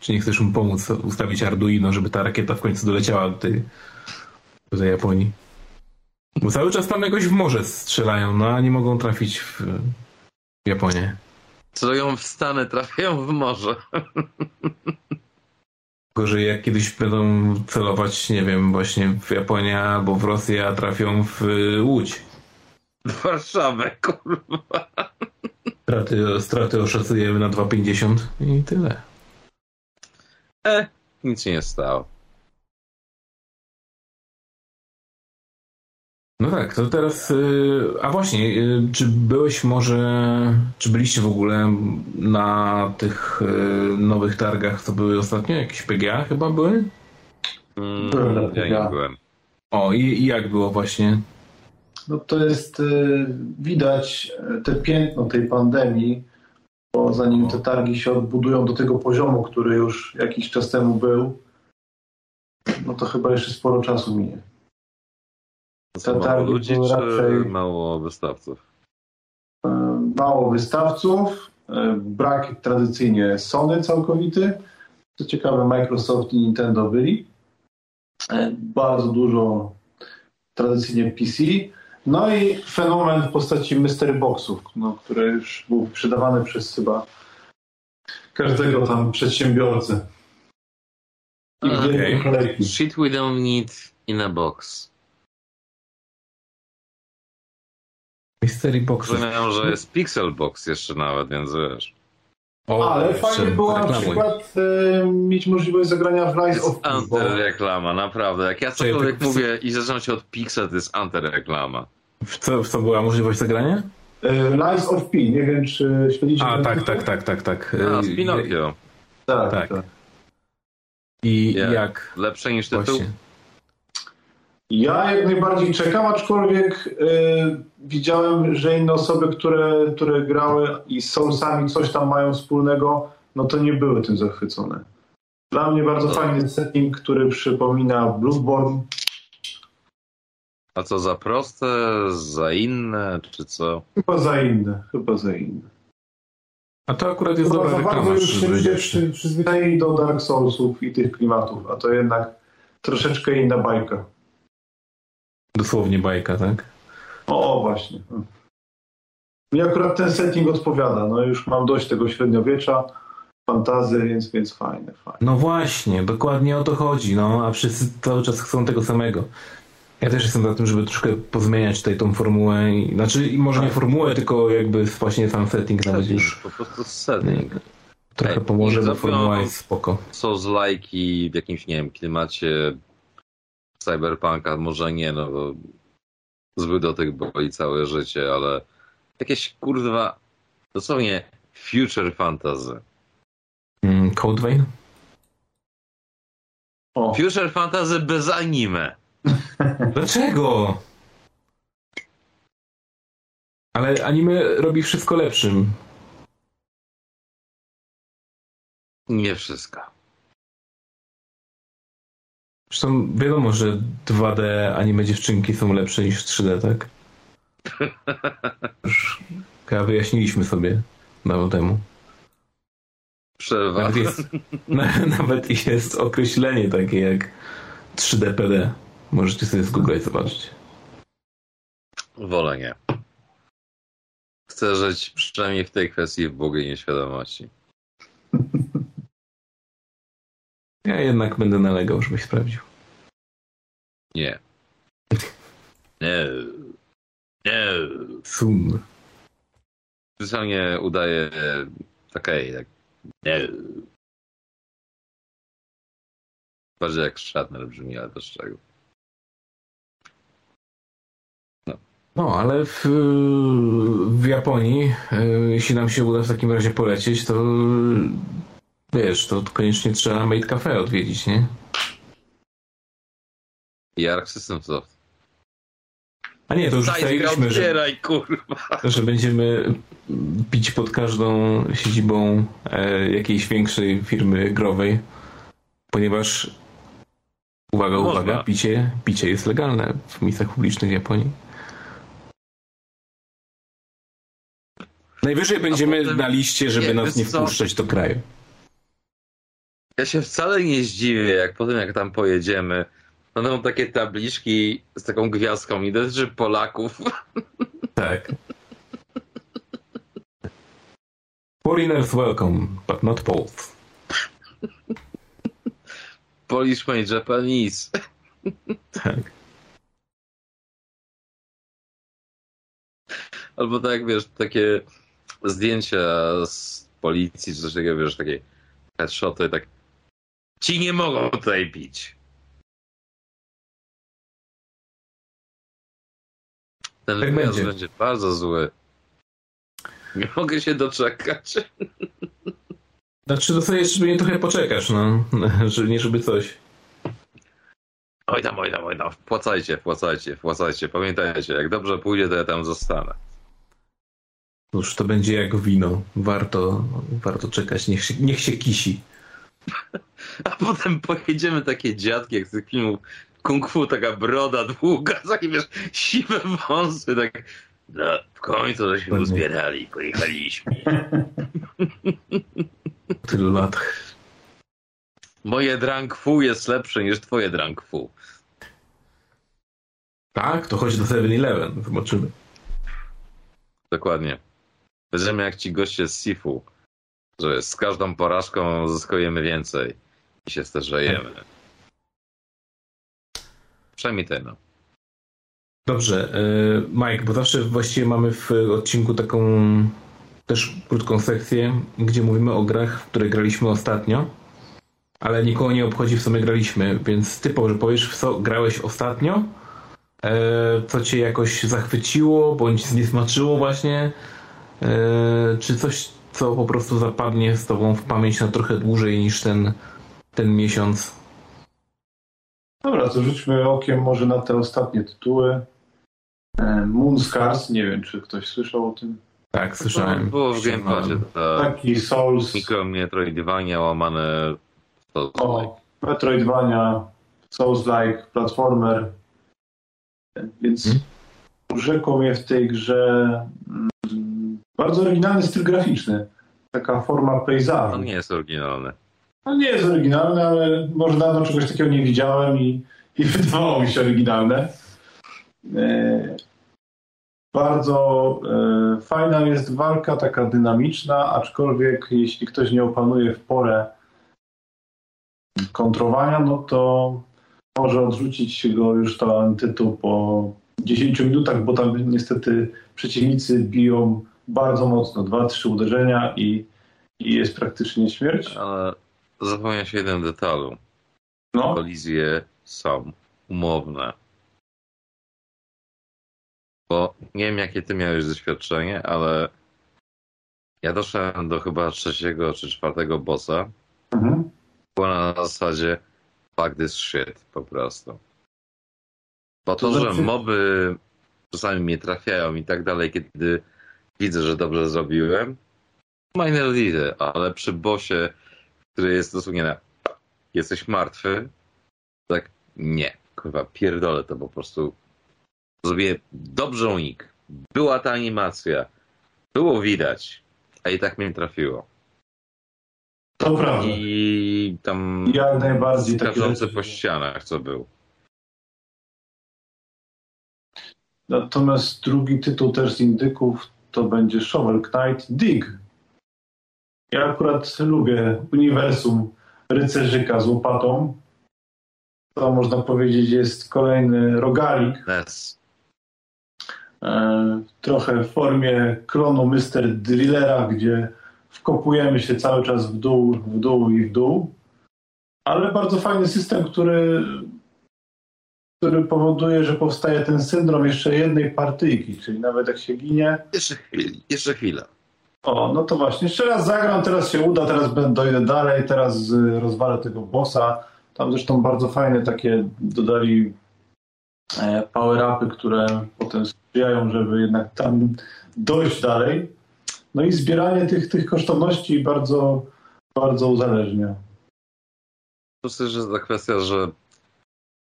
czy nie chcesz mu pomóc ustawić Arduino, żeby ta rakieta w końcu doleciała do tej, do tej Japonii. Bo cały czas tam jakoś w morze strzelają, no a nie mogą trafić w, w Japonię. Celują w Stany, trafiają w morze. Gorzej jak kiedyś będą celować, nie wiem, właśnie w Japonię albo w Rosję, a trafią w y, Łódź. Do Warszawy, kurwa. Straty, straty oszacujemy na 2,50 i tyle. E, nic się nie stało. No tak, to teraz. y, A właśnie, y, czy byłeś może. Czy byliście w ogóle na tych y, nowych targach, co były ostatnio? Jakieś PGA chyba były? Mm, Byłem ja nie byłem. O, i, i jak było właśnie? No to jest, widać y, te piętno tej pandemii, bo zanim te targi się odbudują do tego poziomu, który już jakiś czas temu był, no to chyba jeszcze sporo czasu minie. To mało ludzi czy raczej- mało wystawców? E, Mało wystawców, e, brak tradycyjnie Sony całkowity. Co ciekawe, Microsoft i Nintendo byli. E, Bardzo dużo tradycyjnie PC. No i fenomen w postaci mystery boxów, no, który już był sprzedawany przez chyba każdego tam przedsiębiorcę. I kolejki. Shit we don't need in a box. Mystery Boxy. Rozumiem, że jest Pixel Box jeszcze nawet, więc wiesz. O, Ale fajnie było na reklamuj. przykład e, mieć możliwość zagrania w Lies Jest of antyreklama, naprawdę. Jak ja cokolwiek mówię i zaczynam się od Pixel, to jest antyreklama. W co, w co była możliwość zagrania? e, Lies of P, nie wiem czy śledzicie. A, tak, tak, tak, tak, tak. A, Y, z Pinokio. Tak, Tak. tak. I Jak? jak? Lepsze niż tytuł? Właśnie. Ja jak najbardziej czekam, aczkolwiek y, widziałem, że inne osoby, które, które grały i z Soulsami coś tam mają wspólnego, no to nie były tym zachwycone. Dla mnie bardzo No. fajny setting, który przypomina Bloodborne. A co za proste, za inne, czy co? Chyba za inne, chyba za inne. A to akurat jest dobra reklama. już się ludzie przyzwyczaili do Dark Soulsów i tych klimatów, a to jednak troszeczkę inna bajka. Dosłownie bajka, tak? O, właśnie. Mi akurat ten setting odpowiada. No już mam dość tego średniowiecza, fantazy, więc, więc fajne, fajne. No właśnie, dokładnie o to chodzi, no, a wszyscy cały czas chcą tego samego. Ja też jestem za tym, żeby troszkę pozmieniać tutaj tą formułę, i, znaczy może nie formułę, tylko jakby właśnie sam setting nawet już Po prostu setting. trochę pomoże, bo formuła jest spoko. Są z lajki w jakimś, nie wiem, klimacie cyberpunka, może nie, no bo zbyt do tych boli całe życie, ale jakieś kurwa, dosłownie future fantasy. Mm, Code Vein? O, Future fantasy bez anime. Dlaczego? Ale anime robi wszystko lepszym. Nie wszystko. Zresztą wiadomo, że 2D anime dziewczynki są lepsze niż 3D, tak? Już chyba wyjaśniliśmy sobie dawno temu. Przerwa. Nawet jest, na- nawet jest określenie takie jak 3D PD. Możecie sobie zgooglać, zobaczyć. Wolę nie. Chcę żyć przynajmniej w tej kwestii w błogiej nieświadomości. Ja jednak będę nalegał, żebyś sprawdził. Nie. Nie. Nie. Sum. Specjalnie udaję okej, tak. Nie. Bardziej jak Shatner brzmi, ale bez czego. No, ale w, w Japonii, e, jeśli nam się uda w takim razie polecieć, to wiesz, to koniecznie trzeba Made Cafe odwiedzić, nie? I Arc System Soft. A nie, to już ustaliliśmy, że, że będziemy pić pod każdą siedzibą e, jakiejś większej firmy growej, ponieważ uwaga, Można. uwaga, picie, picie jest legalne w miejscach publicznych w Japonii. Najwyżej będziemy potem- na liście, żeby Nie, nas nie co? wpuszczać do kraju. Ja się wcale nie zdziwię, jak potem jak tam pojedziemy, będą takie tabliczki z taką gwiazdką i dotyczy Polaków. Tak. Foreigners welcome, but not Poles. Polish made Japanese. Tak. Albo tak, wiesz, takie zdjęcia z policji, czy coś takiego, wiesz, takie headshoty, tak ci nie mogą tutaj pić. Ten Tak będzie. będzie bardzo zły. Nie mogę się doczekać. Znaczy, to jeszcze mnie trochę poczekasz, no. Nie żeby coś. Oj tam, oj tam, oj tam, wpłacajcie, wpłacajcie, wpłacajcie. Pamiętajcie, jak dobrze pójdzie, to ja tam zostanę. Cóż, to będzie jak wino. Warto, warto czekać, niech się, niech się kisi. A potem pojedziemy takie dziadki, jak z tych filmów kung fu, taka broda długa, takie wiesz, siwe wąsy, tak no, w końcu żeśmy Ładnie. uzbierali, pojechaliśmy. Po tylu latach. Moje drunk fu jest lepsze niż twoje drunk fu. Tak, to chodź do 7-Eleven, zobaczymy. Dokładnie. Będziemy jak ci goście z Sifu, że z każdą porażką zyskujemy więcej i się starzejemy. Przynajmniej no. Dobrze, y, Mike, bo zawsze właściwie mamy w odcinku taką też krótką sekcję, gdzie mówimy o grach, w które graliśmy ostatnio, ale nikogo nie obchodzi w co my graliśmy, więc ty powiesz, powiesz w co grałeś ostatnio, e, co cię jakoś zachwyciło, bądź zniesmaczyło właśnie, e, czy coś, co po prostu zapadnie z tobą w pamięć na trochę dłużej niż ten, ten miesiąc. Dobra, to rzućmy okiem może na te ostatnie tytuły. E, Moon Scars, nie wiem, czy ktoś słyszał o tym. Tak, słyszałem. Było w Game Passie, tak. Taki Souls, Mikro Metroidvania łamane to o, Metroidvania, Souls-like, platformer. Więc Mhm. rzekło mnie w tej grze mm, bardzo oryginalny styl graficzny. Taka forma pejzażu. On nie jest oryginalny. No nie jest oryginalne, ale może dawno czegoś takiego nie widziałem i, i wydawało mi się oryginalne. E, bardzo e, fajna jest walka, taka dynamiczna, aczkolwiek jeśli ktoś nie opanuje w porę kontrowania, no to może odrzucić go już ten tytuł po 10 minutach, bo tam niestety przeciwnicy biją bardzo mocno. Dwa, trzy uderzenia i, i jest praktycznie śmierć. Ale zapomniał się jeden detalu. No. Kolizje są umowne. Bo nie wiem, jakie ty miałeś doświadczenie, ale ja doszedłem do chyba trzeciego czy czwartego bossa. Mhm. Było na zasadzie fuck this shit po prostu. Bo to, To że znaczy- moby czasami mnie trafiają i tak dalej, kiedy widzę, że dobrze zrobiłem, minor leader, ale przy bossie, który jest dosłownie na jesteś martwy, tak nie, kurwa, pierdolę to po prostu. Zrobię dobrze unik. Była ta animacja, było widać, a i tak mnie trafiło. To prawda. I tam Jak najbardziej rzeczy. po ścianach, co był. Natomiast drugi tytuł też z indyków to będzie Shovel Knight Dig. Ja akurat lubię uniwersum rycerzyka z łopatą. To można powiedzieć jest kolejny rogalik. Nes. E, trochę w formie klonu Mr. Drillera, gdzie wkopujemy się cały czas w dół, w dół i w dół. Ale bardzo fajny system, który, który powoduje, że powstaje ten syndrom jeszcze jednej partyjki, czyli nawet jak się ginie, Jeszcze, chwil- jeszcze chwilę. o, no to właśnie, jeszcze raz zagram, teraz się uda, teraz dojdę dalej, teraz y, rozwalę tego bossa. Tam zresztą bardzo fajne takie dodali e, power-upy, które potem sprzyjają, żeby jednak tam dojść dalej. No i zbieranie tych, tych kosztowności bardzo, bardzo uzależnia. Myślę, że ta kwestia, że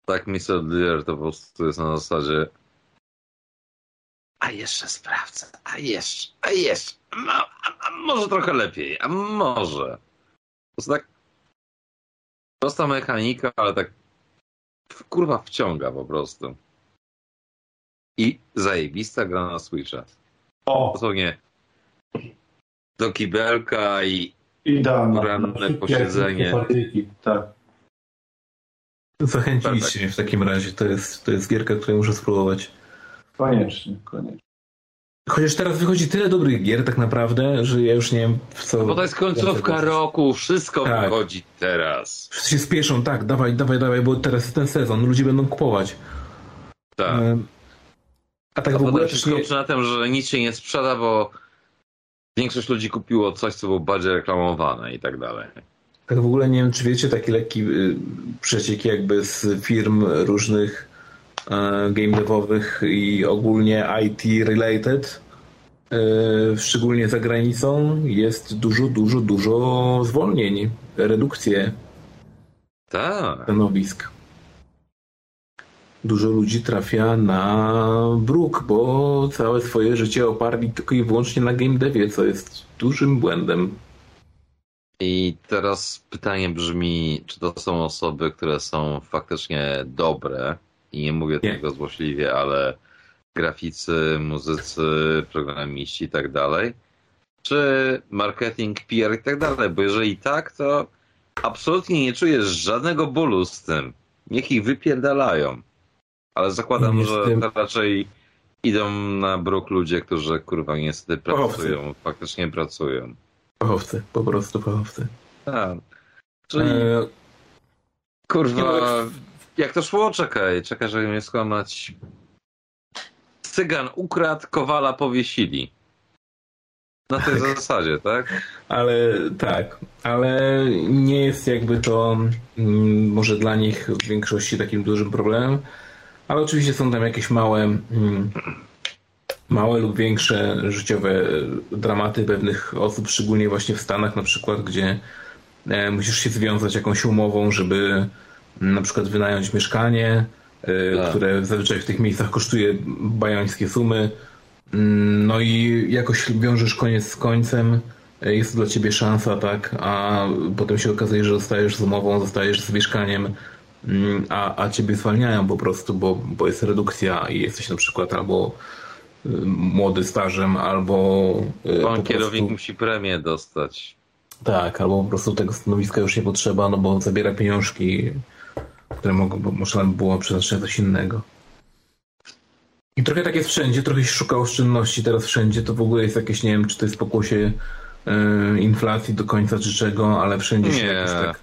tak Mr. Dealer to po prostu jest na zasadzie a jeszcze sprawdzę, a jeszcze, a jeszcze, a, a, a może trochę lepiej, a może. Po prostu tak prosta mechanika, ale tak kurwa wciąga po prostu. I zajebista gra na Switcha. O, Dosłownie do kibelka i idealne. Poranne posiedzenie. Partyjki, tak. Zachęciliście w takim razie. To jest, to jest gierka, której muszę spróbować. Koniecznie, koniecznie. Chociaż teraz wychodzi tyle dobrych gier tak naprawdę, że ja już nie wiem w co... Bo to jest końcówka roku, wszystko Tak. wychodzi teraz. Wszyscy się spieszą, tak, dawaj, dawaj, dawaj, bo teraz jest ten sezon, ludzie będą kupować. Tak. E, A tak A w ogóle też nie... na tym, że nic się nie sprzeda, bo większość ludzi kupiło coś, co było bardziej reklamowane i tak dalej. Tak w ogóle nie wiem, czy wiecie, taki lekki y, przeciek jakby z firm różnych e, game devowych i ogólnie IT related, e, szczególnie za granicą, jest dużo, dużo, dużo zwolnień, redukcje Tak. stanowisk. Dużo ludzi trafia na bruk, bo całe swoje życie oparli tylko i wyłącznie na game devie, co jest dużym błędem. I teraz pytanie brzmi, czy to są osoby, które są faktycznie dobre i nie mówię Nie. tego złośliwie, ale graficy, muzycy, programiści i tak dalej, czy marketing, PR i tak dalej, bo jeżeli tak, to absolutnie nie czujesz żadnego bólu z tym. Niech ich wypierdalają. Ale zakładam, że jestem- raczej idą na bruk ludzie, którzy kurwa niestety pracują, faktycznie pracują. Fachowcy, po prostu fachowcy. Tak. Czyli E, Kurwa, no, jak- to szło? Czekaj, czekaj, żeby mnie skłamać. Cygan ukradł, kowala powiesili. Na tej zasadzie, tak? Ale tak, ale nie jest jakby to mm, może dla nich w większości takim dużym problemem, ale oczywiście są tam jakieś małe, mm, małe lub większe życiowe dramaty pewnych osób, szczególnie właśnie w Stanach na przykład, gdzie e, musisz się związać jakąś umową, żeby mm, na przykład wynająć mieszkanie, e, Tak. które zazwyczaj w tych miejscach kosztuje bajańskie sumy. Mm, No i jakoś wiążesz koniec z końcem, e, jest to dla ciebie szansa, tak, a potem się okazuje, że zostajesz z umową, zostajesz z mieszkaniem, mm, a, a ciebie zwalniają po prostu, bo, bo jest redukcja i jesteś na przykład albo młody stażem, albo y, Pan kierownik prostu, musi premię dostać. tak, albo po prostu tego stanowiska już nie potrzeba, no bo zabiera pieniążki, które mogą, można by było przeznaczyć na coś innego. I trochę tak jest wszędzie, trochę się szuka oszczędności teraz wszędzie, to w ogóle jest jakieś, nie wiem, czy to jest pokłosie y, inflacji do końca, czy czego, ale wszędzie się Nie. tak,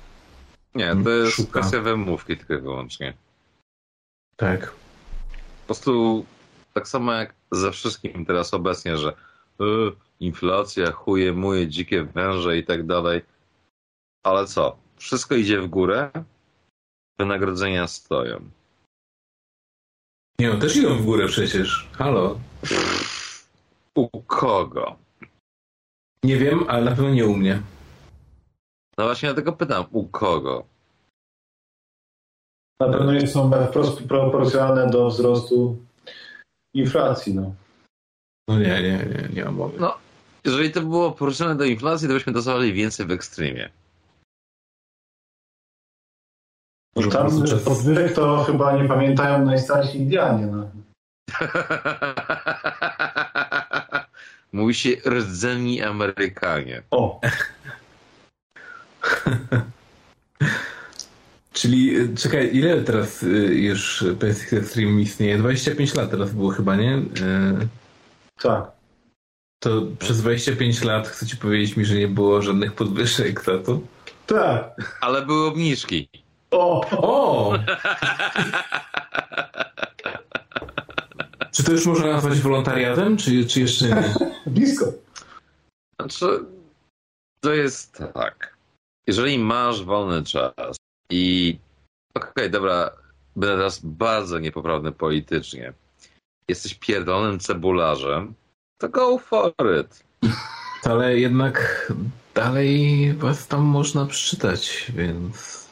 Nie, to jest Szuka. kwestia wymówki tylko i wyłącznie. tak. Po prostu tak samo jak ze wszystkim teraz obecnie, że y, inflacja, chuje, muje, dzikie węże i tak dalej. Ale co? Wszystko idzie w górę, wynagrodzenia stoją. Nie no, też idą w górę przecież, halo. U kogo? Nie wiem, ale na pewno nie u mnie. No właśnie dlatego pytam, u kogo? Na pewno nie są wprost proporcjonalne do wzrostu inflacji. No. No nie, nie, nie, nie mam mowy. No, jeżeli to było poruszone do inflacji, to byśmy dostali więcej w ekstremie. Może Tam podwyżek to chyba nie pamiętają najstarsi Indianie. No. Mówi się rdzenni Amerykanie. O, Czyli y, czekaj, ile teraz y, już PSX Extreme istnieje? 25 lat teraz było chyba, nie? Y, tak. To przez 25 lat chcecie powiedzieć mi, że nie było żadnych podwyżek za to? Tak. Ale były obniżki. O, O! Czy to już można nazwać wolontariatem, czy, czy jeszcze nie? blisko. Znaczy, to jest tak. Jeżeli masz wolny czas i okej, dobra, będę teraz bardzo niepoprawny politycznie. Jesteś pierdolonym cebularzem, to go for it. Ale jednak dalej was tam można przeczytać, więc...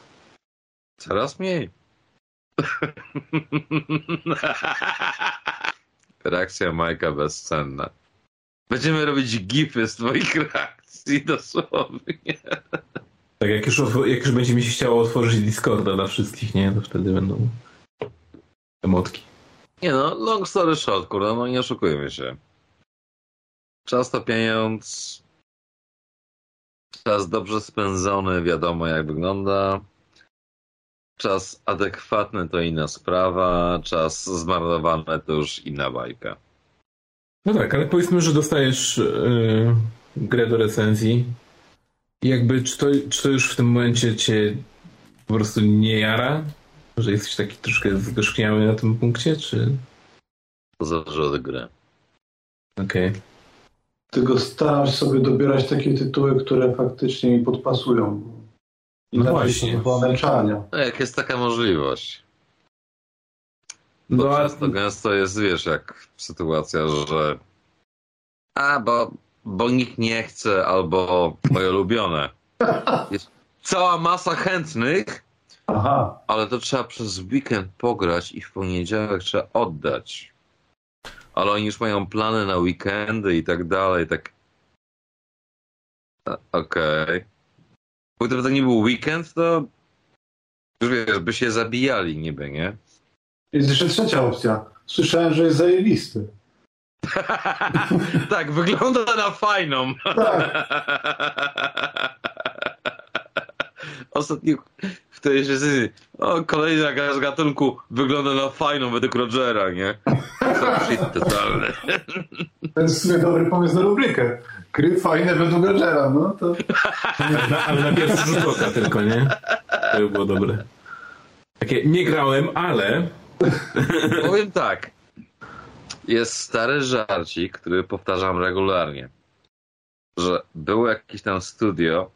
Coraz mniej. Reakcja Majka bezcenna. Będziemy robić gify z twoich reakcji, dosłownie. Tak, jak już, jak już będzie mi się chciało otworzyć Discorda dla wszystkich, nie? To wtedy będą emotki. Nie no, long story short, kurwa, no nie oszukujmy się. Czas to pieniądz. Czas dobrze spędzony, wiadomo jak wygląda. Czas adekwatny to inna sprawa. Czas zmarnowany to już inna bajka. No tak, ale powiedzmy, że dostajesz yy, grę do recenzji. I jakby, czy to, czy to już w tym momencie cię po prostu nie jara? Że jesteś taki troszkę zgorzkniały na tym punkcie, czy... To zależy od gry. Okej. Tylko staram się sobie dobierać takie tytuły, które faktycznie mi podpasują. Właśnie. to była męczarnia. No, jak jest taka możliwość. No, Bo a, często gęsto jest, wiesz, jak sytuacja, że a, bo, bo nikt nie chce, albo moje ulubione. Jest cała masa chętnych, Aha, ale to trzeba przez weekend pograć i w poniedziałek trzeba oddać. Ale oni już mają plany na weekendy i tak dalej, tak. Okej. Bo gdyby to nie był weekend, to już wiesz, by się zabijali niby, nie? jest jeszcze trzecia opcja. Słyszałem, że jest zajebisty. tak, wygląda na fajną. Tak, Ostatnio w tej rzeczy, o kolejna z gatunku wygląda na fajną według Rogera, nie? To shit totalny. to jest w sumie dobry pomysł na rubrykę. Gry fajne według Rogera, no to... ale na pierwszy rzut oka tylko, nie? To by było dobre. Takie, nie grałem, ale... Powiem tak. Jest stary żarcik, który powtarzam regularnie. Że było jakieś tam studio,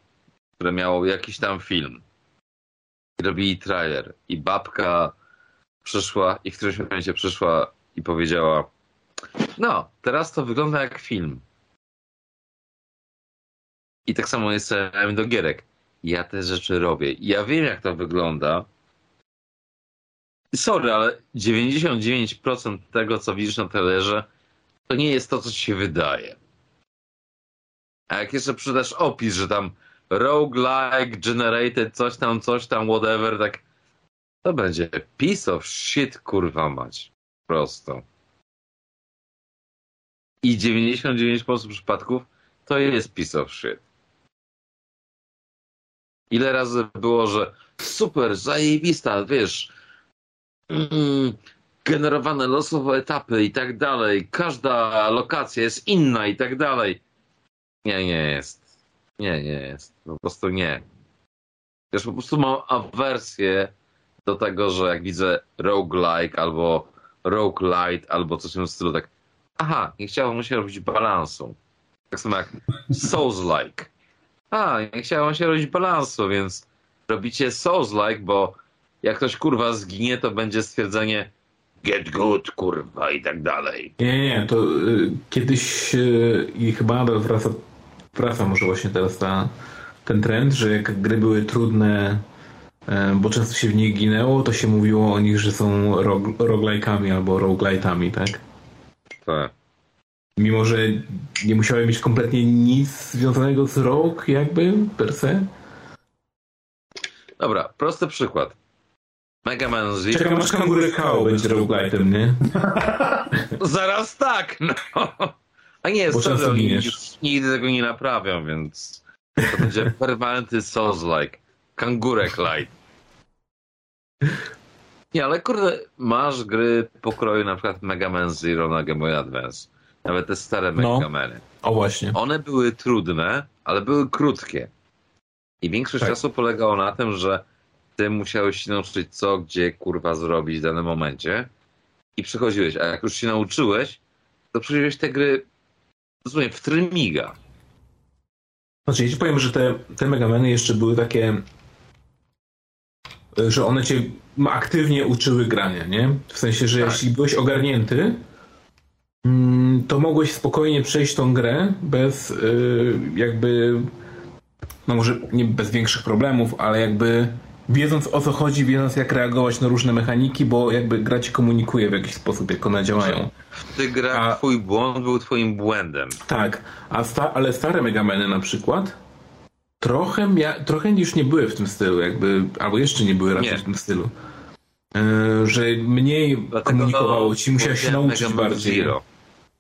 które miało jakiś tam film. I robili trailer. I babka przyszła i w którymś momencie przyszła i powiedziała no, teraz to wygląda jak film. I tak samo jest do gierek. Ja te rzeczy robię. Ja wiem, jak to wygląda. Sorry, ale 99% tego, co widzisz na talerze, to nie jest to, co ci się wydaje. A jak jeszcze przydasz opis, że tam roguelike, generated, coś tam, coś tam, whatever, tak to będzie piece of shit, kurwa mać. Prosto. I 99% przypadków to jest piece of shit. Ile razy było, że super, zajebista, wiesz, generowane losowo etapy i tak dalej, każda lokacja jest inna i tak dalej. Nie, nie jest. Nie, nie jest. Po prostu nie. Wiesz, po prostu mam awersję do tego, że jak widzę roguelike albo roguelite albo coś w tym stylu, tak aha, nie chciało się robić balansu. Tak samo jak Souls-like. A, nie chciało się robić balansu, więc robicie Souls-like, bo jak ktoś kurwa zginie, to będzie stwierdzenie get good, kurwa i tak dalej. Nie, nie, to y, kiedyś y, i chyba nadal wraca, wraca może właśnie teraz ta, ten trend, że jak gry były trudne, y, bo często się w nich ginęło, to się mówiło o nich, że są rog, roguelike'ami albo roguelite'ami, tak? Tak. Mimo, że nie musiały mieć kompletnie nic związanego z rogue jakby per se. Dobra, prosty przykład. Mega Man Zero. Czekam aż Kangurę Kao będzie roguelite'em, nie? Zaraz tak, no. A nie, Bo sorry, oni już nigdy tego nie naprawią, więc to będzie permanentny Souls-like. Kangurek light. Nie, ale kurde, masz gry pokroju na przykład Mega Man Zero na Game Boy Advance. Nawet te stare No. Mega Many. O właśnie. One były trudne, ale były krótkie. I większość Tak. czasu polegało na tym, że ty musiałeś się nauczyć co, gdzie, kurwa, zrobić w danym momencie. I przechodziłeś. A jak już się nauczyłeś, to przechodziłeś te gry dosłownie w trymiga. Znaczy, ja ci powiem, że te, te Megameny jeszcze były takie, że one cię aktywnie uczyły grania, nie? W sensie, że Tak. jeśli byłeś ogarnięty, mm, to mogłeś spokojnie przejść tą grę bez y, jakby, no może nie bez większych problemów, ale jakby wiedząc o co chodzi, wiedząc jak reagować na różne mechaniki, bo jakby gra ci komunikuje w jakiś sposób, jak one działają. W tych grach A- twój błąd był twoim błędem. Tak, a sta- ale stare Megameny na przykład trochę, mia- trochę już nie były w tym stylu, jakby, albo jeszcze nie były raczej Nie. w tym stylu. Yy, że mniej Dlatego komunikowało ci, musiałeś się nauczyć bardziej. Zero.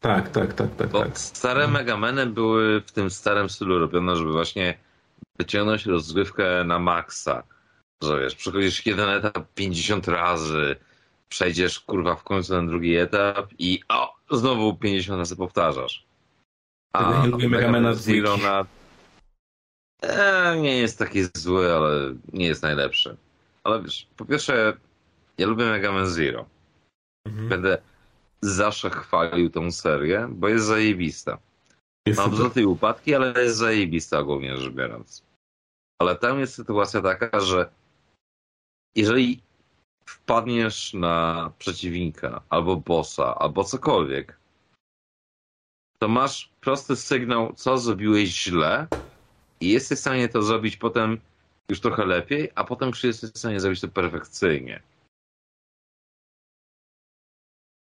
Tak, tak, tak, tak, Bo tak. stare Megameny były w tym starym stylu robione, żeby właśnie wyciągnąć rozgrywkę na maksa. Że wiesz, przechodzisz jeden etap 50 razy, przejdziesz kurwa w końcu ten drugi etap i o, znowu 50 razy powtarzasz. Tego nie lubię Mega Megamena Man Zero dwójki. na... E, nie jest taki zły, ale nie jest najlepszy. Ale wiesz, po pierwsze, ja lubię Mega Man Zero. Mhm. Będę zawsze chwalił tą serię, bo jest zajebista. Jest Mam wzloty i upadki, ale jest zajebista ogólnie rzecz biorąc. Ale tam jest sytuacja taka, że jeżeli wpadniesz na przeciwnika, albo bossa, albo cokolwiek, to masz prosty sygnał, co zrobiłeś źle i jesteś w stanie to zrobić potem już trochę lepiej, a potem już jesteś w stanie zrobić to perfekcyjnie.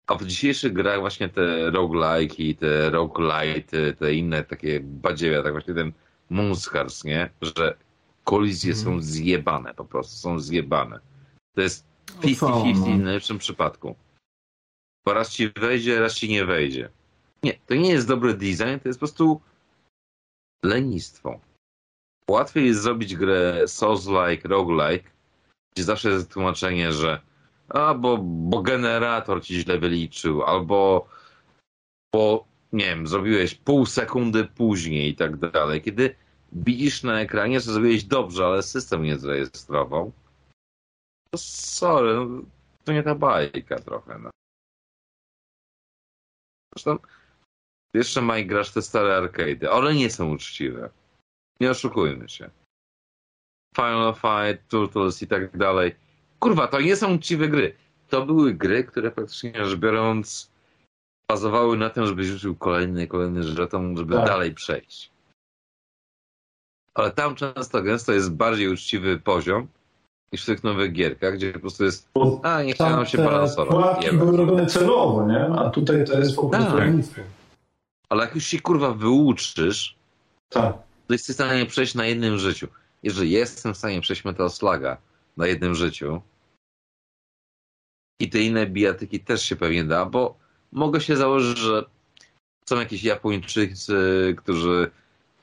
A w dzisiejszych grach właśnie te roguelike'i, te roguelite, te inne takie badziewia, tak właśnie ten Moonscars, nie? Że kolizje Mhm. są zjebane po prostu, są zjebane. To jest są, 50-50 no. w najlepszym przypadku. Bo raz ci wejdzie, raz ci nie wejdzie. Nie, to nie jest dobry design, to jest po prostu lenistwo. Łatwiej jest zrobić grę Souls-like, roguelike, gdzie zawsze jest tłumaczenie, że a, bo, bo generator ci źle wyliczył, albo bo, nie wiem, zrobiłeś pół sekundy później i tak dalej. Kiedy widzisz na ekranie, że zrobiłeś dobrze, ale system nie zarejestrował, to sorry, no, to nie ta bajka trochę. No. Zresztą jeszcze Mike grasz te stare arcade'y. One nie są uczciwe. Nie oszukujmy się. Final Fight, Turtles i tak dalej. Kurwa, to nie są uczciwe gry. To były gry, które praktycznie rzecz biorąc bazowały na tym, żebyś rzucił kolejny, kolejny żeton, żeby Tak. dalej przejść. Ale tam często gęsto jest bardziej uczciwy poziom niż w tych nowych gierkach, gdzie po prostu jest a, nie chciałem się balansować. pułapki były robione celowo, nie? A tutaj to jest po prostu Tak. Ale jak już się kurwa wyuczysz, Tak. to jesteś w stanie przejść na jednym życiu. Jeżeli jestem w stanie przejść Metal Sluga na jednym życiu i te inne bijatyki też się pewnie da, bo mogę się założyć, że są jakieś Japończycy, którzy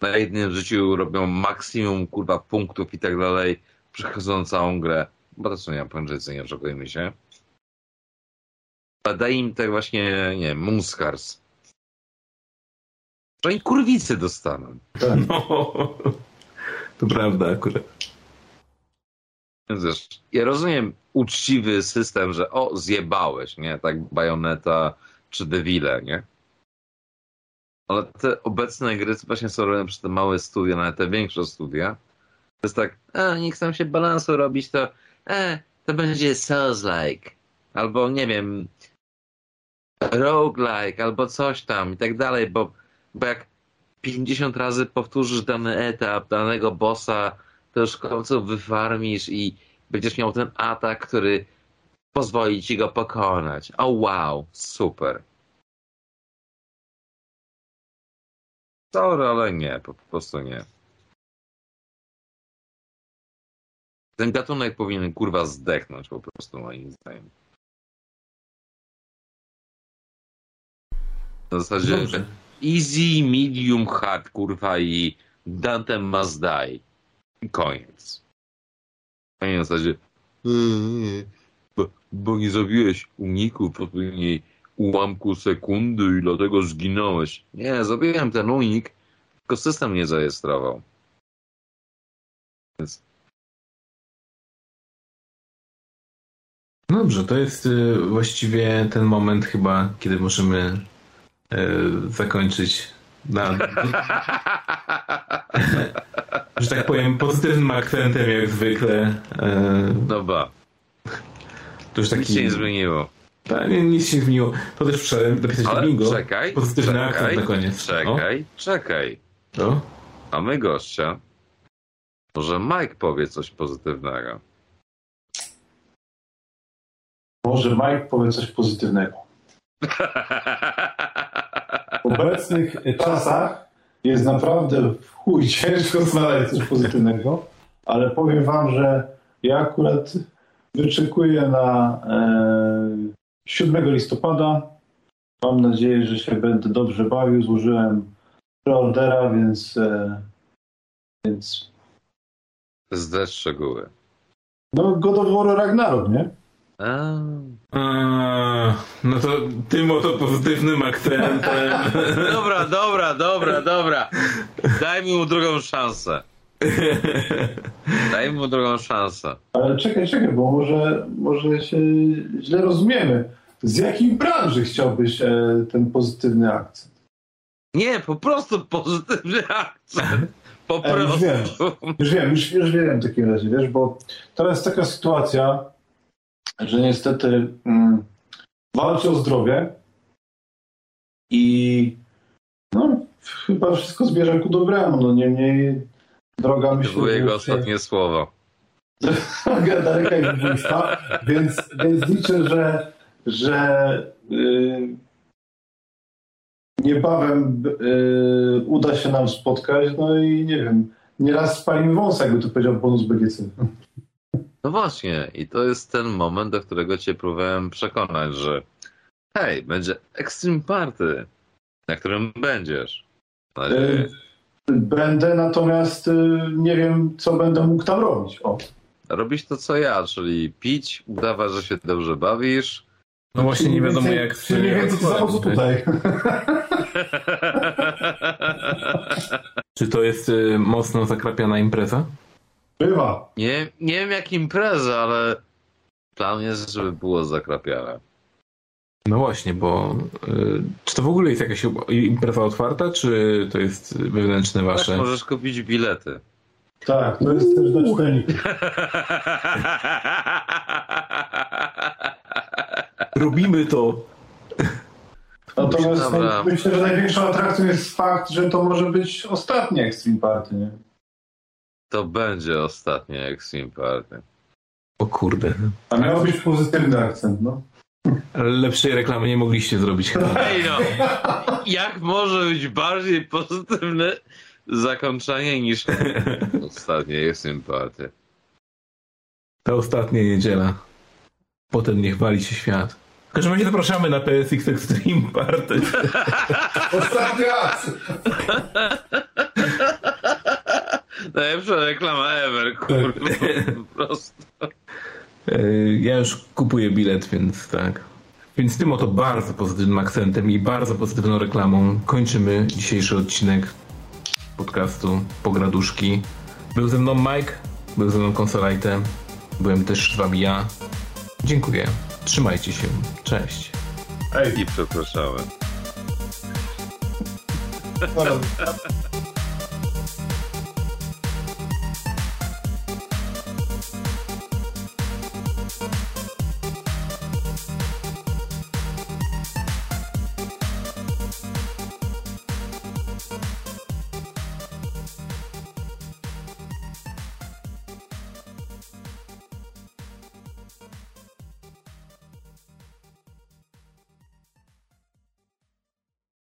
na jednym życiu robią maksimum kurwa punktów i tak dalej, przechodzą całą grę, bo to są Japończycy, nie oszukujmy się. A daj im te właśnie, nie wiem, Moonscars. Że oni kurwicy dostaną. tak. No, to prawda akurat. Wiesz, ja rozumiem uczciwy system, że o, zjebałeś, nie? Tak Bayonetta czy Devile, nie? Ale te obecne gry właśnie są robione przez te małe studia, nawet te większe studia. To jest tak, a, nie chcą się balansu robić, to e, to będzie Souls-like. Albo, nie wiem, roguelike, albo coś tam i tak dalej, bo, bo jak 50 razy powtórzysz dany etap, danego bossa, to już w końcu wyfarmisz i będziesz miał ten atak, który pozwoli ci go pokonać. O wow, super. Sorry, ale nie, po prostu nie. Ten gatunek powinien kurwa zdechnąć po prostu moim zdaniem. Na zasadzie Dobrze. easy, medium, hard kurwa i Dante must die. I koniec. Na zasadzie "Eee, bo, bo nie zrobiłeś uniku w odpowiedniej ułamku sekundy i dlatego zginąłeś. Nie, zrobiłem ten unik, tylko system nie zarejestrował. Więc Dobrze, to jest y, właściwie ten moment chyba, kiedy możemy y, zakończyć na, że tak powiem, pozytywnym akcentem jak zwykle. Y, Dobra, to już nic taki... się nie zmieniło. Tak, nie, nic się nie zmieniło. To też wczoraj dopisać Ale bingo. czekaj, Pozytywny czekaj, na koniec. czekaj, czekaj. O, no. Mamy gościa. Może Mike powie coś pozytywnego. Może Mike powie coś pozytywnego. W obecnych czasach jest naprawdę w chuj ciężko znaleźć coś pozytywnego, ale powiem wam, że ja akurat wyczekuję na e, 7 listopada. Mam nadzieję, że się będę dobrze bawił. Złożyłem preordera, więc, e, więc Zdać szczegóły. no God of War Ragnarok, nie? A, Eee, no to tym oto pozytywnym akcentem. Dobra, dobra, dobra, dobra. Daj mu drugą szansę. Daj mu drugą szansę. Ale czekaj, czekaj, bo może, może się źle rozumiemy. Z jakiej branży chciałbyś e, ten pozytywny akcent? Nie, po prostu pozytywny akcent. Po E, już wiem. prostu. Już wiem, już, już wiem w takim razie, wiesz, bo teraz jest taka sytuacja, że niestety mm, walczę o zdrowie i no, chyba wszystko zmierza ku dobremu. No niemniej droga To były że jego ostatnie słowa. droga daleka i wybójsta, więc, więc liczę, że, że y, niebawem y, uda się nam spotkać, no i nie wiem, nieraz spalimy wąsa, jakby to powiedział bonus BGC. No właśnie, i to jest ten moment, do którego cię próbowałem przekonać, że hej, będzie Extreme Party, na którym będziesz. Mam nadzieję. Y, Będę, natomiast y, nie wiem, co będę mógł tam robić. O. Robić to co ja, czyli pić, udawać, że się dobrze bawisz. No właśnie nie wiadomo jak... Czyli mniej więcej co tutaj. Czy to jest y, mocno zakrapiana impreza? Bywa. nie, nie wiem jak impreza, ale plan jest, żeby było zakrapiane. No właśnie, bo y, czy to w ogóle jest jakaś impreza otwarta, czy to jest wewnętrzne Tak, wasze? możesz kupić bilety. Tak, to jest też dla czytelników. Robimy to! Natomiast Dobra. myślę, że największą atrakcją jest fakt, że to może być ostatnie Extreme Party, nie? To będzie ostatnie Extreme Party. O kurde. A miał być pozytywny akcent, no. Lepszej reklamy nie mogliście zrobić chyba. Ej no, jak może być bardziej pozytywne zakończenie niż ostatnie Extreme Party? Ta ostatnia niedziela. Potem niech wali się świat. W każdym razie zapraszamy na PSX Extreme Party. Ostatni raz! Najlepsza reklama ever, kurwa, po prostu. E, Ja już kupuję bilet, więc tak. Więc tym oto bardzo pozytywnym akcentem i bardzo pozytywną reklamą kończymy dzisiejszy odcinek podcastu Pograduszki. Był ze mną Mike, był ze mną Konsolajte, byłem też z wami ja. Dziękuję. Trzymajcie się. Cześć. Ej, I przepraszamy. dobra.